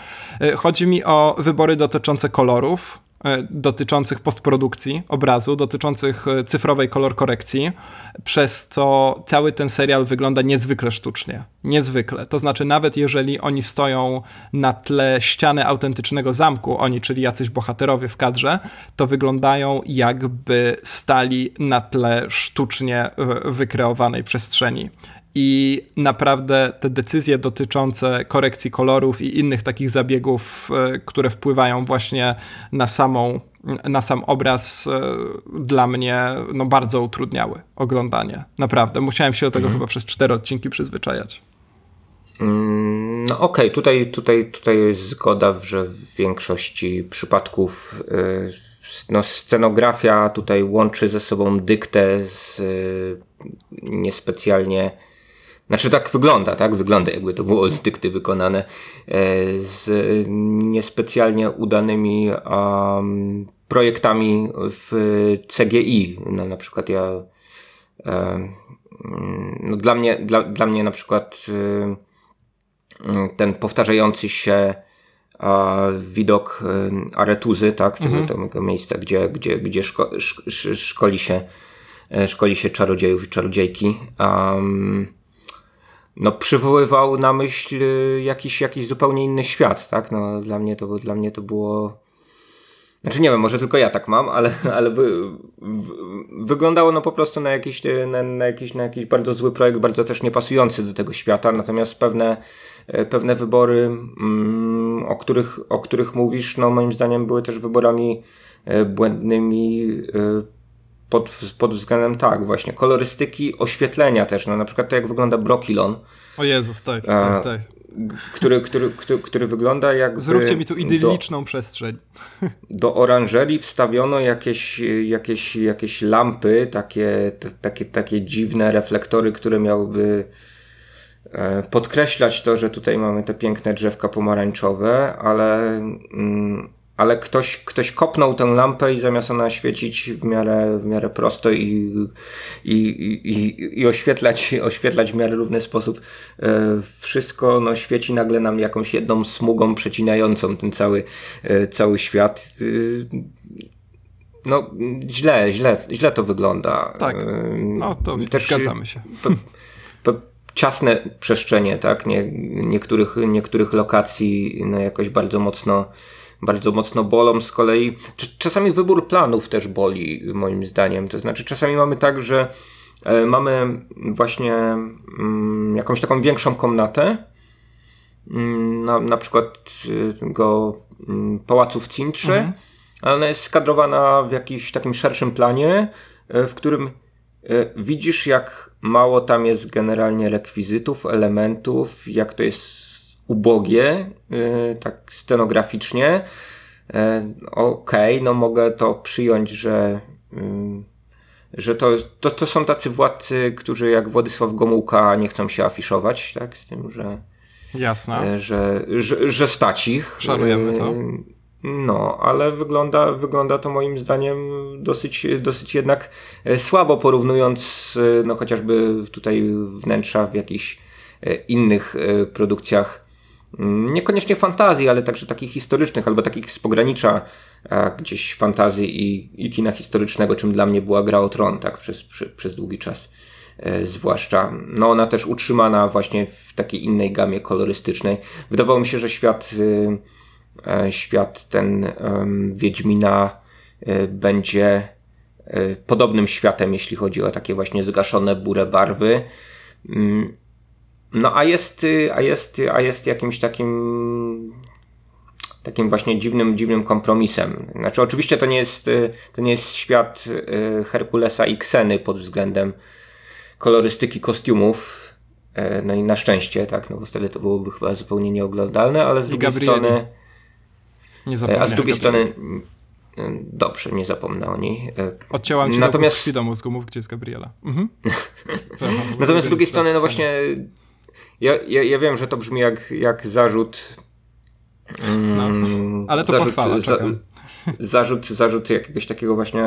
Chodzi mi o wybory dotyczące kolorów, E, dotyczących postprodukcji obrazu, dotyczących e, cyfrowej kolor korekcji, przez co cały ten serial wygląda niezwykle sztucznie. Niezwykle. To znaczy, nawet jeżeli oni stoją na tle ściany autentycznego zamku, oni, czyli jacyś bohaterowie w kadrze, to wyglądają jakby stali na tle sztucznie wykreowanej przestrzeni i naprawdę te decyzje dotyczące korekcji kolorów i innych takich zabiegów, e, które wpływają właśnie na samą na sam obraz e, dla mnie no, bardzo utrudniały oglądanie. Naprawdę. Musiałem się do tego mhm. chyba przez cztery odcinki przyzwyczajać. Mm, no okej, okay. tutaj, tutaj, tutaj jest zgoda, że w większości przypadków yy, no, scenografia tutaj łączy ze sobą dyktę z niespecjalnie znaczy tak wygląda, tak? Wygląda jakby to było z dykty wykonane e, z niespecjalnie udanymi um, projektami w CGI. No, na przykład ja um, no, dla mnie, dla, dla mnie na przykład um, ten powtarzający się widok aretuzy, tak, mhm. tego miejsca, gdzie, gdzie, gdzie szko, sz, szkoli się szkoli się czarodziejów i czarodziejki. Um, no, przywoływał na myśl y, jakiś, jakiś zupełnie inny świat, tak? No, dla mnie to, dla mnie to było. Znaczy nie wiem, może tylko ja tak mam, ale, ale wy, wy, wyglądało no po prostu na jakiś, na, na, jakiś, na jakiś bardzo zły projekt, bardzo też niepasujący do tego świata, natomiast pewne, e, pewne wybory, mm, o, których, o których mówisz, no moim zdaniem były też wyborami błędnymi e, pod, pod względem tak, właśnie kolorystyki, oświetlenia też, no na przykład to jak wygląda Brokilon. O Jezus, tak, tak, tak. Który, który, który, który wygląda jak. Zróbcie mi tu idylliczną do, przestrzeń. Do oranżerii wstawiono jakieś, jakieś, jakieś lampy, takie, takie, takie dziwne reflektory, które miałyby e, podkreślać to, że tutaj mamy te piękne drzewka pomarańczowe, ale mm, ale ktoś, ktoś kopnął tę lampę i zamiast ona świecić w miarę, w miarę prosto i, i, i, i oświetlać, oświetlać w miarę równy sposób e, wszystko no, świeci nagle nam jakąś jedną smugą przecinającą ten cały, e, cały świat. E, no, źle, źle, źle to wygląda. Tak, no to Też zgadzamy się. Pe, pe, ciasne przestrzenie, tak? Nie, niektórych, niektórych lokacji no, jakoś bardzo mocno bardzo mocno bolą z kolei. Czasami wybór planów też boli, moim zdaniem. To znaczy, czasami mamy tak, że e, mamy właśnie mm, jakąś taką większą komnatę, mm, na, na przykład e, tego mm, pałacu w Cintrze, mhm. ale ona jest skadrowana w jakimś takim szerszym planie, e, w którym widzisz, jak mało tam jest generalnie rekwizytów, elementów, jak to jest ubogie, y, tak scenograficznie. E, okej, okay, no mogę to przyjąć, że, y, że to, to, to są tacy władcy, którzy jak Władysław Gomułka nie chcą się afiszować, tak, z tym, że Jasne. E, że, że, że stać ich. Szanujemy to. Y, no, ale wygląda, wygląda to moim zdaniem dosyć, dosyć jednak e, słabo porównując no chociażby tutaj wnętrza w jakichś innych produkcjach niekoniecznie fantazji, ale także takich historycznych, albo takich z pogranicza a, gdzieś fantazji i, i kina historycznego, czym dla mnie była Gra o Tron, tak, przez, przy, przez długi czas. E, zwłaszcza, no ona też utrzymana właśnie w takiej innej gamie kolorystycznej. Wydawało mi się, że świat, y, e, świat ten Wiedźmina będzie e, podobnym światem, jeśli chodzi o takie właśnie zgaszone, burę barwy. No a jest, y, a jest, a jest jakimś takim takim właśnie dziwnym, dziwnym kompromisem. Znaczy oczywiście to nie jest, y, to nie jest świat y, Herkulesa i Kseny pod względem kolorystyki kostiumów, e, no i na szczęście, tak, no bo wtedy to byłoby chyba zupełnie nieoglądalne, ale z drugiej Gabrieli. strony nie a z drugiej strony Dobrze, nie zapomnę o niej. E, Odcięłam ci Natomiast... do mózgu, mów, gdzie jest Gabriela. Mhm. Natomiast z drugiej strony, no właśnie ja, ja, ja wiem, że to brzmi jak, jak zarzut. Mm, no, ale to zarzut, pochwała, za, zarzut, zarzut jakiegoś takiego właśnie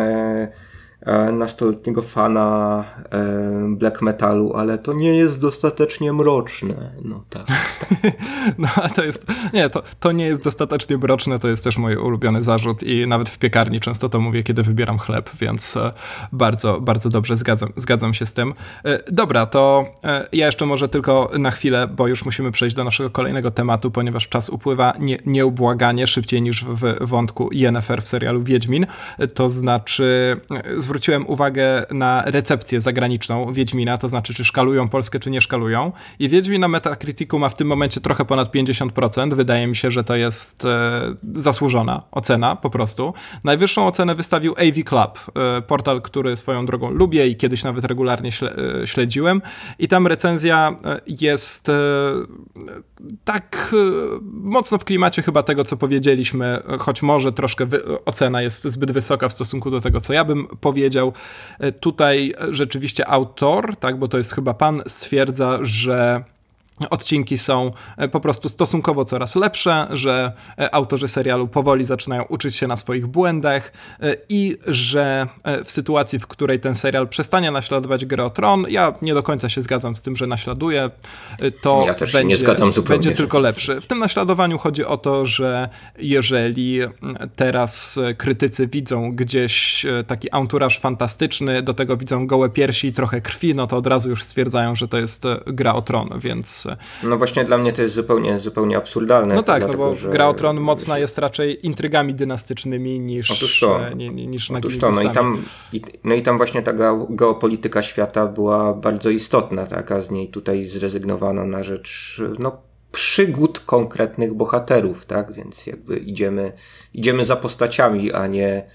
nastoletniego fana e, black metalu, ale to nie jest dostatecznie mroczne. No tak. tak. no a to jest, nie, to, to nie jest dostatecznie mroczne, to jest też mój ulubiony zarzut i nawet w piekarni często to mówię, kiedy wybieram chleb, więc e, bardzo, bardzo dobrze zgadzam, zgadzam się z tym. Dobra, to ja jeszcze może tylko na chwilę, bo już musimy przejść do naszego kolejnego tematu, ponieważ czas upływa nie, nieubłaganie, szybciej niż w wątku Yennefer w serialu Wiedźmin. To znaczy, zwróciłem uwagę na recepcję zagraniczną Wiedźmina, to znaczy, czy szkalują Polskę, czy nie szkalują. I Wiedźmin na Metacriticu ma w tym momencie trochę ponad 50%. Wydaje mi się, że to jest e, zasłużona ocena po prostu. Najwyższą ocenę wystawił AV Club, e, portal, który swoją drogą lubię i kiedyś nawet regularnie śle, e, śledziłem. I tam recenzja e, jest e, tak e, mocno w klimacie chyba tego, co powiedzieliśmy, choć może troszkę ocena jest zbyt wysoka w stosunku do tego, co ja bym powiedział. E, tutaj rzeczywiście autor, tak, bo to jest chyba pan, stwierdza, że odcinki są e, po prostu stosunkowo coraz lepsze, że e, autorzy serialu powoli zaczynają uczyć się na swoich błędach e, i że w sytuacji, w której ten serial przestanie naśladować grę o Tron, ja nie do końca się zgadzam z tym, że naśladuje, to ja będzie, będzie tylko lepszy. W tym naśladowaniu chodzi o to, że jeżeli teraz krytycy widzą gdzieś taki anturaż fantastyczny, do tego widzą gołe piersi i trochę krwi, no to od razu już stwierdzają, że to jest gra o Tron, więc no właśnie dla mnie to jest zupełnie, zupełnie absurdalne. No tak, dlatego, no bo że, gra o Tron mocna jest raczej intrygami dynastycznymi niż, Otóż to. E, niż Otóż to. No i, tam, i, no i tam właśnie ta geopolityka świata była bardzo istotna, tak? a z niej tutaj zrezygnowano na rzecz no, przygód konkretnych bohaterów, tak? Więc jakby idziemy, idziemy za postaciami, a nie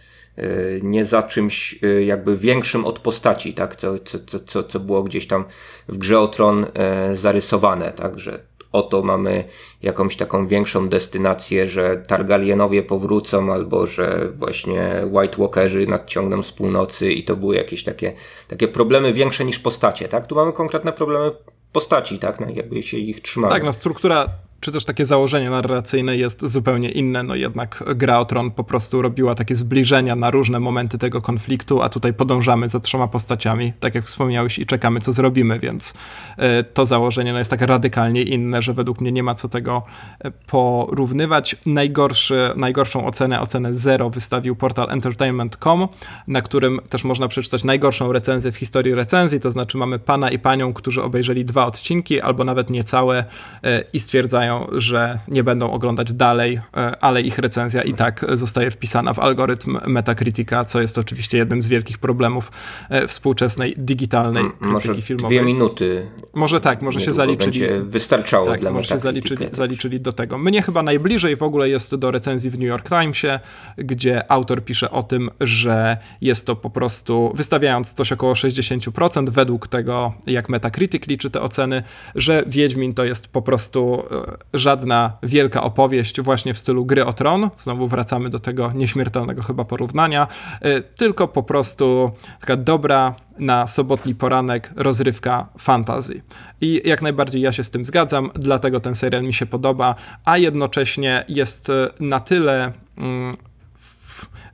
nie za czymś y, jakby większym od postaci, tak, co, co, co, co było gdzieś tam w grze o Tron y, zarysowane, tak, że oto mamy jakąś taką większą destynację, że Targaryenowie powrócą, albo że właśnie White Walkerzy nadciągną z północy i to były jakieś takie, takie problemy większe niż postacie, tak? Tu mamy konkretne problemy postaci, tak? No, jakby się ich trzymali. Tak, no struktura czy też takie założenie narracyjne jest zupełnie inne. No jednak gra o Tron po prostu robiła takie zbliżenia na różne momenty tego konfliktu, a tutaj podążamy za trzema postaciami, tak jak wspomniałeś, i czekamy, co zrobimy, więc e, to założenie no, jest tak radykalnie inne, że według mnie nie ma co tego e, porównywać. Najgorszy, najgorszą ocenę, ocenę 0 wystawił portal entertainment.com, na którym też można przeczytać najgorszą recenzję w historii recenzji, to znaczy mamy pana i panią, którzy obejrzeli dwa odcinki, albo nawet niecałe e, i stwierdzają, że nie będą oglądać dalej, e, ale ich recenzja i tak zostaje wpisana w algorytm Metacritica, co jest oczywiście jednym z wielkich problemów e, współczesnej digitalnej krytyki może filmowej. Dwie minuty. Może tak, może się zaliczyli. Wystarczało tak, dla może się zaliczyli, zaliczyli do tego. Mnie chyba najbliżej w ogóle jest do recenzji w New York Timesie, gdzie autor pisze o tym, że jest to po prostu, wystawiając coś około 60% według tego, jak Metacritic liczy te oceny, że Wiedźmin to jest po prostu e, żadna wielka opowieść właśnie w stylu gry o tron, znowu wracamy do tego nieśmiertelnego chyba porównania, y, tylko po prostu taka dobra na sobotni poranek rozrywka fantazy. I jak najbardziej ja się z tym zgadzam, dlatego ten serial mi się podoba, a jednocześnie jest y, na tyle mm,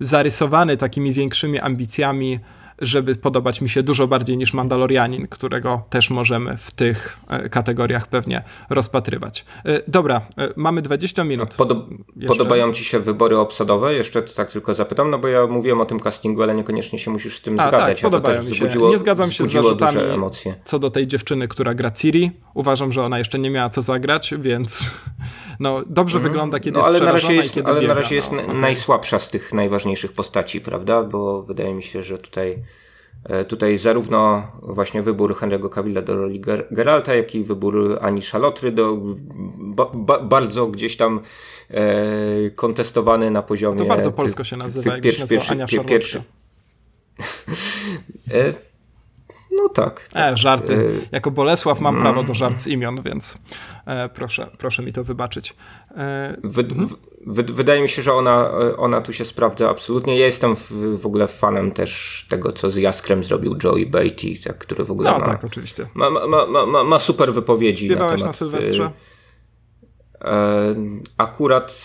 zarysowany takimi większymi ambicjami, żeby podobać mi się dużo bardziej niż Mandalorianin, którego też możemy w tych e, kategoriach pewnie rozpatrywać. E, dobra, e, mamy 20 minut. Podob podobają ci się wybory obsadowe? Jeszcze tak tylko zapytam, no bo ja mówiłem o tym castingu, ale niekoniecznie się musisz z tym A, zgadzać. Tak, podobają mi się. Nie zgadzam się z zarzutami co do tej dziewczyny, która gra Ciri. Uważam, że ona jeszcze nie miała co zagrać, więc no, dobrze mm. wygląda, kiedy no, ale jest na razie jest, Ale biega, na razie jest no, okay. najsłabsza z tych najważniejszych postaci, prawda? Bo wydaje mi się, że tutaj Tutaj zarówno właśnie wybór Henry'ego Cavilla do roli Geralta, jak i wybór Ani Szalotry do ba, ba, bardzo gdzieś tam e, kontestowany na poziomie... To bardzo polsko się nazywa, jak się nazywa Ania Szarlotka. E, no tak. E, tak. E, żarty. Jako Bolesław mam mm. prawo do żart z imion, więc e, proszę, proszę mi to wybaczyć. E, wy, mhm. wy, wydaje mi się, że ona, ona tu się sprawdza absolutnie. Ja jestem w, w ogóle fanem też tego, co z Jaskrem zrobił Joey Beatty, tak, który w ogóle no, ma, tak, oczywiście. Ma, ma, ma, ma, ma super wypowiedzi Śpiewałeś na temat... na Sylwestrze? Akurat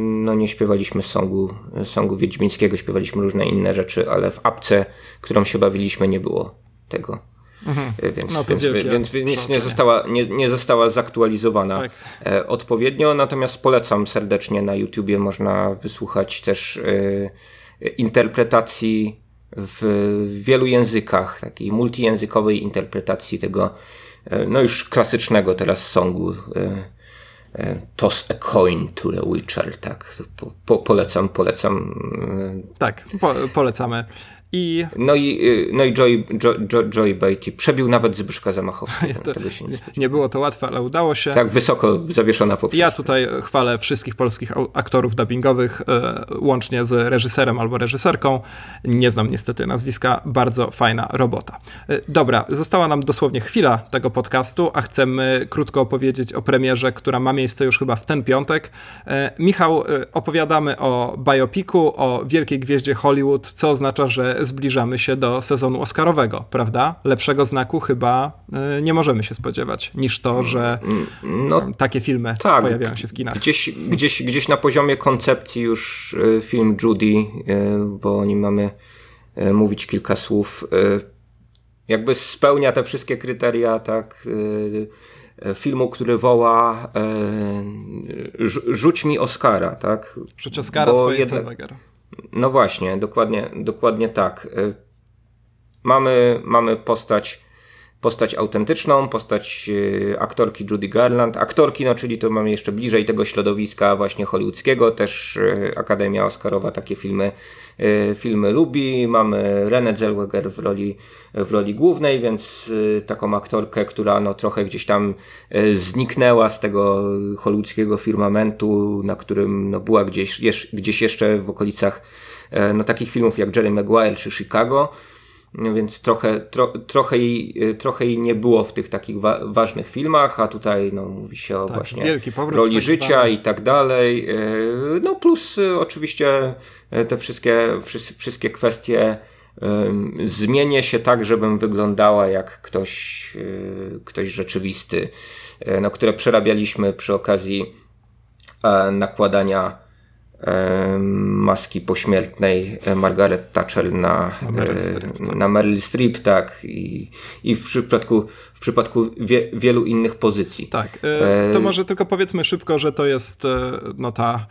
no nie śpiewaliśmy songu, songu Wiedźmińskiego, śpiewaliśmy różne inne rzeczy, ale w apce, którą się bawiliśmy, nie było tego. Mhm. Więc, no więc, więc, więc nie została, nie, nie została zaktualizowana tak. E, odpowiednio, natomiast polecam serdecznie na YouTubie można wysłuchać też e, interpretacji w wielu językach, takiej multijęzykowej interpretacji tego e, no już klasycznego teraz songu Toss a coin to the Witcher, tak. Po, polecam, polecam. Tak, po, polecamy. I... No i, y, no i Joy, Joy, Joy, Joy Beatty przebił nawet Zbyszka Zamachowskiego. To, nie, nie, było to łatwe, ale udało się. Tak, wysoko zawieszona poprzeczka. Ja tutaj chwalę wszystkich polskich aktorów dubbingowych, e, łącznie z reżyserem albo reżyserką. Nie znam niestety nazwiska. Bardzo fajna robota. E, dobra, została nam dosłownie chwila tego podcastu, a chcemy krótko opowiedzieć o premierze, która ma miejsce już chyba w ten piątek. E, Michał, opowiadamy o biopiku, o wielkiej gwieździe Hollywood, co oznacza, że zbliżamy się do sezonu Oscarowego, prawda? Lepszego znaku chyba y, nie możemy się spodziewać niż to, że no, takie filmy tak, pojawiają się w kinach. Gdzieś, gdzieś, gdzieś na poziomie koncepcji już y, film Judy, bo o nim mamy mówić kilka słów, jakby spełnia te wszystkie kryteria, tak filmu, który woła rzuć mi Oscara, tak? Rzuć Oscara Bo swoje jednak, no właśnie, dokładnie, dokładnie tak. Y, mamy, mamy postać, postać autentyczną, postać y, aktorki Judy Garland. Aktorki, no czyli to mamy jeszcze bliżej tego środowiska właśnie hollywoodzkiego. Też y, Akademia Oscarowa takie filmy filmy lubi. Mamy Renę Zellweger w roli, w roli głównej, więc e, taką aktorkę, która no trochę gdzieś tam e, zniknęła z tego hollywoodzkiego firmamentu, na którym no była gdzieś, gdzieś jeszcze w okolicach no takich filmów jak Jerry Maguire czy Chicago. Więc trochę, tro, trochę, jej, trochę jej nie było w tych takich wa ważnych filmach, a tutaj no, mówi się o tak, właśnie roli życia i tak dalej. No plus oczywiście E, te wszystkie, wszystkie kwestie zmienię się tak, żebym wyglądała jak ktoś, e, ktoś rzeczywisty, e, no, które przerabialiśmy przy okazji nakładania maski pośmiertnej Margaret Thatcher na, Meryl Streep, tak. na Meryl Streep, tak, i, i w przypadku, w przypadku wie, wielu innych pozycji. Tak, to może tylko powiedzmy szybko, że to jest no ta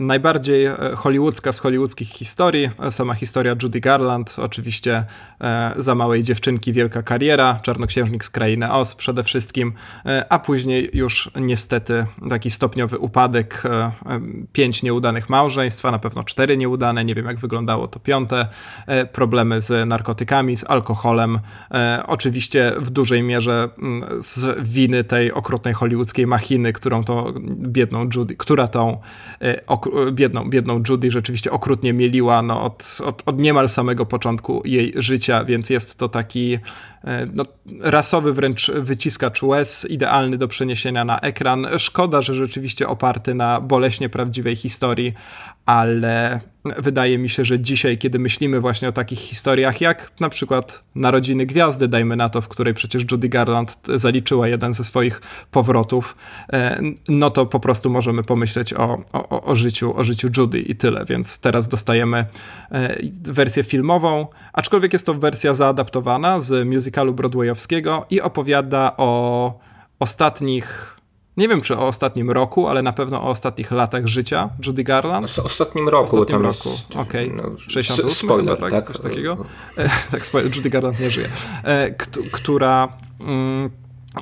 najbardziej e, hollywoodzka z hollywoodzkich historii. Sama historia Judy Garland, oczywiście e, za małej dziewczynki wielka kariera, czarnoksiężnik z krainy Oz przede wszystkim, e, a później już niestety taki stopniowy upadek, pięć nieudanych małżeństw, a na pewno cztery nieudane, nie wiem jak wyglądało to piąte, problemy z narkotykami, z alkoholem, oczywiście w dużej mierze mm, z winy tej okrutnej hollywoodzkiej machiny, którą to biedną Judy, która tą biedną, biedną Judy rzeczywiście okrutnie mieliła no, od, od, od niemal samego początku jej życia, więc jest to taki e, no, rasowy wręcz wyciskacz łez, idealny do przeniesienia na ekran. Szkoda, że rzeczywiście oparty na boleśnie prawdziwej historii, ale wydaje mi się, że dzisiaj, kiedy myślimy właśnie o takich historiach, jak na przykład Narodziny Gwiazdy, dajmy na to, w której przecież Judy Garland zaliczyła jeden ze swoich powrotów, e, no to po prostu możemy pomyśleć o, o, o życiu, o życiu Judy i tyle. Więc teraz dostajemy e, wersję filmową, aczkolwiek jest to wersja zaadaptowana z musicalu broadwayowskiego i opowiada o ostatnich nie wiem, czy o ostatnim roku, ale na pewno o ostatnich latach życia Judy Garland. O ostatnim roku. Ostatnim roku, okej. Okay. No, 68 spoiler, chyba, tak? tak? Coś takiego. E, tak, spoiler, Judy Garland nie żyje. E, która... Mm,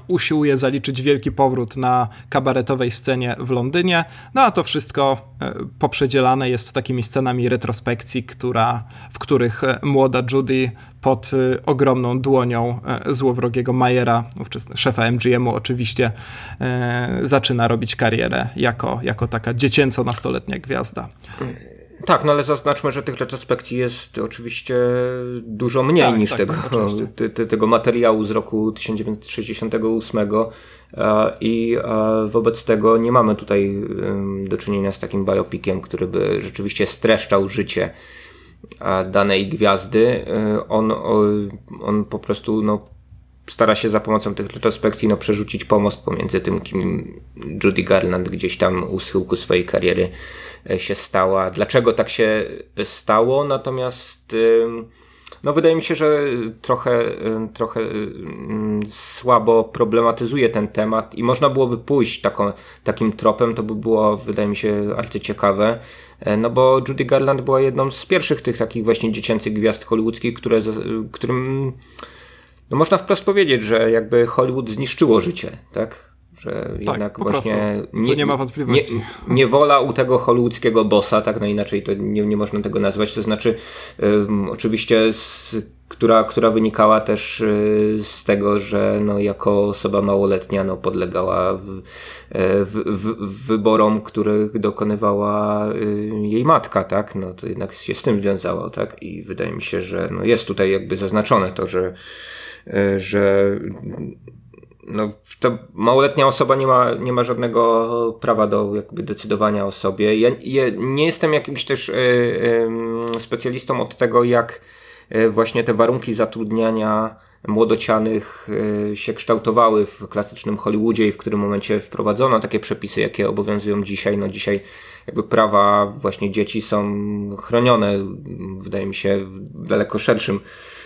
usiłuje zaliczyć wielki powrót na kabaretowej scenie w Londynie, no a to wszystko e, poprzedzielane jest takimi scenami retrospekcji, która, w których e, młoda Judy pod e, ogromną dłonią złowrogiego Majera, szefa MGM-u oczywiście, zaczyna robić karierę jako, jako taka dziecięco-nastoletnia gwiazda. Tak, no ale zaznaczmy, że tych retrospekcji jest oczywiście dużo mniej tak, niż tak, tego, te, te, tego materiału z roku 1968 i wobec tego nie mamy tutaj do czynienia z takim biopikiem, który by rzeczywiście streszczał życie danej gwiazdy. On, on po prostu no, stara się za pomocą tych retrospekcji no, przerzucić pomost pomiędzy tym, kim Judy Garland gdzieś tam u schyłku swojej kariery e, się stała. Dlaczego tak się stało? Natomiast no wydaje mi się, że trochę, trochę słabo problematyzuje ten temat i można byłoby pójść taką, takim tropem, to by było, wydaje mi się, arcyciekawe. E, no bo Judy Garland była jedną z pierwszych tych takich właśnie dziecięcych gwiazd hollywoodzkich, które, którym no można wprost powiedzieć, że jakby Hollywood zniszczyło życie, tak? Że tak, jednak właśnie nie, nie, ma wątpliwości. Nie, niewola u tego hollywoodzkiego bossa, tak no inaczej to nie, nie można tego nazwać, to znaczy um, oczywiście z, która, która wynikała też y, z tego, że no, jako osoba małoletnia no, podlegała w, e, w, w, wyborom, których dokonywała y, jej matka, tak? No to jednak się z tym wiązało, tak? I wydaje mi się, że no, jest tutaj jakby zaznaczone to, że że no, to małoletnia osoba nie ma, nie ma żadnego prawa do jakby decydowania o sobie. Ja, ja nie jestem jakimś też y, y, specjalistą od tego, jak y, właśnie te warunki zatrudniania młodocianych się kształtowały w klasycznym Hollywoodzie i w którym momencie wprowadzono takie przepisy, jakie obowiązują dzisiaj. No dzisiaj jakby prawa właśnie dzieci są chronione, wydaje mi się, w daleko szerszym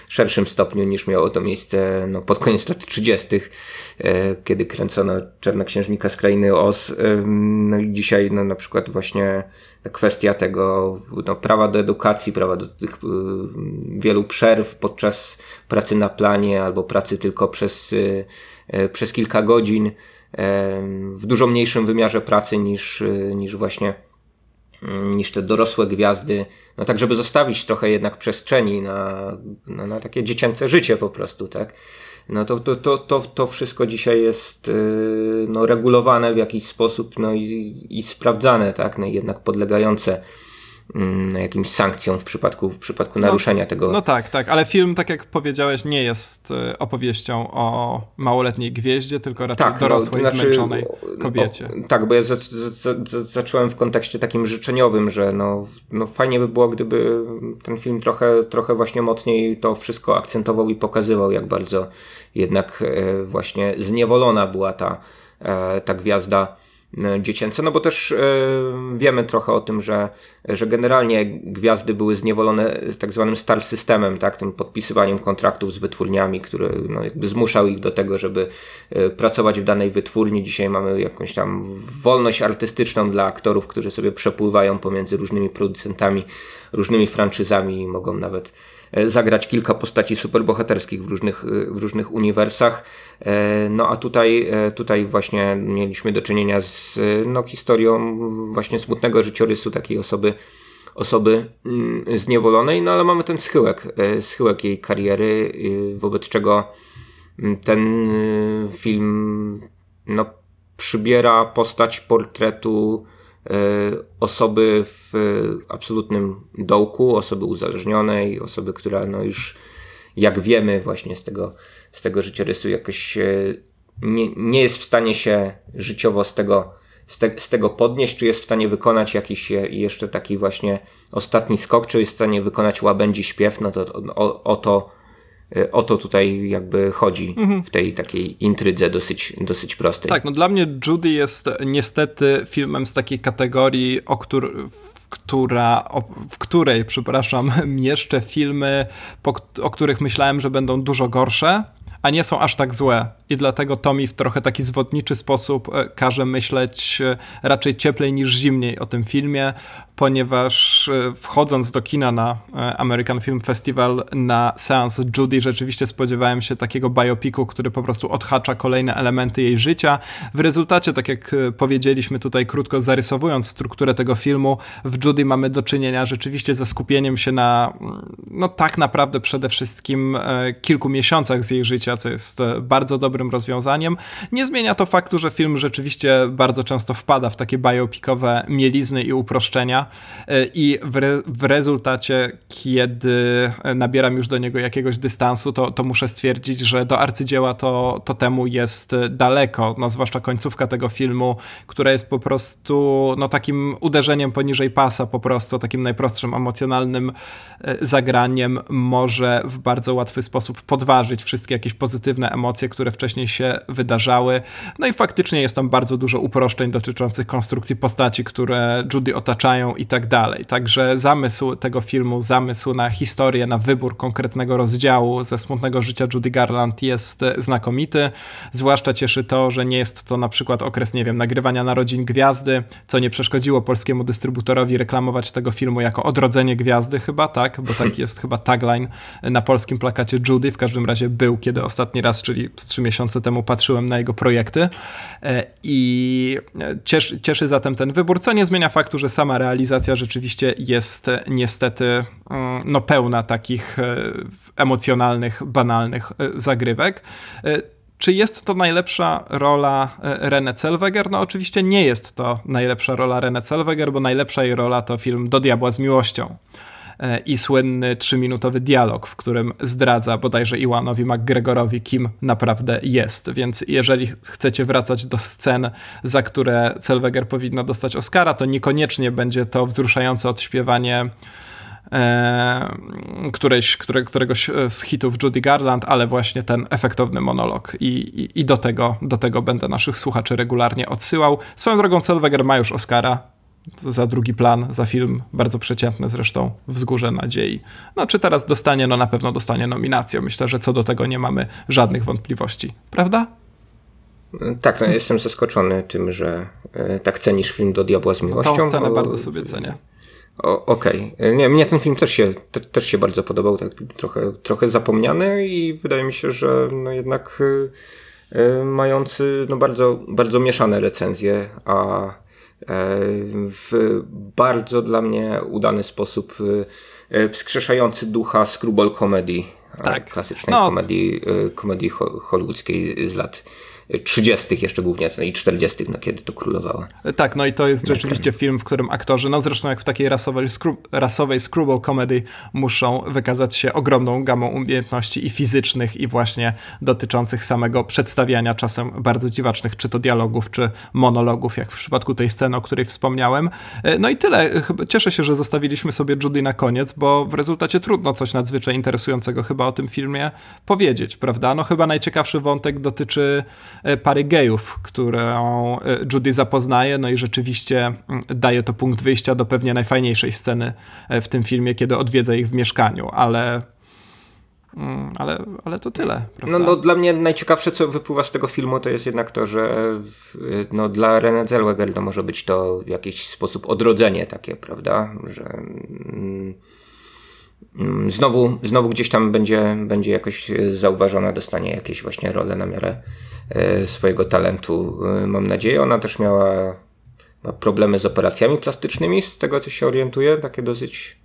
szerszym stopniu niż miało to miejsce no, pod koniec lat 30., e, kiedy kręcono Czarnoksiężnika z krainy Oz. No i dzisiaj no, na przykład właśnie kwestia tego no, prawa do edukacji, prawa do tych y, wielu przerw podczas pracy na planie albo pracy tylko przez, przez kilka godzin w dużo mniejszym wymiarze pracy niż, niż właśnie niż te dorosłe gwiazdy, no tak, żeby zostawić trochę jednak przestrzeni na, na, na takie dziecięce życie po prostu, tak? No to, to, to, to, to wszystko dzisiaj jest yy, no, regulowane w jakiś sposób no i, i sprawdzane, tak? No jednak podlegające Mm, jakimś sankcją w przypadku, w przypadku no, naruszenia no, tego. No tak, tak, ale film, tak jak powiedziałeś, nie jest e, opowieścią o małoletniej gwieździe, tylko raczej tak, no, dorosłej, no, znaczy, zmęczonej kobiecie. O, tak, bo ja zacząłem w kontekście takim życzeniowym, że no, no fajnie by było, gdyby ten film trochę, trochę właśnie mocniej to wszystko akcentował i pokazywał, jak bardzo jednak e, właśnie zniewolona była ta, e, ta gwiazda dziecięce, no bo też e, wiemy trochę o tym, że, że generalnie gwiazdy były zniewolone tak zwanym star systemem, tak, tym podpisywaniem kontraktów z wytwórniami, który no, jakby zmuszał ich do tego, żeby e, pracować w danej wytwórni. Dzisiaj mamy jakąś tam wolność artystyczną dla aktorów, którzy sobie przepływają pomiędzy różnymi producentami, różnymi franczyzami i mogą nawet E, zagrać kilka postaci superbohaterskich w różnych, e, w różnych uniwersach. E, no a tutaj, tutaj właśnie mieliśmy do czynienia z no, historią właśnie smutnego życiorysu takiej osoby, osoby mm, zniewolonej, no ale mamy ten schyłek, schyłek jej kariery, wobec czego mm, ten film no, przybiera postać portretu E, osoby w absolutnym dołku, osoby uzależnionej, osoby, która no już jak wiemy właśnie z tego, z tego życiorysu jakoś nie, nie jest w stanie się życiowo z tego, z, te, z tego podnieść, czy jest w stanie wykonać jakiś jeszcze taki właśnie ostatni skok, czy jest w stanie wykonać łabędzi śpiew, no to o, o to E, o to tutaj jakby chodzi mhm. w tej takiej intrydze dosyć, dosyć prostej. Tak, no dla mnie Judy jest niestety filmem z takiej kategorii, o która, w której, przepraszam, mieszczę filmy, po, o których myślałem, że będą dużo gorsze, a nie są aż tak złe. I dlatego to mi w trochę taki zwodniczy sposób e, każe myśleć e, raczej cieplej niż zimniej o tym filmie, ponieważ e, wchodząc do kina na American Film Festival na seans Judy rzeczywiście spodziewałem się takiego biopiku, który po prostu odhacza kolejne elementy jej życia. W rezultacie, tak jak powiedzieliśmy tutaj krótko zarysowując strukturę tego filmu, w Judy mamy do czynienia rzeczywiście ze skupieniem się na mm, no tak naprawdę przede wszystkim kilku miesiącach z jej życia, co jest bardzo dobrym rozwiązaniem. Nie zmienia to faktu, że film rzeczywiście bardzo często wpada w takie biopikowe mielizny i uproszczenia, i w, re, w rezultacie, kiedy nabieram już do niego jakiegoś dystansu, to, to muszę stwierdzić, że do arcydzieła to, to temu jest daleko, no zwłaszcza końcówka tego filmu, która jest po prostu no takim uderzeniem poniżej pasa po prostu, takim najprostszym emocjonalnym zagraniem może w bardzo łatwy sposób podważyć wszystkie jakieś pozytywne emocje, które wcześniej się wydarzały. No i faktycznie jest tam bardzo dużo uproszczeń dotyczących konstrukcji postaci, które Judy otaczają i tak dalej. Także zamysł tego filmu, zamysł na historię, na wybór konkretnego rozdziału ze smutnego życia Judy Garland jest znakomity. Zwłaszcza cieszy to, że nie jest to na przykład okres, nie wiem, nagrywania narodzin gwiazdy, co nie przeszkodziło polskiemu dystrybutorowi reklamować tego filmu jako odrodzenie gwiazdy chyba, tak? Bo tak jest chyba tagline na polskim plakacie Judy. W każdym razie był, kiedy ostatni raz, czyli z trzy miesiące temu patrzyłem na jego projekty. E, I cieszy, cieszy zatem ten wybór, co nie zmienia faktu, że sama realizacja rzeczywiście jest niestety mm, no, pełna takich e, emocjonalnych, banalnych e, zagrywek. Czy jest to najlepsza rola René Zellweger? No oczywiście nie jest to najlepsza rola René Zellweger, bo najlepsza jej rola to film Do diabła z miłością i słynny trzyminutowy dialog, w którym zdradza bodajże Iwanowi McGregorowi, kim naprawdę jest. Więc jeżeli chcecie wracać do scen, za które Zellweger powinna dostać Oscara, to niekoniecznie będzie to wzruszające odśpiewanie e, które, któregoś z hitów Judy Garland, ale właśnie ten efektowny monolog. I, i, i do, tego, do tego będę naszych słuchaczy regularnie odsyłał. Swoją drogą Zellweger ma już Oscara, za drugi plan, za film bardzo przeciętny zresztą, Wzgórze Nadziei. No czy teraz dostanie? No na pewno dostanie nominację. Myślę, że co do tego nie mamy żadnych wątpliwości. Prawda? Tak, no, jestem zaskoczony tym, że e, tak cenisz film do Diabła z miłością. Tą scenę bardzo sobie cenię. Okej. Okay. Nie, mnie ten film też się, te, też się bardzo podobał, tak trochę, trochę zapomniany i wydaje mi się, że no jednak y, mający no bardzo, bardzo mieszane recenzje, a E, w bardzo dla mnie udany sposób e, wskrzeszający ducha screwball comedy, tak. klasycznej no. komedii, e, komedii hollywoodzkiej z lat 30. jeszcze głównie i 40., no kiedy to królowało. Tak, no i to jest rzeczywiście film, w którym aktorzy, no zresztą jak w takiej rasowej, skru, rasowej screwball comedy muszą wykazać się ogromną gamą umiejętności i fizycznych i właśnie dotyczących samego przedstawiania czasem bardzo dziwacznych, czy to dialogów, czy monologów, jak w przypadku tej sceny, o której wspomniałem. E, no i tyle. Cieszę się, że zostawiliśmy sobie Judy na koniec, bo w rezultacie trudno coś nadzwyczaj interesującego chyba o tym filmie powiedzieć, prawda? No chyba najciekawszy wątek dotyczy pary gejów, którą e, Judy zapoznaje, no i rzeczywiście mm, daje to punkt wyjścia do pewnie najfajniejszej sceny e, w tym filmie, kiedy odwiedza ich w mieszkaniu, ale mm, ale, ale to tyle. No, no, dla mnie najciekawsze, co wypływa z tego filmu, to jest jednak to, że no, dla René Zellweger to może być to w jakiś sposób odrodzenie takie, prawda? Że Mm, znowu, znowu gdzieś tam będzie, będzie jakoś zauważona, dostanie jakieś właśnie role na miarę e, swojego talentu. E, mam nadzieję. Ona też miała problemy z operacjami plastycznymi, z tego co się orientuję, takie dosyć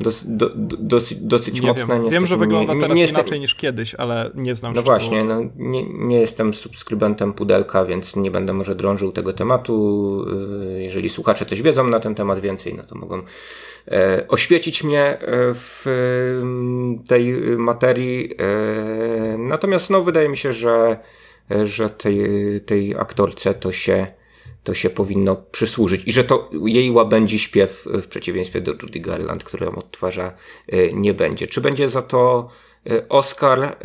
Dos, do, dosyć, dosyć nie mocne. Wiem. wiem, że wygląda nie, teraz nie jestem... inaczej niż kiedyś, ale nie znam No właśnie, no, nie, nie jestem subskrybentem Pudelka, więc nie będę może drążył tego tematu. E, jeżeli słuchacze coś wiedzą na ten temat więcej, no to mogą E, oświecić mnie e, w tej materii. E, natomiast no, wydaje mi się, że, że tej, tej aktorce to się, to się powinno przysłużyć i że to jej łabędzi śpiew w przeciwieństwie do Judy Garland, którą odtwarza, nie będzie. Czy będzie za to Oscar?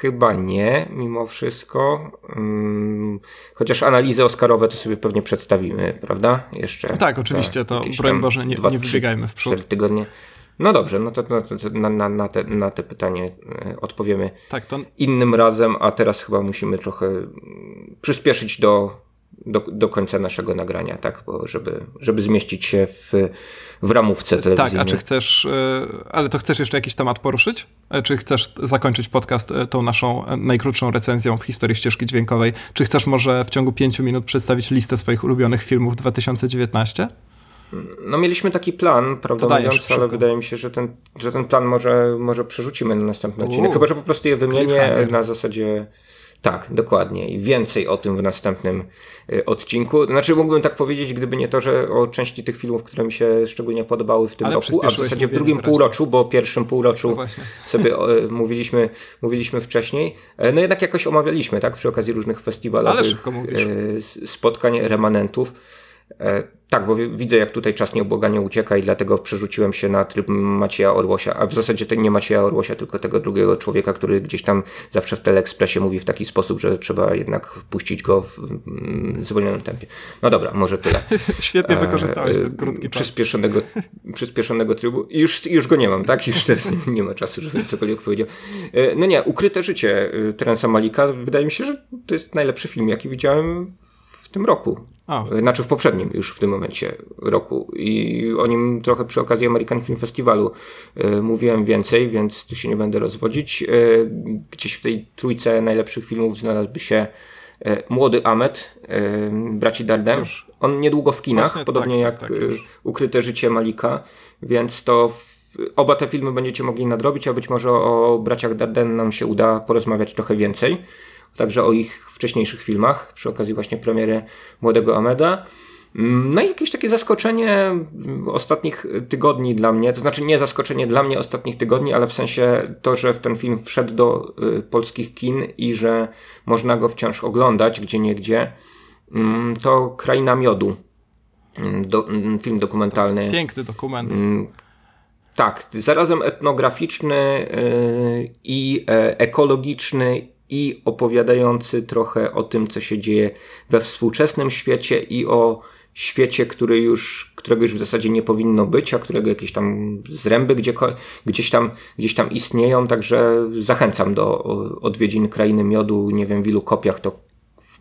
Chyba nie, mimo wszystko. Hmm, chociaż analizy Oscarowe to sobie pewnie przedstawimy, prawda? Jeszcze. Tak, oczywiście, to broń Boże, nie, dwa, nie wybiegajmy w przód. tygodnie. No dobrze, no to, no to na, na, na, te, na te pytanie e, odpowiemy tak, to... innym razem, a teraz chyba musimy trochę mm, przyspieszyć do, do, do końca naszego nagrania, tak? Bo żeby, żeby zmieścić się w w ramówce telewizyjnej. Tak, a czy chcesz, e, ale to chcesz jeszcze jakiś temat poruszyć? E, czy chcesz zakończyć podcast e, tą naszą najkrótszą recenzją w historii ścieżki dźwiękowej? Czy chcesz może w ciągu pięciu minut przedstawić listę swoich ulubionych filmów 2019? No mieliśmy taki plan, prawda mówiąc, ale wydaje mi się, że ten, że ten plan może, może przerzucimy na następny odcinek. Chyba, że po prostu je wymienię na zasadzie Tak, dokładnie. I więcej o tym w następnym y, odcinku. Znaczy, mógłbym tak powiedzieć, gdyby nie to, że o części tych filmów, które mi się szczególnie podobały w tym Ale roku, a w zasadzie w drugim półroczu, bo o pierwszym półroczu No sobie o, mówiliśmy, mówiliśmy wcześniej. E, No jednak jakoś omawialiśmy, tak, przy okazji różnych e, s- spotkań remanentów. E, Tak, bo wi- widzę, jak tutaj czas nieubłaganie ucieka i dlatego przerzuciłem się na tryb Macieja Orłosia, a w zasadzie to nie Macieja Orłosia, tylko tego drugiego człowieka, który gdzieś tam zawsze w Teleekspresie mówi w taki sposób, że trzeba jednak puścić go w mm, zwolnionym tempie. No dobra, może tyle. Świetnie wykorzystałeś ten E, krótki czas. przyspieszonego, przyspieszonego trybu. Już, już go nie mam, tak? Już teraz nie, ma czasu, żebym cokolwiek powiedział. E, No nie, Ukryte życie e, Terensa Malika, wydaje mi się, że to jest najlepszy film, jaki widziałem w tym roku. E, Znaczy w poprzednim już w tym momencie roku. I o nim trochę przy okazji American Film Festivalu e, mówiłem więcej, więc tu się nie będę rozwodzić. E, Gdzieś w tej trójce najlepszych filmów znalazłby się e, Młody Ahmed, e, braci Dardem. On niedługo w kinach, Właśnie, podobnie tak, tak, jak tak, już. Ukryte życie Malika, więc to oba te filmy będziecie mogli nadrobić, a być może o braciach Darden nam się uda porozmawiać trochę więcej. Także o ich wcześniejszych filmach, przy okazji właśnie premiery Młodego Ameda. Mm, No i jakieś takie zaskoczenie mm, ostatnich tygodni dla mnie, to znaczy nie zaskoczenie dla mnie ostatnich tygodni, ale w sensie to, że ten film wszedł do y, polskich kin i że można go wciąż oglądać gdzie nie gdzie, mm, to Kraina Miodu. Do, film dokumentalny. Piękny dokument. Tak, zarazem etnograficzny yy, i e, ekologiczny i opowiadający trochę o tym, co się dzieje we współczesnym świecie i o świecie, który już, którego już w zasadzie nie powinno być, a którego jakieś tam zręby gdzie, gdzieś, tam, gdzieś tam istnieją, także zachęcam do odwiedzin Krainy Miodu, nie wiem w ilu kopiach to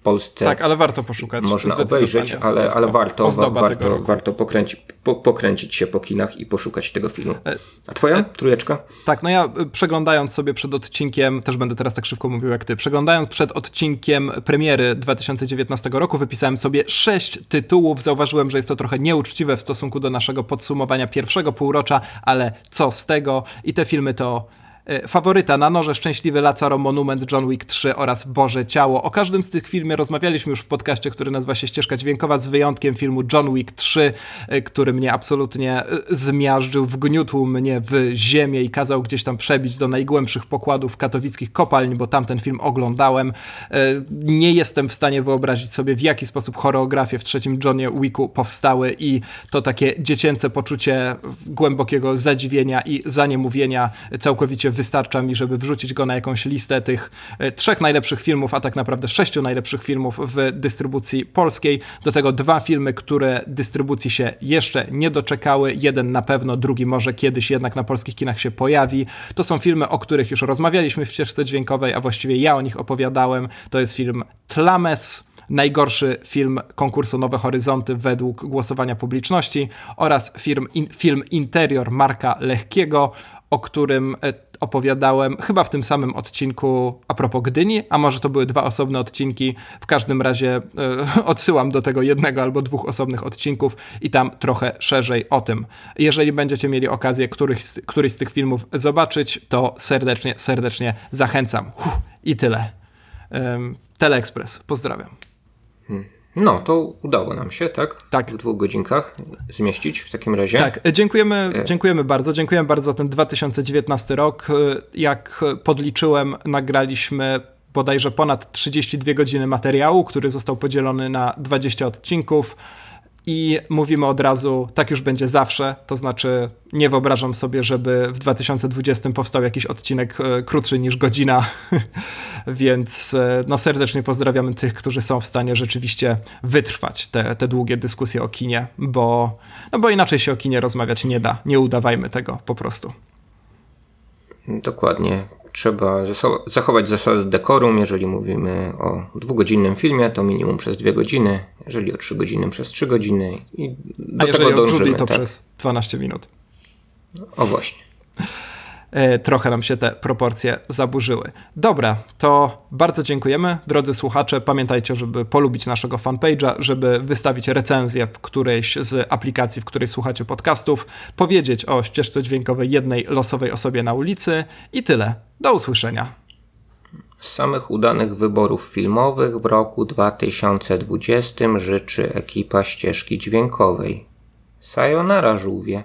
Polsce Tak, ale warto poszukać. można obejrzeć, ale, ale to warto, warto, warto pokręci, po, pokręcić się po kinach i poszukać tego filmu. E, A twoja trójeczka? Tak, no ja y, przeglądając sobie przed odcinkiem, też będę teraz tak szybko mówił jak ty, przeglądając przed odcinkiem premiery 2019 roku, wypisałem sobie sześć tytułów. Zauważyłem, że jest to trochę nieuczciwe w stosunku do naszego podsumowania pierwszego półrocza, ale co z tego? I te filmy to Faworyta na noże, Szczęśliwy Lazaro, Monument, John Wick 3 oraz Boże Ciało. O każdym z tych filmów rozmawialiśmy już w podcaście, który nazywa się Ścieżka Dźwiękowa, z wyjątkiem filmu John Wick 3, y, który mnie absolutnie y, zmiażdżył, wgniótł mnie w ziemię i kazał gdzieś tam przebić do najgłębszych pokładów katowickich kopalń, bo tamten film oglądałem. Nie jestem w stanie wyobrazić sobie, w jaki sposób choreografie w trzecim Johnie Wicku powstały i to takie dziecięce poczucie głębokiego zadziwienia i zaniemówienia całkowicie wystarcza mi, żeby wrzucić go na jakąś listę tych e, trzech najlepszych filmów, a tak naprawdę sześciu najlepszych filmów w dystrybucji polskiej. Do tego dwa filmy, które dystrybucji się jeszcze nie doczekały. Jeden na pewno, drugi może kiedyś jednak na polskich kinach się pojawi. To są filmy, o których już rozmawialiśmy w ścieżce dźwiękowej, a właściwie ja o nich opowiadałem. To jest film Tlames najgorszy film konkursu Nowe Horyzonty według głosowania publiczności oraz film, in, film Interior Marka Lechkiego, o którym e, opowiadałem chyba w tym samym odcinku a propos Gdyni, a może to były dwa osobne odcinki. W każdym razie e, odsyłam do tego jednego albo dwóch osobnych odcinków i tam trochę szerzej o tym. Jeżeli będziecie mieli okazję któryś, któryś z tych filmów zobaczyć, to serdecznie, serdecznie zachęcam. Uff, I tyle. Em, Teleexpress. Pozdrawiam. No, to udało nam się, tak? Tak. W dwóch godzinkach zmieścić w takim razie. Tak, e, dziękujemy, dziękujemy bardzo. Dziękujemy bardzo za ten 2019 rok. E, Jak podliczyłem, nagraliśmy bodajże ponad 32 godziny materiału, który został podzielony na 20 odcinków. I mówimy od razu, tak już będzie zawsze. To znaczy, nie wyobrażam sobie, żeby w 2020 powstał jakiś odcinek e, krótszy niż godzina. Więc e, no, serdecznie pozdrawiamy tych, którzy są w stanie rzeczywiście wytrwać te, te długie dyskusje o kinie, bo, no bo inaczej się o kinie rozmawiać nie da. Nie udawajmy tego po prostu. Dokładnie. Trzeba zachować zasady dekorum. Jeżeli mówimy o dwugodzinnym filmie, to minimum przez dwie godziny. Jeżeli o trzy godziny, przez trzy godziny. I do A jeżeli tego o dążymy. Judy, to tak? przez 12 minut. O właśnie. E, trochę nam się te proporcje zaburzyły. Dobra, to bardzo dziękujemy. Drodzy słuchacze, pamiętajcie, żeby polubić naszego fanpage'a, żeby wystawić recenzję w którejś z aplikacji, w której słuchacie podcastów, powiedzieć o ścieżce dźwiękowej jednej losowej osobie na ulicy i tyle. Do usłyszenia. Z samych udanych wyborów filmowych w roku 2020 życzy ekipa ścieżki dźwiękowej. Sayonara żółwie.